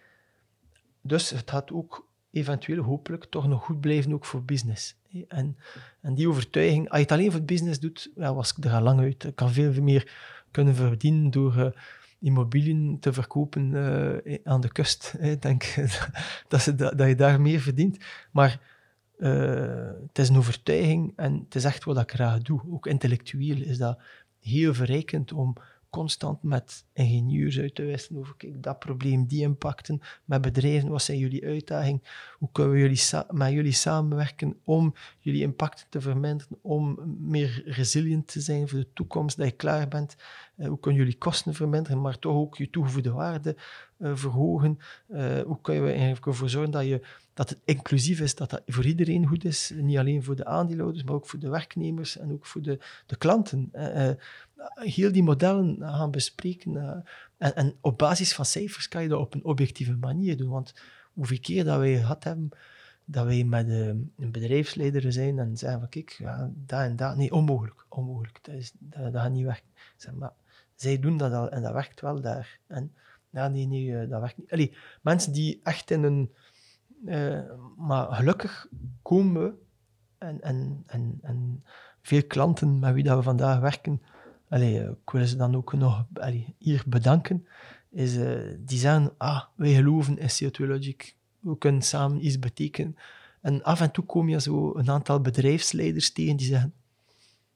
Dus het gaat ook eventueel hopelijk toch nog goed blijven ook voor business. En, en die overtuiging, als je het alleen voor business doet, ja, was ik er al lang uit. Ik kan veel meer kunnen verdienen door uh, immobiliën te verkopen uh, aan de kust. Ik denk (laughs) dat, ze, dat, je daar meer verdient. Maar uh, het is een overtuiging en het is echt wat ik graag doe. Ook intellectueel is dat heel verrijkend om constant met ingenieurs uit te wisselen over kijk, dat probleem, die impacten met bedrijven, wat zijn jullie uitdagingen, hoe kunnen we jullie met jullie samenwerken om jullie impacten te verminderen, om meer resilient te zijn voor de toekomst, dat je klaar bent, hoe kunnen jullie kosten verminderen, maar toch ook je toegevoegde waarde uh, verhogen, uh, hoe kunnen we ervoor zorgen dat, je, dat het inclusief is, dat dat voor iedereen goed is, niet alleen voor de aandeelhouders, maar ook voor de werknemers en ook voor de, de klanten heel die modellen gaan bespreken. Eh, en, en, op basis van cijfers kan je dat op een objectieve manier doen. Want hoeveel keer dat wij gehad hebben dat wij met eh, een bedrijfsleider zijn en zeggen van kijk, ja, dat en dat. Nee, onmogelijk. Onmogelijk. Dat, dat, dat gaat niet werken. Zeg, maar zij doen dat al en dat werkt wel daar. En ja, nee, nee, eh, dat werkt niet. Allee, mensen die echt in een... maar gelukkig komen we en, en, en, en veel klanten met wie dat we vandaag werken, allee, eh, ik wil ze dan ook nog hier bedanken, is, die zeggen, ah, wij geloven in CO2 Logic, we kunnen samen iets betekenen. En af en toe kom je zo een aantal bedrijfsleiders tegen die zeggen,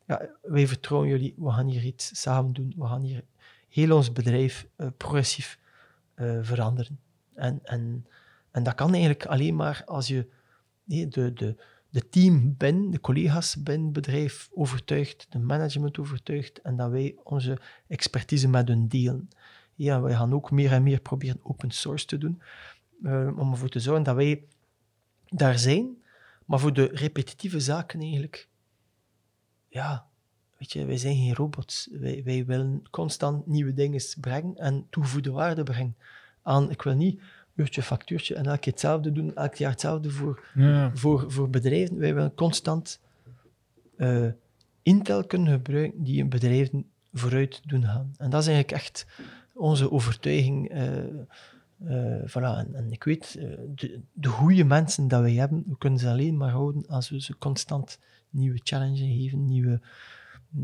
ja, wij vertrouwen jullie, we gaan hier iets samen doen, we gaan hier heel ons bedrijf uh, progressief uh, veranderen. En, en, en dat kan eigenlijk alleen maar als je de, de, de team binnen, de collega's binnen het bedrijf overtuigt, de management overtuigt en dat wij onze expertise met hun delen. Ja, wij gaan ook meer en meer proberen open source te doen, uh, om ervoor te zorgen dat wij daar zijn, maar voor de repetitieve zaken eigenlijk, ja, weet je, wij zijn geen robots. Wij, wij willen constant nieuwe dingen brengen en toegevoegde waarde brengen aan, ik wil niet uurtje, factuurtje en elk keer hetzelfde doen, elk jaar hetzelfde voor, voor, voor bedrijven. Wij willen constant uh, Intel kunnen gebruiken die een bedrijven vooruit doen gaan. En dat is eigenlijk echt onze overtuiging. Uh, uh, voilà. en, en, ik weet, de, de goede mensen dat wij hebben, we kunnen ze alleen maar houden als we ze constant nieuwe challenges geven, nieuwe,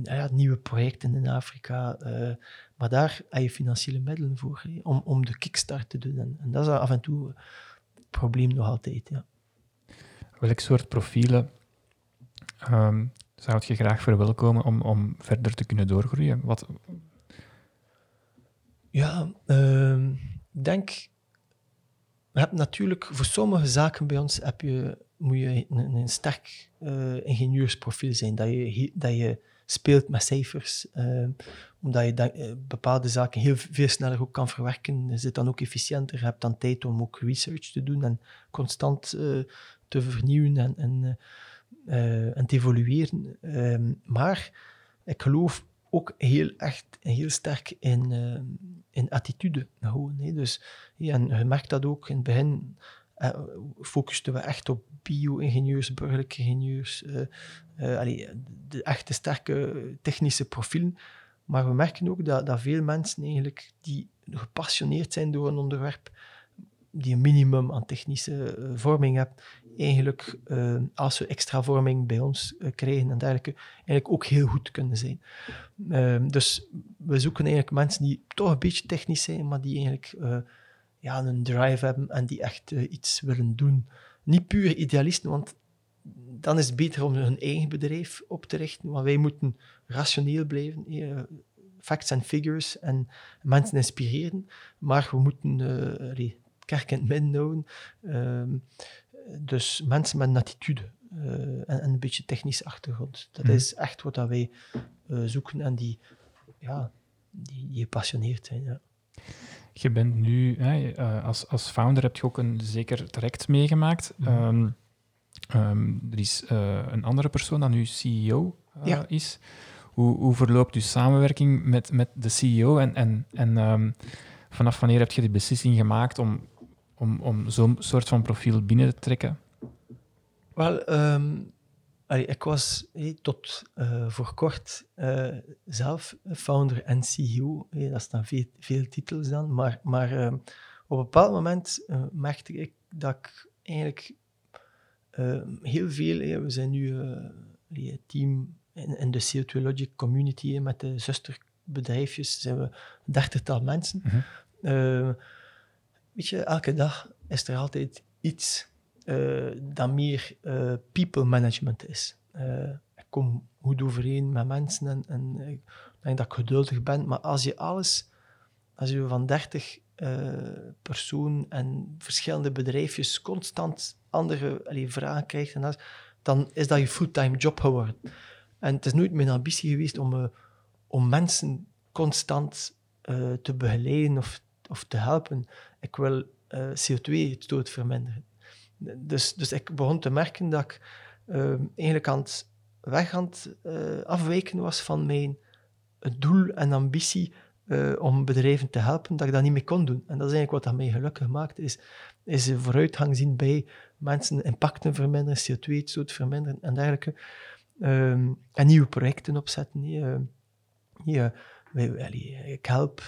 ja, nieuwe projecten in Afrika. Uh, maar daar heb je financiële middelen voor, om, om de kickstart te doen. En, en, dat is af en toe het probleem nog altijd. Ja. Welk soort profielen um, zou je graag verwelkomen om, om verder te kunnen doorgroeien? Wat... Ja, uh, ik denk... Je hebt natuurlijk voor sommige zaken bij ons heb je, moet je een, sterk uh, ingenieursprofiel zijn. Dat je, dat je speelt met cijfers, uh, omdat je uh, bepaalde zaken heel veel sneller ook kan verwerken. Je zit dan ook efficiënter, je hebt dan tijd om ook research te doen en constant te vernieuwen en, en, en te evolueren. Ehm, maar ik geloof ook heel echt heel sterk in, in attitude. Gewoon, hè. Dus, ja, en je merkt dat ook in het begin uh, focusten we echt op bio-ingenieurs, burgerlijke ingenieurs, uh, uh, de echte sterke technische profielen. Maar we merken ook dat, dat veel mensen eigenlijk die gepassioneerd zijn door een onderwerp, die een minimum aan technische vorming hebben, eigenlijk als ze extra vorming bij ons krijgen en dergelijke, eigenlijk ook heel goed kunnen zijn. Ehm, dus we zoeken eigenlijk mensen die toch een beetje technisch zijn, maar die eigenlijk ja, een drive hebben en die echt iets willen doen niet puur idealisten, want dan is het beter om hun eigen bedrijf op te richten, want wij moeten rationeel blijven. facts and figures en mensen inspireren, maar we moeten kerk in het midden. Ehm, dus mensen met een attitude en, en, een beetje technische achtergrond. Dat mhm. is echt wat dat wij zoeken en die, ja, die, die gepassioneerd zijn. Ja. Je bent nu, hè, eh, als, als founder heb je ook een zeker traject meegemaakt. Mhm. Ehm, ehm, er is een andere persoon dan nu CEO ja. is. Hoe, hoe verloopt uw samenwerking met, met de CEO en, en, en um, vanaf wanneer heb je de beslissing gemaakt om, om, om zo'n soort van profiel binnen te trekken? Wel, ik was tot uh, voor kort uh, zelf founder en CEO. Hey, dat staan veel, veel titels dan. Maar, maar uh, op een bepaald moment merkte ik dat ik eigenlijk heel veel... we zijn nu een team in, in, de CO2 Logic community met de zusterbedrijfjes. zijn we dertigtal mensen. Mm weet je, elke dag is er altijd iets uh, dat meer uh, people management is. Uh, ik kom goed overeen met mensen en, en, ik denk dat ik geduldig ben. Maar als je alles, als je van 30 personen en verschillende bedrijfjes constant andere vragen krijgt, en dat, dan is dat je fulltime job geworden. En het is nooit mijn ambitie geweest om, om mensen constant te begeleiden of, of te helpen. Ik wil CO2-uitstoot verminderen dus, dus ik begon te merken dat ik uh, eigenlijk aan het weg aan het uh, afwijken was van mijn doel en ambitie om bedrijven te helpen, dat ik dat niet meer kon doen. En dat is eigenlijk wat dat mij gelukkig maakt, is, is vooruitgang zien bij mensen impacten verminderen, CO2-uitstoot verminderen en dergelijke. Um, en nieuwe projecten opzetten. Uh, ja, ik help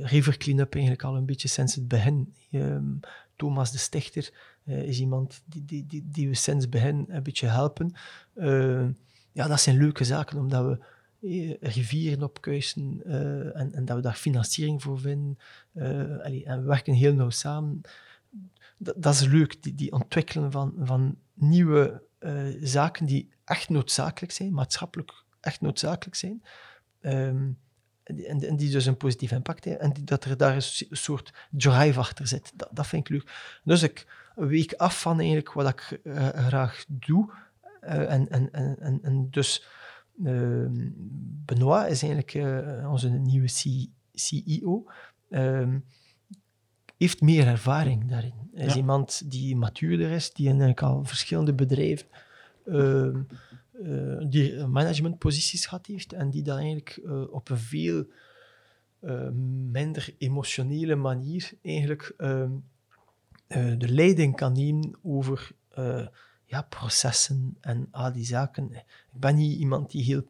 River Cleanup eigenlijk al een beetje sinds het begin. Um, Thomas de Stichter is iemand die, die, die, die we sinds begin een beetje helpen. Uh, ja, dat zijn leuke zaken, omdat we eh, rivieren opkuisen en, en, dat we daar financiering voor vinden. En we werken heel nauw samen. Dat, dat is leuk, die, die ontwikkelen van, van nieuwe zaken die echt noodzakelijk zijn, maatschappelijk echt noodzakelijk zijn. Um, en, en, die dus een positief impact hebben en die, dat er daar een soort drive achter zit. Dat, dat vind ik leuk. Dus ik week af van eigenlijk wat ik uh, graag doe. Uh, en, en, en, en dus uh, Benoit is eigenlijk uh, onze nieuwe C CEO. Ehm, heeft meer ervaring daarin. Hij is iemand die matuurder is, die eigenlijk al verschillende bedrijven ehm, uh, die managementposities gehad heeft en die dan eigenlijk uh, op een veel uh, minder emotionele manier eigenlijk ehm, de leiding kan nemen over ja, processen en al die zaken. Ik ben niet iemand die heel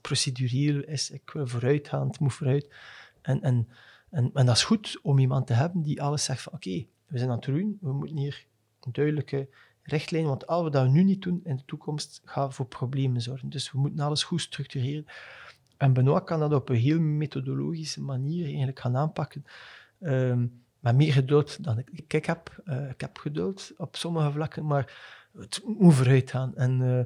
procedureel is. Ik wil vooruit gaan, moet vooruit. En, en, en, en dat is goed om iemand te hebben die alles zegt van oké, we zijn aan het doen, we moeten hier een duidelijke richtlijn, want als we dat nu niet doen, in de toekomst gaan voor problemen zorgen. Dus we moeten alles goed structureren. En Benoit kan dat op een heel methodologische manier eigenlijk gaan aanpakken. Um, met meer geduld dan ik, ik heb. Uh, ik heb geduld op sommige vlakken, maar het moet vooruit gaan. En, uh,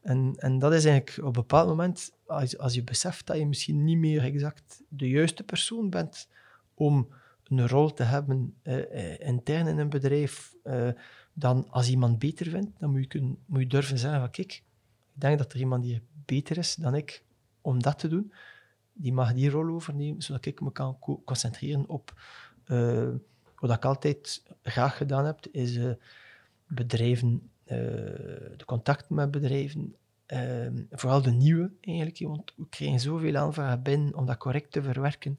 en, en dat is eigenlijk op een bepaald moment, als, als je beseft dat je misschien niet meer exact de juiste persoon bent om een rol te hebben uh, intern in een bedrijf, dan als iemand beter vindt, dan moet je, moet je durven zeggen van kijk, ik denk dat er iemand die beter is dan ik om dat te doen. Die mag die rol overnemen, zodat ik me kan concentreren op uh, wat ik altijd graag gedaan heb, is uh, bedrijven, uh, de contacten met bedrijven, vooral de nieuwe eigenlijk, want we krijgen zoveel aanvragen binnen om dat correct te verwerken.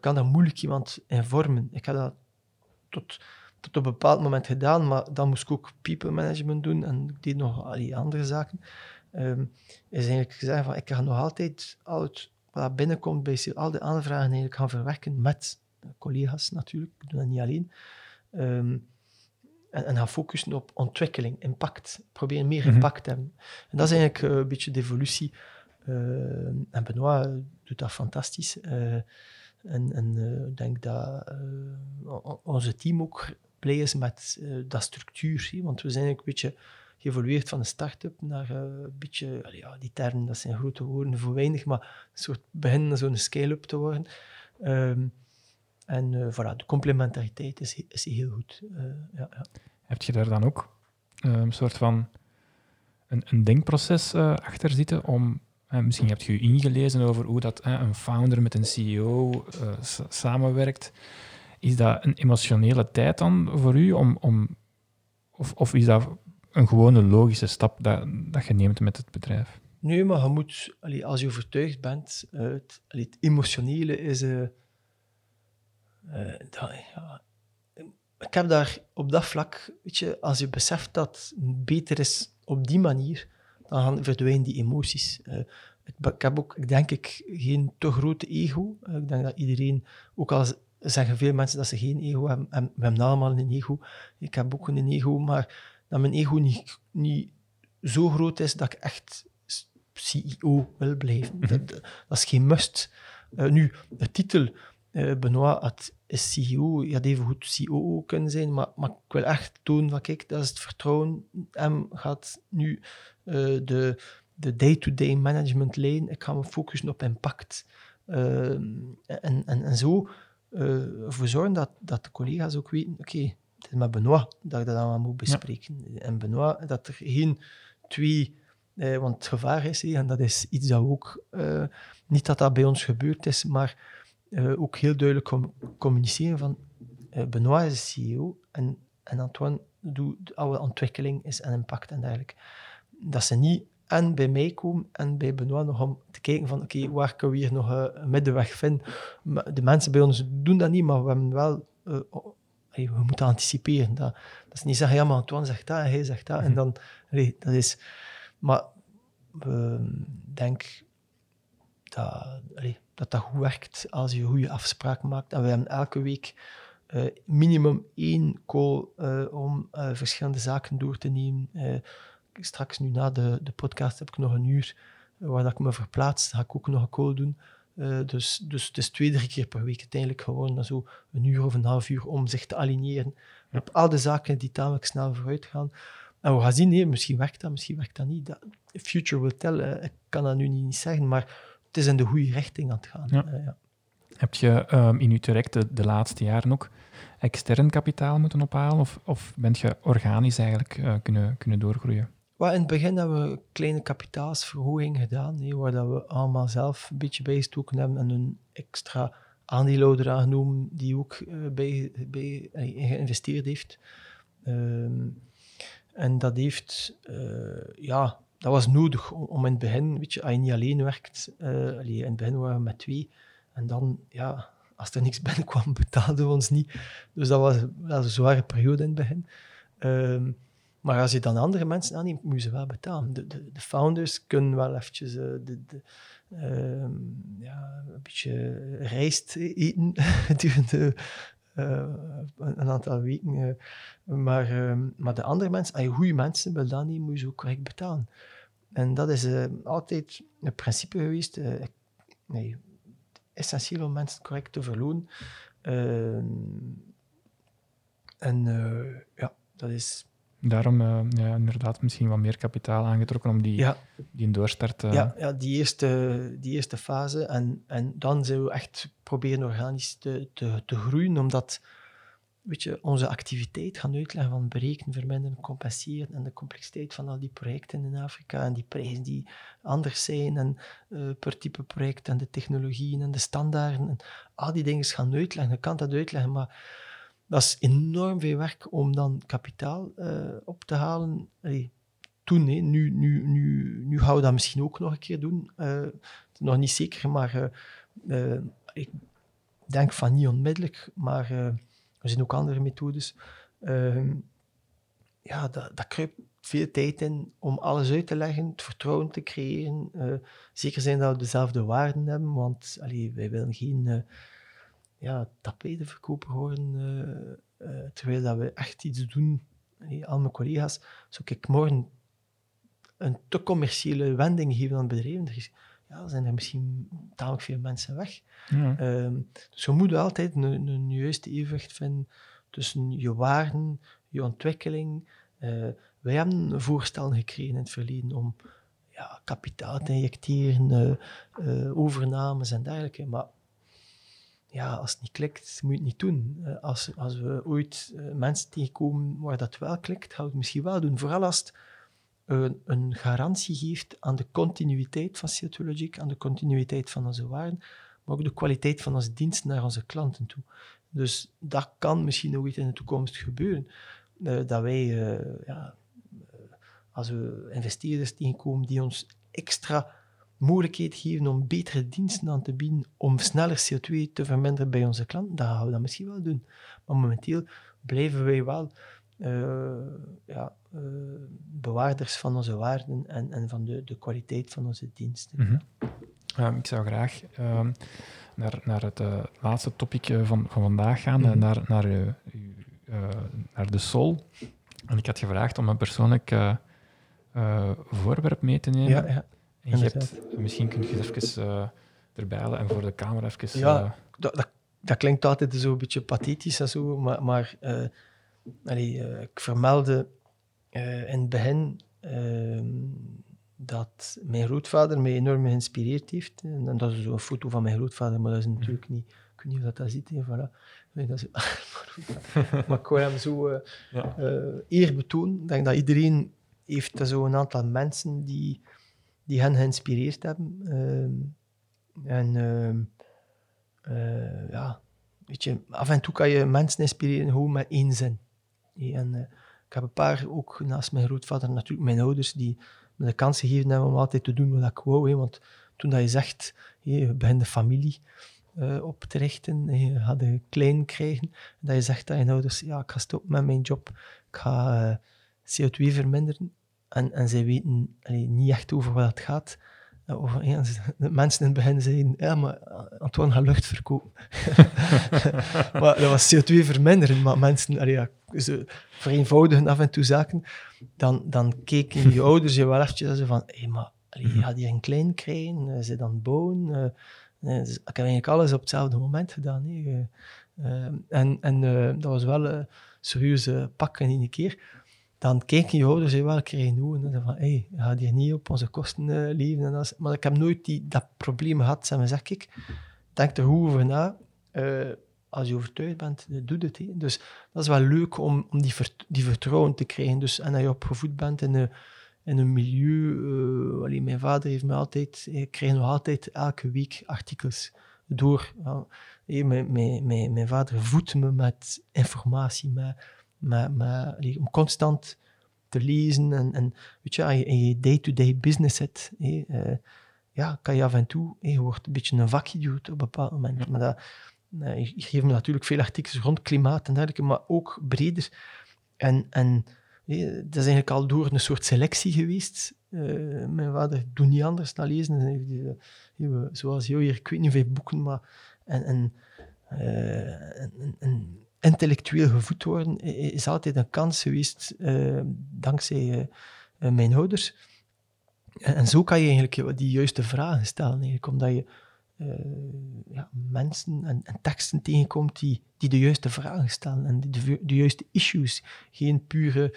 kan dat moeilijk iemand informen. Ik heb dat tot tot op een bepaald moment gedaan, maar dan moest ik ook people management doen en ik deed nog al die andere zaken. Um, is eigenlijk gezegd van ik ga nog altijd al het wat binnenkomt bij al die aanvragen eigenlijk gaan verwerken met collega's natuurlijk, ik doe dat niet alleen. Um, en, en gaan focussen op ontwikkeling, impact. Proberen meer mhm. impact te hebben. En dat is eigenlijk uh, een beetje de evolutie. Uh, en Benoit doet dat fantastisch. Uh, en, ik denk dat onze team ook is met uh, dat structuur. Want we zijn een beetje geëvolueerd van een start-up naar uh, een beetje, ja, die termen, dat zijn grote woorden voor weinig, maar een soort beginnen zo'n scale-up te worden. Um, en uh, voilà, de complementariteit is, is heel goed. ja, ja. Heb je daar dan ook een soort van een, een denkproces achter zitten om misschien heb je je ingelezen over hoe dat een founder met een CEO samenwerkt. Is dat een emotionele tijd dan voor u? Om, om, of, of is dat een gewone logische stap dat, dat je neemt met het bedrijf? Nee, maar je moet, als je overtuigd bent, uh, het, emotionele is. Dat, ja. Ik heb daar op dat vlak, weet je, als je beseft dat het beter is op die manier, dan verdwijnen die emoties. ik, heb ook, ik denk ik, geen te grote ego. ik denk dat iedereen, ook al zeggen veel mensen dat ze geen ego hebben. En we hebben allemaal een ego. Ik heb ook een ego, maar dat mijn ego niet, niet zo groot is dat ik echt CEO wil blijven. Mhm. dat, dat, is geen must. Uh, nu, de titel uh, Benoit is CEO, je had even goed COO kunnen zijn, maar, maar ik wil echt tonen van kijk, dat is het vertrouwen. M gaat nu uh, de, de day-to-day management lijn. Ik ga me focussen op impact. en, en, en zo uh, ervoor zorgen dat, dat de collega's ook weten, oké, het is met Benoit dat ik dat allemaal moet bespreken. En Benoit, dat er geen twee... Eh, want het gevaar is, en dat is iets dat ook... Uh, niet dat dat bij ons gebeurd is, maar uh, ook heel duidelijk com communiceren van... Benoit is de CEO en, en Antoine doet alle ontwikkeling is en impact en dergelijke. Dat ze niet en bij mij komen en bij Benoit nog om te kijken van oké, waar kunnen we hier nog uh, een middenweg vinden. De mensen bij ons doen dat niet, maar we hebben wel... Uh, we moeten anticiperen. Dat, dat is niet zeggen, ja, maar Antoine zegt dat en hij zegt dat. En mhm. dan... Dat is... Maar ik denk dat, allee, dat dat goed werkt als je goede afspraken maakt. En we hebben elke week uh, minimum één call om verschillende zaken door te nemen straks nu na de, de podcast heb ik nog een uur waar dat ik me verplaats. ga ik ook nog een call doen. Uh, dus, dus het is twee, drie keer per week uiteindelijk gewoon zo een uur of een half uur om zich te aligneren op al de zaken die tamelijk snel vooruit gaan. En we gaan zien, nee, misschien werkt dat, misschien werkt dat niet. Dat, future will tell, uh, ik kan dat nu niet zeggen, maar het is in de goede richting aan het gaan. Ja. Uh, ja. Heb je um, in je traject de, de, laatste jaren ook extern kapitaal moeten ophalen, of, of bent je organisch eigenlijk kunnen, kunnen doorgroeien? Well, in het begin hebben we een kleine kapitaalsverhoging gedaan, waar dat we allemaal zelf een beetje bijgestoken hebben en een extra aandeelhouder aangenomen die ook uh, bij, bij uh, geïnvesteerd heeft. Um, en dat heeft, uh, ja, dat was nodig om, in het begin, weet je, als je niet alleen werkt, in het begin waren we met twee, en dan, ja, als er niks (laughs) binnenkwam, betaalden we ons niet. Dus dat was, dat een zware periode in het begin. Um, maar als je dan andere mensen aanneemt, moet je ze wel betalen. De, de, de founders kunnen wel eventjes uh, de, de, uh, ja, een beetje rijst eten (laughs) gedurende uh, een aantal weken. Uh, maar, ehm, maar de andere mensen, als je goede mensen wil dan niet, moet je ze ook correct betalen. En dat is altijd het principe geweest. nee, essentieel om mensen correct te verlonen. Ehm, en ja, dat is Daarom uh, ja, inderdaad misschien wat meer kapitaal aangetrokken om die, ja. die doorstart... Uh... Ja, ja die, eerste, die eerste fase. En, en dan zijn we echt proberen organisch te, te, te groeien, omdat weet je, onze activiteit gaan uitleggen van berekenen, verminderen, compenseren en de complexiteit van al die projecten in Afrika en die prijzen die anders zijn en uh, per type project en de technologieën en de standaarden en al die dingen gaan uitleggen. Je kan dat uitleggen, maar dat is enorm veel werk om dan kapitaal uh, op te halen. Toen, nee. nu, nu, nu, nu gaan we dat misschien ook nog een keer doen. Uh, nog niet zeker, maar uh, ik denk van niet onmiddellijk. Maar er zijn ook andere methodes. Ehm, ja, dat, dat kruipt veel tijd in om alles uit te leggen, het vertrouwen te creëren. zeker zijn dat we dezelfde waarden hebben, want allee, wij willen geen ja, tapetenverkoper horen, uh, uh, terwijl dat we echt iets doen. Hey, al mijn collega's, zou ik morgen een te commerciële wending geven aan het bedrijf, is, ja, zijn er misschien tamelijk veel mensen weg. Ja. Um, dus we moeten altijd een, een juiste evenwicht vinden tussen je waarden, je ontwikkeling. Uh, wij hebben een voorstel gekregen in het verleden om ja, kapitaal te injecteren, uh, overnames en dergelijke. Maar ja, als het niet klikt, moet je het niet doen. als, als we ooit mensen tegenkomen waar dat wel klikt, gaan we het misschien wel doen. Vooral als het een, een garantie geeft aan de continuïteit van CO2 aan de continuïteit van onze waarden, maar ook de kwaliteit van onze dienst naar onze klanten toe. Dus dat kan misschien ooit in de toekomst gebeuren. Uh, dat wij, ja, als we investeerders tegenkomen die ons extra mogelijkheid geven om betere diensten aan te bieden, om sneller CO2 te verminderen bij onze klanten, dan gaan we dat misschien wel doen. Maar momenteel blijven wij wel ja, bewaarders van onze waarden en, en van de, de kwaliteit van onze diensten. Mm -hmm. ik zou graag ehm, naar, naar het uh, laatste topic van, van vandaag gaan, mm -hmm. naar, naar, naar de sol. En ik had gevraagd om een persoonlijk voorwerp mee te nemen. Ja. En je hebt, misschien kun je het even erbij halen en voor de camera even... Ja, dat, dat, dat, klinkt altijd zo een beetje pathetisch en zo, maar, maar allee, ik vermeldde in het begin ehm, dat mijn grootvader mij enorm geïnspireerd heeft. En dat is zo'n foto van mijn grootvader, maar dat is natuurlijk niet... Ik weet niet of dat, dat ziet. Voilà. Dat is, maar ik wil hem zo (laughs) ja. eer betonen. Ik denk dat iedereen heeft zo een aantal mensen die, die hen geïnspireerd hebben. Uh, en uh, ja, weet je, af en toe kan je mensen inspireren gewoon met één zin. En ik heb een paar, ook naast mijn grootvader, natuurlijk mijn ouders, die me de kans gegeven hebben om altijd te doen wat ik wou. Want toen dat je zegt, je begint de familie uh, op te richten, je gaat een klein krijgen, dat je zegt dat je ouders, ja, ik ga stoppen met mijn job, ik ga uh, CO2 verminderen. En, en zij weten allee, niet echt over wat het gaat. Uh, over, ja, de mensen in het begin zeiden, ja, maar Antoine gaat lucht verkopen. (laughs) maar dat was CO2 verminderen, maar mensen, allee, ja, ze vereenvoudigen af en toe zaken dan, dan keken je (laughs) ouders je wel eventjes van, hé, hey, maar allee, je gaat hier een klein krijgen, uh, ze dan bouwen. Uh, dus ik heb eigenlijk alles op hetzelfde moment gedaan. Hè. Uh, en en dat was wel een serieuze pak in één keer. Dan keken je ouders je wel krijgen en van, hé, je gaat hier niet op onze kosten leven. En dat maar ik heb nooit die, dat probleem gehad. Zeg maar, zeg ik, denk er goed over na als je overtuigd bent, doe het. He. Dus dat is wel leuk om, om die, die vertrouwen te krijgen. Dus, en dat je opgevoed bent in een, in een milieu. Uh, allee, mijn vader heeft me altijd, ik krijg nog altijd elke week artikels door. Hey, mijn, mijn, mijn, mijn, vader voedt me met informatie, met, met, met, allee, om constant te lezen. En, en weet je, als je in je day-to-day business zit, uh, ja, kan je af en toe, je wordt een beetje een vakidioot op een bepaald moment. Ja. Maar dat, ik geef me natuurlijk veel artikels rond klimaat en dergelijke, maar ook breder. En, en dat is eigenlijk al door een soort selectie geweest. Uh, mijn vader doet niet anders dan lezen. zoals jou hier, ik weet niet hoeveel boeken, maar en, en, uh, en, en intellectueel gevoed worden is altijd een kans geweest uh, dankzij mijn ouders. En, zo kan je eigenlijk die juiste vragen stellen, omdat je ja, mensen en, en, teksten tegenkomt die, die de juiste vragen stellen en die de, juiste issues. Geen pure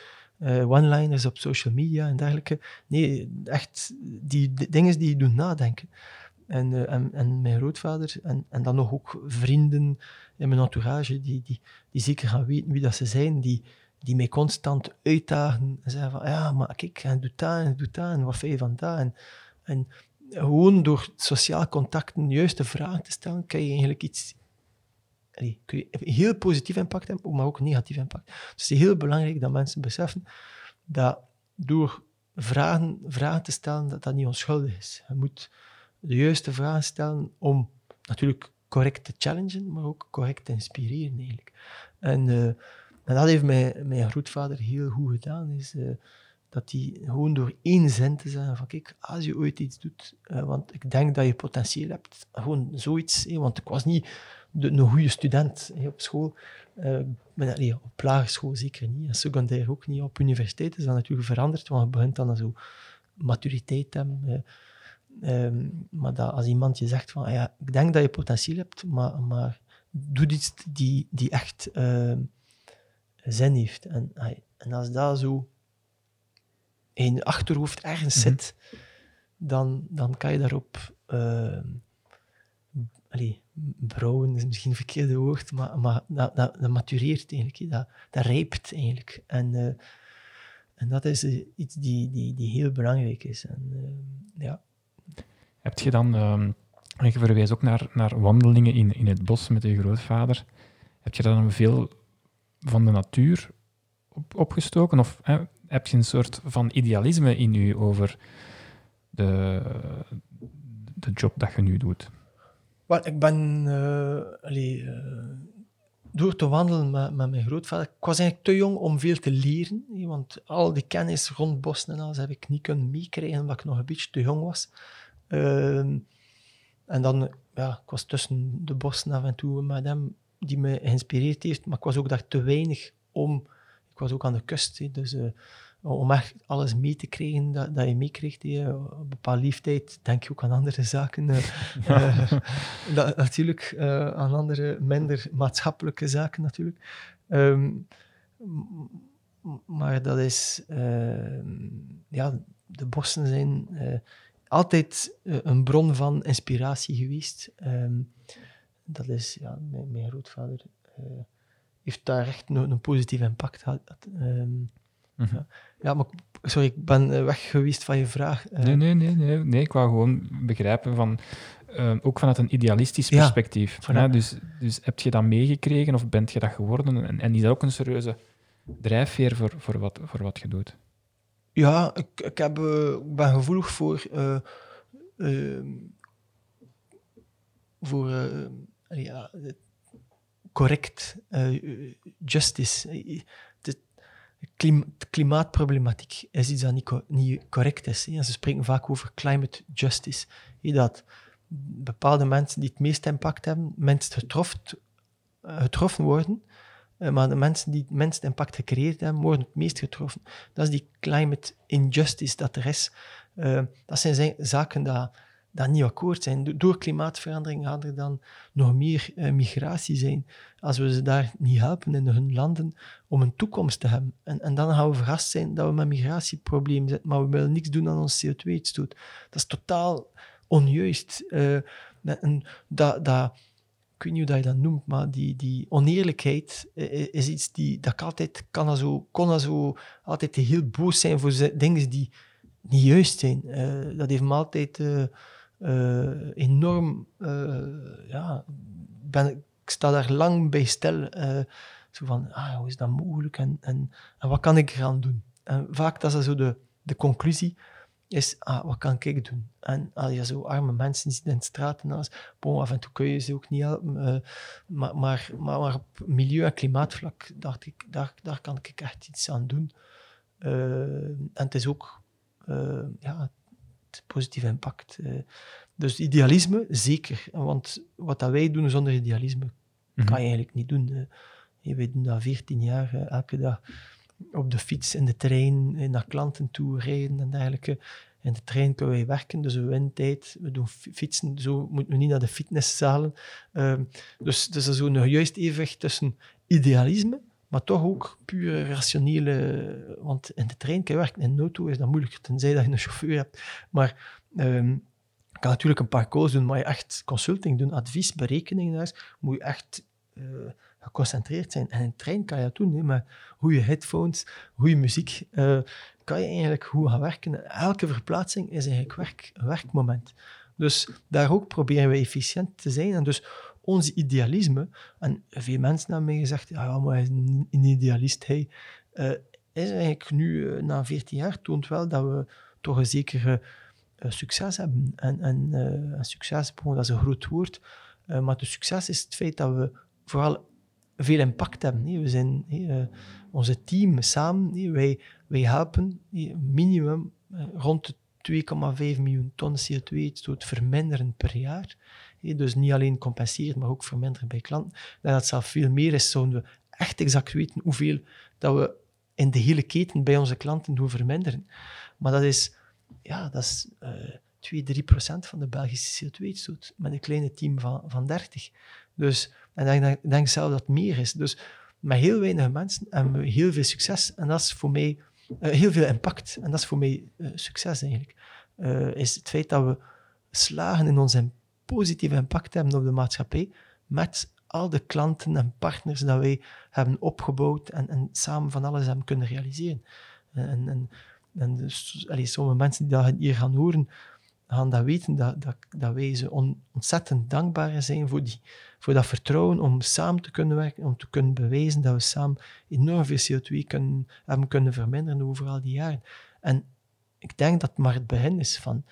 one-liners op social media en dergelijke. Nee, echt die, dingen die je doen nadenken. En, en, en, mijn grootvader en, en dan nog ook vrienden in mijn entourage die, die, die zeker gaan weten wie dat ze zijn, die, die mij constant uitdagen en zeggen van ja, maar kijk, en doe dat en doe dat en wat vind je van dat en, gewoon door sociaal contacten juiste vragen te stellen, kan je eigenlijk iets kun je heel positief impact hebben, maar ook negatief impact. Dus het is heel belangrijk dat mensen beseffen dat door vragen, vragen te stellen, dat dat niet onschuldig is. Je moet de juiste vragen stellen om natuurlijk correct te challengen, maar ook correct te inspireren eigenlijk. En, uh, en dat heeft mijn, mijn grootvader heel goed gedaan. Is, uh, dat hij gewoon door één zin te zeggen van kijk, als je ooit iets doet, uh, want ik denk dat je potentieel hebt, gewoon zoiets, want ik was niet de, een goede student op school, maar, op lagere school zeker niet, en secundair ook niet, op universiteit is dat natuurlijk veranderd, want je begint dan zo maturiteit te hebben, um, maar dat als iemand je zegt van, ja, ik denk dat je potentieel hebt, maar, maar doe iets die, die echt... Uh, zin heeft. En, en als dat zo in je achterhoofd ergens mhm. zit, dan, dan kan je daarop uh, allee, brouwen is misschien een verkeerde woord, maar, maar dat, dat, dat matureert eigenlijk, dat, dat rijpt eigenlijk. En, uh, en dat is uh, iets die, die, die heel belangrijk is. En, uh, ja. Heb je dan, um, je verwijst ook naar, naar wandelingen in, in het bos met je grootvader, heb je dan veel van de natuur op, opgestoken? Of heb je een soort van idealisme in u over de, de job dat je nu doet? Ik ben uh, door te wandelen met, met, mijn grootvader. Ik was eigenlijk te jong om veel te leren, want al die kennis rond bossen en alles heb ik niet kunnen meekrijgen, omdat ik nog een beetje te jong was. Ehm, en dan, ja, ik was tussen de bossen af en toe met hem, die me geïnspireerd heeft, maar ik was ook daar te weinig om. Ik was ook aan de kust, dus uh, om echt alles mee te krijgen dat, dat je meekrijgt. Op een bepaalde leeftijd denk je ook aan andere zaken. uh, (laughs) dat, natuurlijk, uh, aan andere, minder maatschappelijke zaken natuurlijk. Um, maar dat is... Ehm, ja, de bossen zijn altijd een bron van inspiratie geweest. Um, dat is... Ja, mijn, mijn grootvader heeft daar echt een, een positief impact gehad. Mhm. ja. ja, maar sorry, ik ben eh, weg geweest van je vraag. Eh. Nee, nee, nee, nee, nee. Ik wou gewoon begrijpen van, uh, ook vanuit een idealistisch perspectief. Ja, dus, dus heb je dat meegekregen of bent je dat geworden? En, en is dat ook een serieuze drijfveer voor, voor, wat, voor wat je doet? Ja, ik, ik, heb, ik ben gevoelig voor, voor ja, correct justice klimaatproblematiek is iets dat niet, niet correct is. Hè. Ze spreken vaak over climate justice. Dat bepaalde mensen die het meeste impact hebben, minst getroffen, eh, getroffen worden, eh, maar de mensen die het minste impact gecreëerd hebben, worden het meest getroffen. Dat is die climate injustice dat er is. Uh, dat zijn zaken dat dat niet akkoord zijn. Door klimaatverandering gaat er dan nog meer uh, migratie zijn. Als we ze daar niet helpen in hun landen om een toekomst te hebben. En, en dan gaan we verrast zijn dat we met migratieproblemen zitten, maar we willen niks doen aan ons CO2-uitstoot. Dat is totaal onjuist. Uh, dat, dat, ik weet niet hoe dat je dat noemt, maar die, die oneerlijkheid uh, is iets die dat ik altijd kan zo, kon dat zo altijd heel boos zijn voor dingen die niet juist zijn. Uh, dat heeft me altijd enorm, ja, ben, ik sta daar lang bij stil. Zo van, ah, hoe is dat mogelijk en, en, wat kan ik gaan doen? En vaak dat is zo de, de conclusie is, ah, wat kan ik doen? En als je zo arme mensen ziet in de straten, als, bon, af en toe kun je ze ook niet helpen, maar, maar, maar, maar, op milieu- en klimaatvlak dacht ik, daar, daar kan ik echt iets aan doen. en het is ook, ja, positief impact. Uh, dus idealisme, zeker. Want wat dat wij doen zonder idealisme, kan je eigenlijk niet doen. Uh, wij doen dat 14 jaar, uh, elke dag op de fiets, in de trein, naar klanten toe rijden en dergelijke. In de trein kunnen wij werken, dus we winnen tijd. We doen fietsen, zo moeten we niet naar de fitnesszalen. Ehm, dus, dus er is zo'n juist evenwicht tussen idealisme maar toch ook puur rationele. Want in de trein kan je werken, in de auto is dat moeilijker, tenzij dat je een chauffeur hebt. Maar um, kan natuurlijk een paar calls doen, maar je echt consulting doen, advies, berekeningen, moet je echt uh, geconcentreerd zijn. En de trein kan je dat doen, met goede headphones, goede muziek, uh, kan je eigenlijk goed gaan werken. Elke verplaatsing is eigenlijk werk, een werkmoment. Dus daar ook proberen we efficiënt te zijn. En dus ons idealisme, en veel mensen hebben mij gezegd, ja, maar hij is een idealist, hij, uh, is eigenlijk nu, uh, na 14 jaar, toont wel dat we toch een zekere succes hebben. En, en succes, dat is een groot woord, maar de succes is het feit dat we vooral veel impact hebben. We zijn, nee, onze team samen, wij, wij helpen minimum rond de 2,5 miljoen ton CO2-uitstoot verminderen per jaar. Dus niet alleen compenseren, maar ook verminderen bij klanten. Dat het zelf veel meer is, zouden we echt exact weten hoeveel dat we in de hele keten bij onze klanten doen verminderen. Maar dat is, ja, dat is uh, 2, 3 procent van de Belgische CO2-uitstoot met een kleine team van, van 30. Dus, en ik denk, zelf dat het meer is. Dus met heel weinig mensen hebben we heel veel succes. En dat is voor mij uh, heel veel impact. En dat is voor mij uh, succes eigenlijk. Uh, is het feit dat we slagen in onze positieve impact hebben op de maatschappij met al de klanten en partners dat wij hebben opgebouwd en, en samen van alles hebben kunnen realiseren. En, en, en dus, allez, sommige mensen die dat hier gaan horen, gaan dat weten dat, dat, dat wij ze on, ontzettend dankbaar zijn voor, die, voor dat vertrouwen om samen te kunnen werken, om te kunnen bewijzen dat we samen enorm veel CO2 kunnen, hebben kunnen verminderen over al die jaren. En ik denk dat maar het begin is van,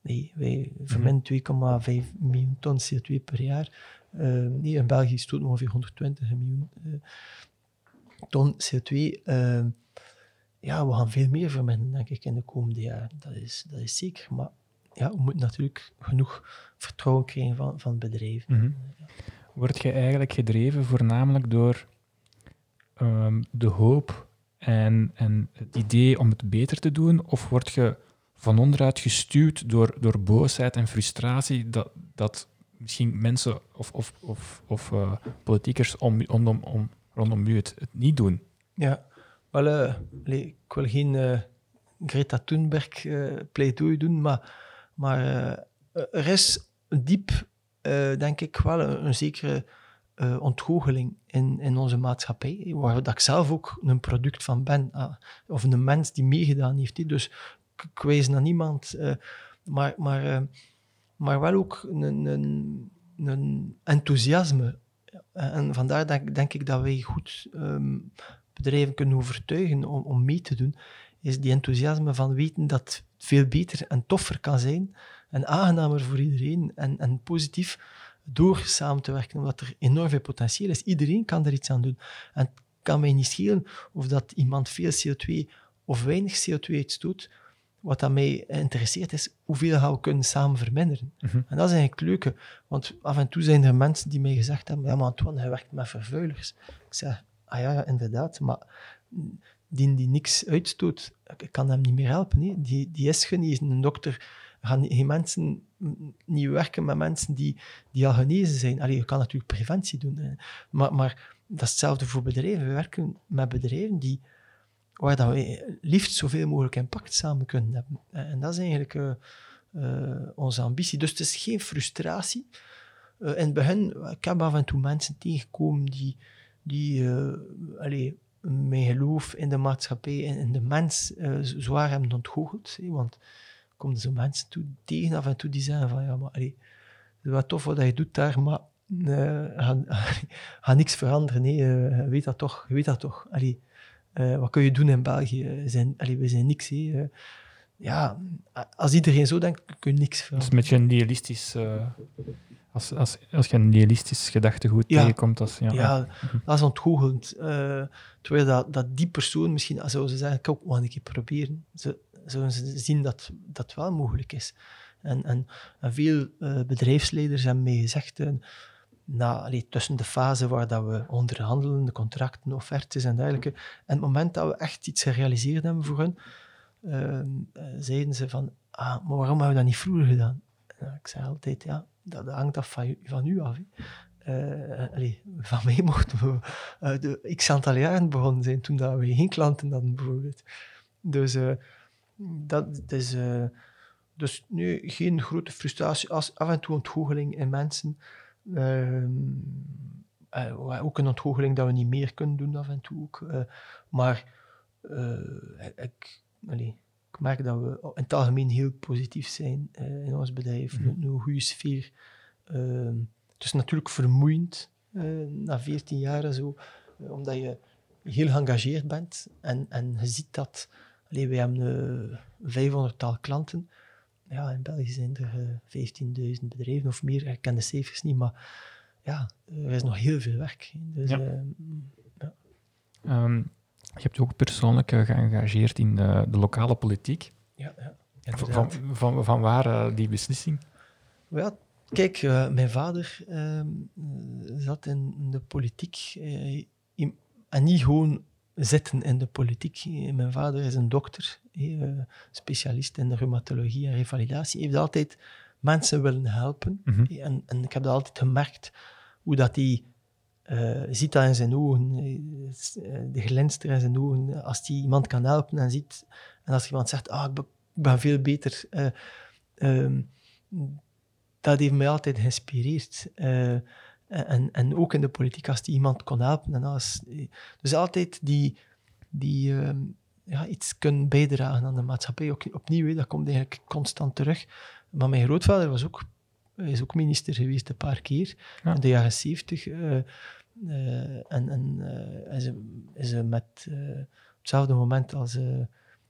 nee, wij verminderen 2,5 miljoen ton CO2 per jaar. Uh, in België het ongeveer 120 miljoen uh, ton CO2. Uh, ja, we gaan veel meer verminderen, denk ik, in de komende jaren. Dat is, dat is zeker. Maar ja, we moeten natuurlijk genoeg vertrouwen krijgen van, van bedrijven. Mm Word je eigenlijk gedreven voornamelijk door um, de hoop en, en het idee om het beter te doen? Of word je van onderuit gestuurd door, door boosheid en frustratie dat, dat misschien mensen of, of, of, of uh, politiekers om, om, om, rondom u het, het niet doen? Ja, wel, uh, ik wil geen uh, Greta Thunberg pleidooi doen, maar maar uh, er is diep, uh, denk ik, wel een, zekere uh, ontgoocheling in, in onze maatschappij, waar dat ik zelf ook een product van ben, uh, of een mens die meegedaan heeft. Dus ik, wijs naar niemand, maar, maar, maar wel ook een, een, een enthousiasme. En vandaar denk, denk ik dat wij goed um, bedrijven kunnen overtuigen om, om mee te doen, is die enthousiasme van weten dat veel beter en toffer kan zijn en aangenamer voor iedereen en, en positief door samen te werken, omdat er enorm veel potentieel is. Iedereen kan er iets aan doen. En het kan mij niet schelen of dat iemand veel CO2 of weinig CO2 uitstoot. Wat dat mij interesseert is, hoeveel gaan we kunnen samen verminderen. Mhm. En dat is eigenlijk het leuke, want af en toe zijn er mensen die mij gezegd hebben, ja maar Antoine, hij werkt met vervuilers. Ik zeg, ah ja, ja inderdaad, maar die, die niks uitstoot, ik kan hem niet meer helpen. Die, die is genezen. Een dokter gaan geen mensen niet werken met mensen die, die al genezen zijn. Allee, je kan natuurlijk preventie doen, maar, maar dat is hetzelfde voor bedrijven. We werken met bedrijven die, waar dat we liefst zoveel mogelijk impact samen kunnen hebben. En dat is eigenlijk uh, uh, onze ambitie. Dus het is geen frustratie. Uh, in het begin, ik heb af en toe mensen tegengekomen die, die allee, mijn geloof in de maatschappij en in de mens uh, zwaar hebben ontgoocheld. Want er komen zo mensen toe, tegen af en toe die zeggen van ja, maar allee, het is wel tof wat je doet daar, maar uh, ga, (laughs) ga niks veranderen. Nee, uh, je weet dat toch. Je weet dat toch. Allee, uh, wat kun je doen in België? Zijn, allee, we zijn niks. Ja, als iedereen zo denkt, kun je niks veranderen. Dat is een beetje een nihilistisch als, als, als je een realistisch gedachtegoed ja. tegenkomt. Als, ja, ja, dat is ontgoochelend. Uh, terwijl dat, dat die persoon misschien, als ze zeggen, ik ook wel een keer proberen, ze, zullen ze zien dat dat wel mogelijk is. En, en, en veel uh, bedrijfsleiders hebben mij gezegd, uh, na, allee, tussen de fase waar dat we onderhandelen, de contracten, offertes en dergelijke, en het moment dat we echt iets gerealiseerd hebben voor hun, zeiden ze van, ah, maar waarom hebben we dat niet vroeger gedaan? Ik zei altijd, ja, dat hangt af van, van u af. Allez, van mij (laughs) mochten we uh, de x aantal jaren begonnen zijn toen dat we geen klanten hadden, bijvoorbeeld. Dus uh, dat is dus nu geen grote frustratie, als af en toe ontgoocheling in mensen. ook een ontgoocheling dat we niet meer kunnen doen af en toe ook. maar ik, allez, ik merk dat we in het algemeen heel positief zijn uh, in ons bedrijf. Mm -hmm. Een, goede sfeer. Uh, het is natuurlijk vermoeiend uh, na 14 jaar zo, eh, omdat je heel geëngageerd bent en, en je ziet dat. Allee, wij hebben 500-tal klanten. Ja, in België zijn er 15.000 bedrijven of meer. Ik ken de cijfers niet, maar ja, er is nog heel veel werk. Dus, ja. ja. Um, je hebt je ook persoonlijk uh, geëngageerd in de, de, lokale politiek. Ja, ja. Van, van, van, waar uh, die beslissing? Ja, kijk, uh, mijn vader ehm, zat in de politiek in, en niet gewoon zitten in de politiek. Mijn vader is een dokter, specialist in de reumatologie en revalidatie. Hij heeft altijd mensen willen helpen. Mm -hmm. en, en, ik heb dat altijd gemerkt, hoe dat hij je ziet dat in zijn ogen, de glinster in zijn ogen, als hij iemand kan helpen en ziet, en als iemand zegt, ah, ik ben, veel beter, ehm, dat heeft mij altijd geïnspireerd. en, en ook in de politiek, als die iemand kon helpen. Dus altijd die, die, ehm, ja, iets kunnen bijdragen aan de maatschappij. Ook, opnieuw, dat komt eigenlijk constant terug. Maar mijn grootvader was ook, is ook minister geweest een paar keer, in de jaren zeventig. Uh, en en uh, is, is met hetzelfde moment als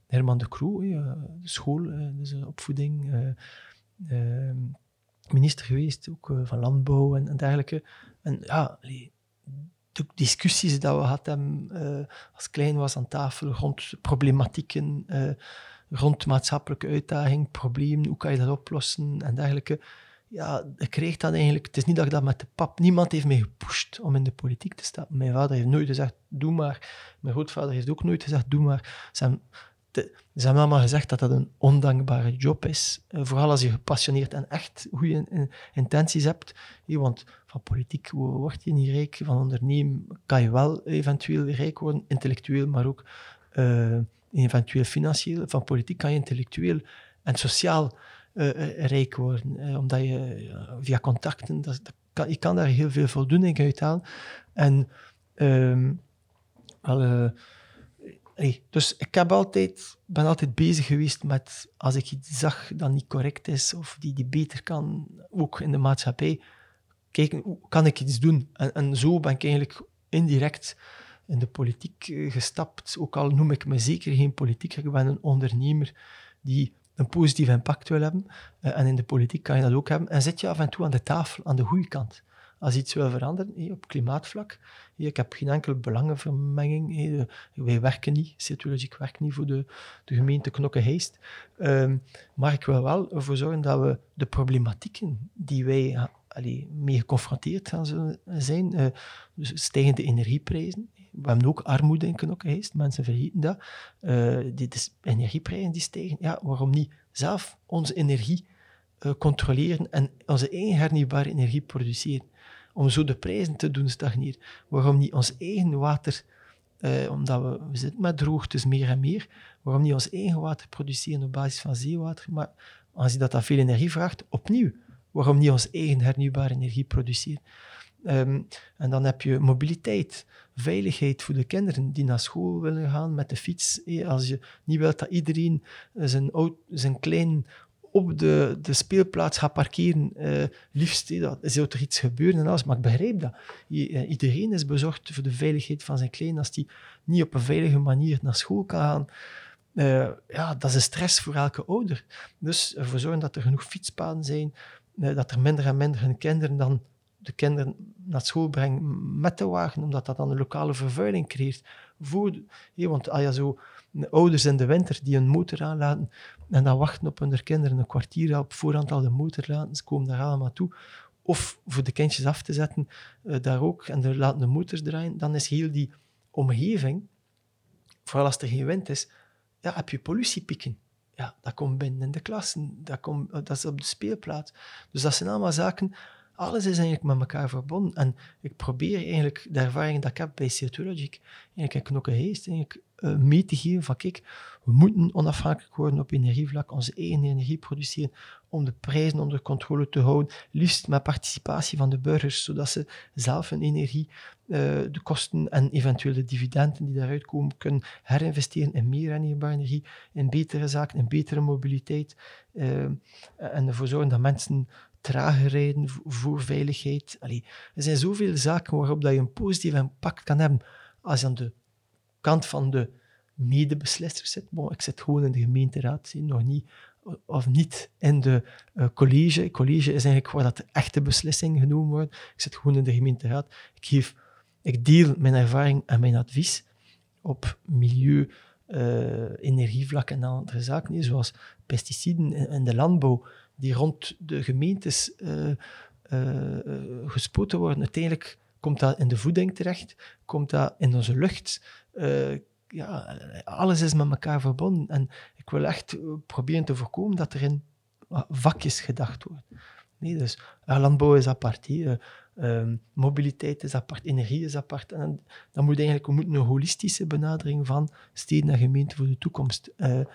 Herman de Croo, de school, dus opvoeding, minister geweest, ook van landbouw en, en dergelijke. En ja, de discussies dat we hadden als klein was aan tafel rond problematieken, rond maatschappelijke uitdaging, problemen, hoe kan je dat oplossen en dergelijke. Ja, ik kreeg dat eigenlijk. Het is niet dat ik dat met de pap. Niemand heeft mij gepusht om in de politiek te staan. Mijn vader heeft nooit gezegd: doe maar. Mijn grootvader heeft ook nooit gezegd: doe maar. Ze hebben allemaal gezegd dat dat een ondankbare job is. Eh, vooral als je gepassioneerd en echt goede intenties hebt. want van politiek word je niet rijk. Van ondernemen kan je wel eventueel rijk worden, intellectueel, maar ook uh, eventueel financieel. Van politiek kan je intellectueel en sociaal rijk worden. omdat je via contacten, dat, kan, je kan daar heel veel voldoening uit halen. En wel, dus ik heb altijd, ben altijd bezig geweest met, als ik iets zag dat niet correct is, of die, die beter kan, ook in de maatschappij, kijken, kan ik iets doen? En, en zo ben ik eigenlijk indirect in de politiek eh, gestapt, ook al noem ik me zeker geen politiek, ik ben een ondernemer die een positief impact wil hebben. Eh, en in de politiek kan je dat ook hebben. En zit je af en toe aan de tafel, aan de goede kant als iets wil veranderen op klimaatvlak. Ik heb geen enkele belangenvermenging. Wij werken niet, Cetologic werkt niet voor de, de gemeente Knokke-Heist. Um, maar ik wil wel ervoor zorgen dat we de problematieken die wij allee, mee geconfronteerd gaan zijn, dus stijgende energieprijzen, we hebben ook armoede in Knokke-Heist, mensen vergeten dat. Uh, die, de energieprijzen die stijgen, ja, waarom niet zelf onze energie uh, controleren en onze eigen hernieuwbare energie produceren? om zo de prijzen te doen stagneren. Waarom niet ons eigen water, eh, omdat we, zitten met droogtes meer en meer, waarom niet ons eigen water produceren op basis van zeewater, maar als je dat, dat veel energie vraagt, opnieuw, waarom niet ons eigen hernieuwbare energie produceren? Ehm, en dan heb je mobiliteit, veiligheid voor de kinderen die naar school willen gaan met de fiets. Als je niet wilt dat iedereen zijn, zijn klein op de, de speelplaats gaat parkeren, uh, liefst, dat, zou er iets gebeuren en alles. Maar ik begrijp dat. Eh, iedereen is bezorgd voor de veiligheid van zijn klein. Als die niet op een veilige manier naar school kan gaan, ja, dat is een stress voor elke ouder. Dus ervoor zorgen dat er genoeg fietspaden zijn, dat er minder en minder hun kinderen dan de kinderen naar school brengen met de wagen, omdat dat dan een lokale vervuiling creëert. Voor, want als je zo ouders in de winter die een motor aanlaten en dan wachten op hun kinderen een kwartier op voorhand al de motor laten, ze komen daar allemaal toe. Of voor de kindjes af te zetten, uh, daar ook, en dan laten de motors draaien, dan is heel die omgeving, vooral als er geen wind is, ja, heb je pollutiepieken. Ja, dat komt binnen in de klassen, dat, komt, dat is op de speelplaats. Dus dat zijn allemaal zaken alles is eigenlijk met elkaar verbonden. En ik probeer eigenlijk de ervaring dat ik heb bij Ceatologic, eigenlijk in Knokkenheest, eigenlijk uh, mee te geven van kijk, we moeten onafhankelijk worden op energievlak, onze eigen energie produceren, om de prijzen onder controle te houden, liefst met participatie van de burgers, zodat ze zelf hun energie, uh, de kosten en eventueel de dividenden die daaruit komen, kunnen herinvesteren in meer hernieuwbare energie, in betere zaken, in betere mobiliteit, uh, en ervoor zorgen dat mensen trager rijden voor veiligheid. Allee, er zijn zoveel zaken waarop dat je een positief impact kan hebben als je aan de kant van de medebeslissers zit. Ik zit gewoon in de gemeenteraad, nog niet, of niet in de uh, college. College is eigenlijk waar dat de echte beslissingen genomen worden. Ik zit gewoon in de gemeenteraad. Ik, geef, ik deel mijn ervaring en mijn advies op milieu, uh, energievlak en andere zaken, zoals pesticiden in de landbouw die rond de gemeentes uh, gespoten worden. Uiteindelijk komt dat in de voeding terecht, komt dat in onze lucht. Uh, ja, alles is met elkaar verbonden. En ik wil echt proberen te voorkomen dat er in vakjes gedacht wordt. Nee, dus landbouw is apart, ehm, mobiliteit is apart, energie is apart. En dan moet eigenlijk, we moeten een holistische benadering van steden en gemeenten voor de toekomst. En,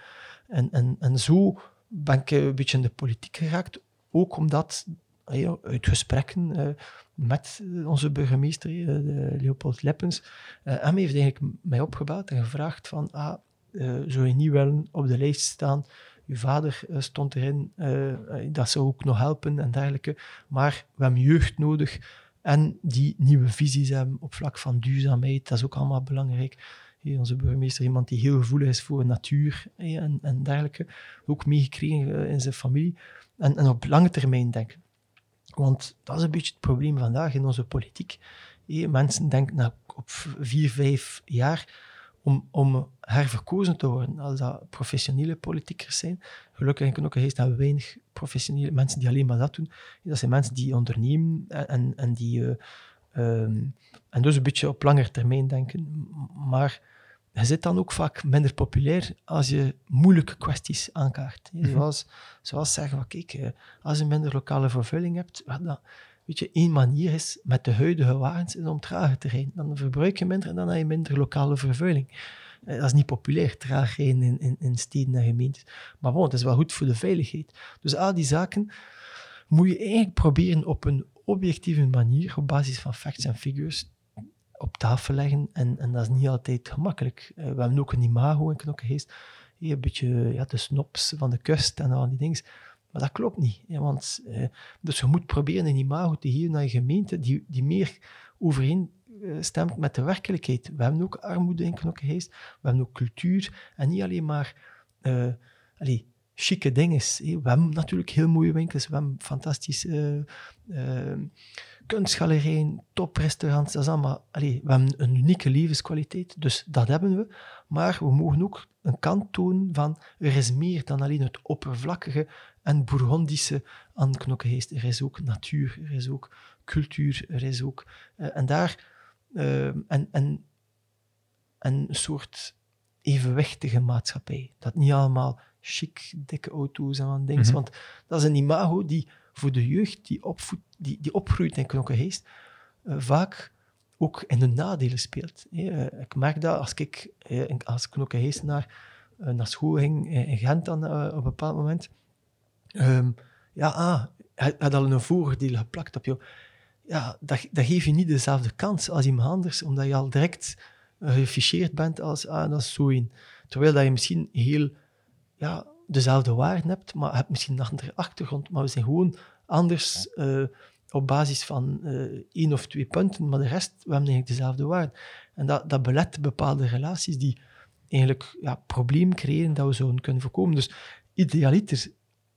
en, en zo ben ik een beetje in de politiek geraakt, ook omdat uit gesprekken uh, met onze burgemeester, uh, Leopold Leppens, hem heeft eigenlijk mij opgebeld en gevraagd van, ah, zou je niet wel op de lijst staan? Uw vader stond erin, dat zou ook nog helpen en dergelijke. Maar we hebben jeugd nodig en die nieuwe visies hebben op vlak van duurzaamheid, dat is ook allemaal belangrijk. Onze burgemeester, iemand die heel gevoelig is voor natuur en, en dergelijke, ook meegekregen in zijn familie. En, en op lange termijn denken. Want dat is een beetje het probleem vandaag in onze politiek. Mensen denken na op vier, vijf jaar om, om herverkozen te worden, als dat professionele politiekers zijn. Gelukkig in hebben we weinig professionele mensen die alleen maar dat doen. Dat zijn mensen die ondernemen en, en die... Uh, um, en dus een beetje op langer termijn denken. Maar je zit dan ook vaak minder populair als je moeilijke kwesties aankaart. Mhm. Zoals, zoals zeggen, van, kijk, eh, als je minder lokale vervulling hebt, dat, weet je, één manier is met de huidige wagens is om trager te rijden. Dan verbruik je minder en dan heb je minder lokale vervuiling. Eh, dat is niet populair, traag rijden in, in, in steden en gemeentes. Maar bon, het is wel goed voor de veiligheid. Dus al die zaken moet je eigenlijk proberen op een objectieve manier, op basis van facts en figures, op tafel leggen. En, en dat is niet altijd gemakkelijk. Uh, we hebben ook een imago in Knokkengeest. Een beetje ja, de snops van de kust en al die dingen. Maar dat klopt niet. want, uh, dus je moet proberen een imago te geven naar je gemeente die, die meer overeen uh, stemt met de werkelijkheid. We hebben ook armoede in Knokkengeest. We hebben ook cultuur. En niet alleen maar... Allez, chique dingen. We hebben natuurlijk heel mooie winkels, we hebben fantastische uh, kunstgalerijen, toprestaurants, dat is allemaal... We hebben een unieke levenskwaliteit, dus dat hebben we. Maar we mogen ook een kant tonen van er is meer dan alleen het oppervlakkige en Bourgondische aan Knokkenheest. Er is ook natuur, er is ook cultuur, er is ook... Uh, en daar... Uh, en, en, en een soort evenwichtige maatschappij. Dat niet allemaal chic, dikke auto's en wat dingen. Mhm. Want dat is een imago die voor de jeugd die, opvoed, die, die opgroeit in Knokkenheest uh, vaak ook in de nadelen speelt. Uh, ik merk dat als ik uh, als Knokkenheest naar, naar school ging in Gent dan, op een bepaald moment. Um, ja, ah, hij had al een voordeel geplakt op jou. Ja, dat, dat geeft je niet dezelfde kans als iemand anders, omdat je al direct geficheerd bent als, ah, dat is zo in. Terwijl dat je misschien heel ja, dezelfde waarden hebt, maar hebt misschien een andere achtergrond. Maar we zijn gewoon anders uh, op basis van uh, één of twee punten, maar de rest, we hebben eigenlijk dezelfde waarden. En dat, dat belet bepaalde relaties die eigenlijk ja, problemen creëren dat we zouden kunnen voorkomen. Dus idealiter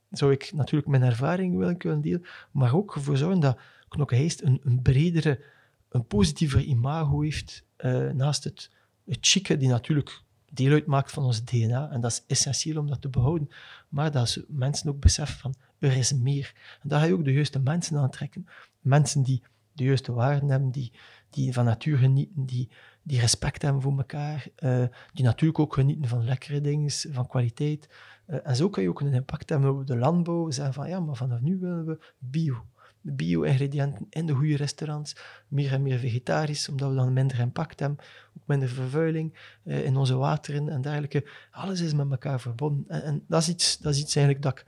zou ik natuurlijk mijn ervaring willen kunnen delen, maar ook ervoor zorgen dat Knokkenheist een, een bredere, een positiever imago heeft, uh, naast het, het chique, die natuurlijk deel uitmaakt van ons DNA. En dat is essentieel om dat te behouden. Maar dat mensen ook beseffen van, er is meer. En daar ga je ook de juiste mensen aantrekken. Mensen die de juiste waarden hebben, die, die van natuur genieten, die, die respect hebben voor elkaar, uh, die natuurlijk ook genieten van lekkere dingen, van kwaliteit. Uh, en zo kan je ook een impact hebben op de landbouw. Zeggen van, ja, maar vanaf nu willen we bio bio-ingrediënten in de goede restaurants, meer en meer vegetarisch, omdat we dan minder impact hebben, ook minder vervuiling eh, in onze wateren en dergelijke. Alles is met elkaar verbonden. En, en, dat, is iets, dat is iets eigenlijk dat ik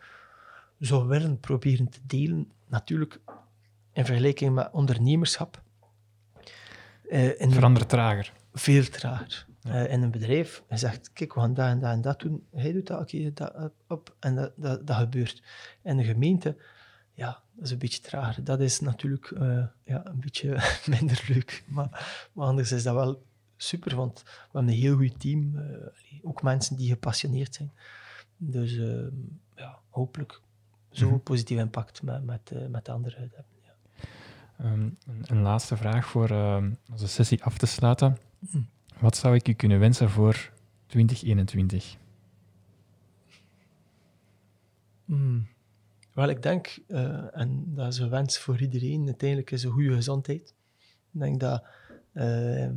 zou willen proberen te delen. Natuurlijk, in vergelijking met ondernemerschap. Uh, in Verandert trager. Veel trager. Uh, in een bedrijf, je zegt, kijk, we gaan dat en dat en dat doen. Hij doet dat, oké, dat op. En dat, dat, dat gebeurt. In een gemeente ja, dat is een beetje trager. Dat is natuurlijk uh, ja, een beetje (laughs) minder leuk. Maar, maar, anders is dat wel super, want we hebben een heel goed team. Uh, ook mensen die gepassioneerd zijn. Dus uh, ja, hopelijk zo'n mm positief impact met, met, met de anderen hebben. Ja. Um, een, een, laatste vraag voor onze sessie af te sluiten. Mm. Wat zou ik u kunnen wensen voor 2021? Mm. Wel, ik denk, uh, en dat is een wens voor iedereen, uiteindelijk is een goede gezondheid. Ik denk dat uh,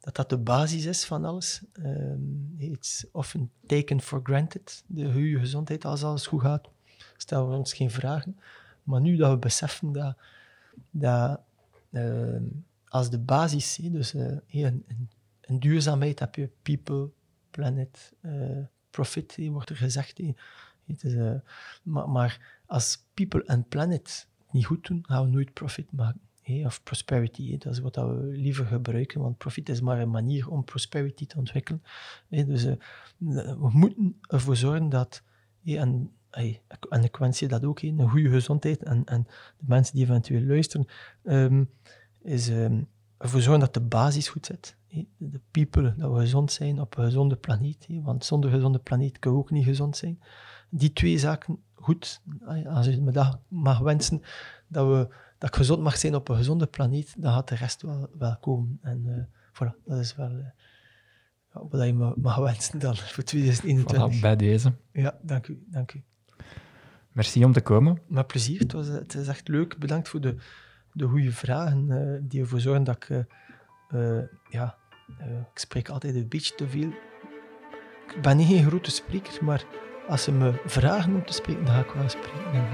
dat, dat de basis is van alles. Uh, it's often taken for granted, de goede gezondheid, als alles goed gaat. Stellen we ons geen vragen. Maar nu dat we beseffen dat, dat als de basis, dus een, duurzaamheid heb je people, planet, profit, wordt er gezegd. Het is, maar, maar, als people en planet niet goed doen, gaan we nooit profit maken. Of prosperity, dat is wat we liever gebruiken, want profit is maar een manier om prosperity te ontwikkelen. Dus we moeten ervoor zorgen dat, en en ik wens je dat ook, een goede gezondheid. En, en de mensen die eventueel luisteren, um, is um, ervoor zorgen dat de basis goed zit. De people, dat we gezond zijn op een gezonde planeet. Want zonder gezonde planeet kunnen we ook niet gezond zijn. Die twee zaken goed, als je me dat mag wensen, dat, we, dat ik gezond mag zijn op een gezonde planeet, dan gaat de rest wel, wel komen. En uh, voilà, dat is wel... Uh, wat je mag wensen dan voor 2021. Voilà, bij deze. Ja, dank u. Dank u. Merci om te komen. Met plezier. Het, was, het is echt leuk. Bedankt voor de, de goede vragen uh, die ervoor zorgen dat ik... Ja, ik spreek altijd een beetje te veel. Ik ben niet een grote spreker, maar als ze me vragen om te spreken, dan ga ik wel spreken.